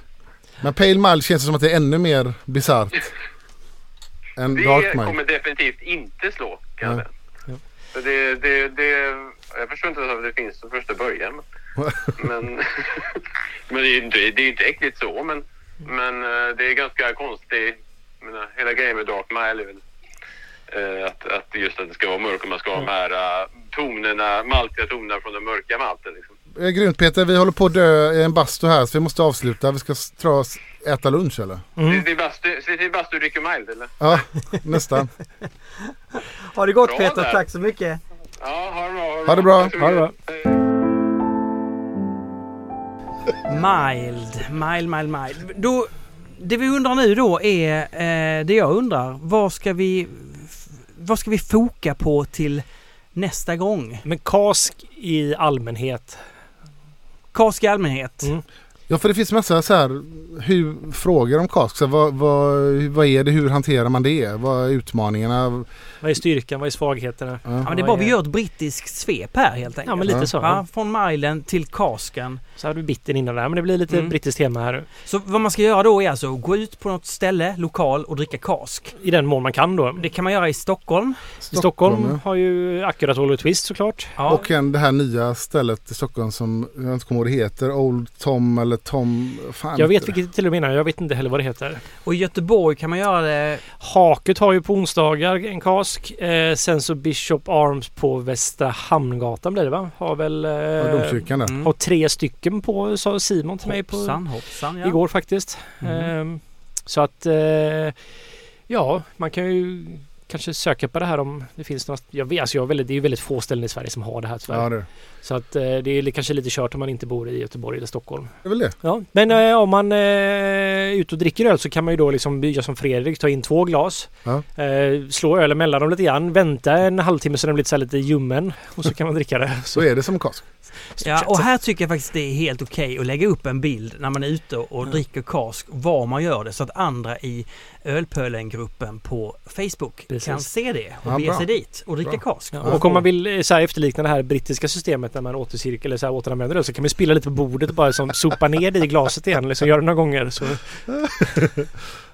Men Pale Mild känns det som att det är ännu mer bisarrt. än Det Dark Mild. kommer definitivt inte slå kan jag Nej. säga. Så det, det, det, jag förstår inte varför det finns från första början. Men, men, men det är ju inte, det är ju inte äckligt så. Men, men eh, det är ganska konstigt. Menar, hela grejen med Dark Mile är väl eh, att, att just att det ska vara mörkt och man ska ha de här eh, tonerna, maltiga tonerna från den mörka malten. Liksom. Eh, Grymt Peter, vi håller på att dö i en bastu här så vi måste avsluta. Vi ska oss äta lunch eller? Sitter i bastu, sitter i bastu och dricker mild eller? Ja, nästan. Ha det gott Bra Peter, där. tack så mycket. Ja, ha det bra. Ha det bra. Ha det bra. Mild, mild, mild, mild. Då, det vi undrar nu då är, eh, det jag undrar, vad ska vi, vad ska vi foka på till nästa gång? Men kask i allmänhet. Kask i allmänhet. Mm. Ja för det finns massa så här hur, frågor om kask. Så vad, vad, vad är det? Hur hanterar man det? Vad är utmaningarna? Vad är styrkan? Vad är svagheterna? Ja, men det är bara vi gör ett brittiskt svep här helt enkelt. Ja men lite Ja. så. Ja, från milen till kasken. Så hade vi bitten innan där men det blir lite Mm. brittiskt tema här. Så vad man ska göra då är alltså gå ut på något ställe, lokal och dricka kask. I den mån man kan då. Det kan man göra i Stockholm. I Stockholm ja. har ju Akkurat och Twist såklart. Ja. Och en, det här nya stället i Stockholm som jag inte kommer ihåg det heter. Old Tom eller Tom... Fan Jag vet vilket till och med menar. Jag vet inte heller vad det heter. Och i Göteborg kan man göra det Haket har ju på onsdagar en kask. Eh, sen så Bishop Arms på Västra Hamngatan blir det va? Har väl... Eh, Ja. Mm. har tre stycken på sa Simon till mig på Hoppsan, hoppsan ja. igår faktiskt. Mhm. Ehm, så att eh, ja, man kan ju kanske söka på det här om det finns något. Jag vet, alltså jag har väldigt, det är ju väldigt få ställen i Sverige som har det här tyvärr. Ja det är Så att eh, det är kanske lite kört om man inte bor i Göteborg eller Stockholm. det. är väl det. Ja, men eh, om man eh, är ute och dricker öl så kan man ju då liksom göra som Fredrik, ta in två glas. Ja. Eh, slå ölen mellan dem lite grann, vänta en halvtimme så den blir så lite ljummen och så kan man dricka det. Så är det som kask. Ja, och här tycker jag faktiskt det är helt okej att lägga upp en bild när man är ute och dricker kask, var man gör det så att andra i Ölpölen-gruppen på Facebook Precis. kan se det och Ja, bege sig dit och dricka Bra. kask. Ja, och om man vill eh, så här, efterlikna det här brittiska systemet när man återcirkel eller så här, återanvänder det så kan man spilla lite på bordet och bara som sopa ner det i glaset igen. Liksom, gör det några gånger. Så.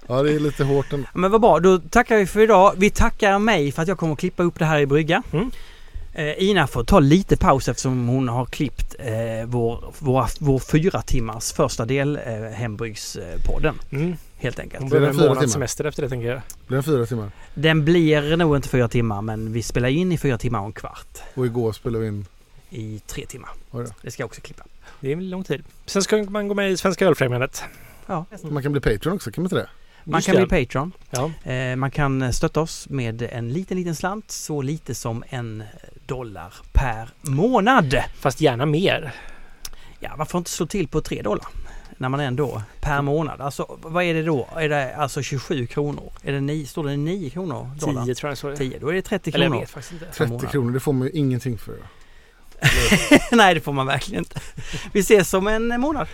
Ja det är lite hårt ändå. Men vad bra, då tackar vi för idag. Vi tackar mig för att jag kommer att klippa upp det här i brygga. Mm. Eh, Ina får ta lite paus eftersom hon har klippt eh, vår, vår, vår fyra timmars första del eh, Hembrygspodden. Mm. Helt enkelt. Hon behöver det en fyra månads timmar? semester efter det tänker jag. Blir det fyra timmar? Den blir nog inte fyra timmar men vi spelar in i fyra timmar och en kvart. Och igår spelade vi in. I tre timmar. Det ska jag också klippa. Det är en lång tid. Sen ska man gå med i Svenska Ölfrämjandet. Ja. Man kan bli Patreon också, kan man inte det? Man Just kan det. bli Patreon. Ja. Eh, man kan stötta oss med en liten, liten slant. Så lite som en dollar per månad. Fast gärna mer. Ja, varför inte slå till på 3 dollar? När man ändå per månad. Alltså vad är det då? Är det alltså 27 kronor? Är det 9, står det 9 kronor? Dollar? 10 tror jag så. 10. Då är det 30 Eller jag kronor. vet faktiskt inte. per 30 månad. kronor, det får man ju ingenting för. Nej, det får man verkligen inte. Vi ses om en månad.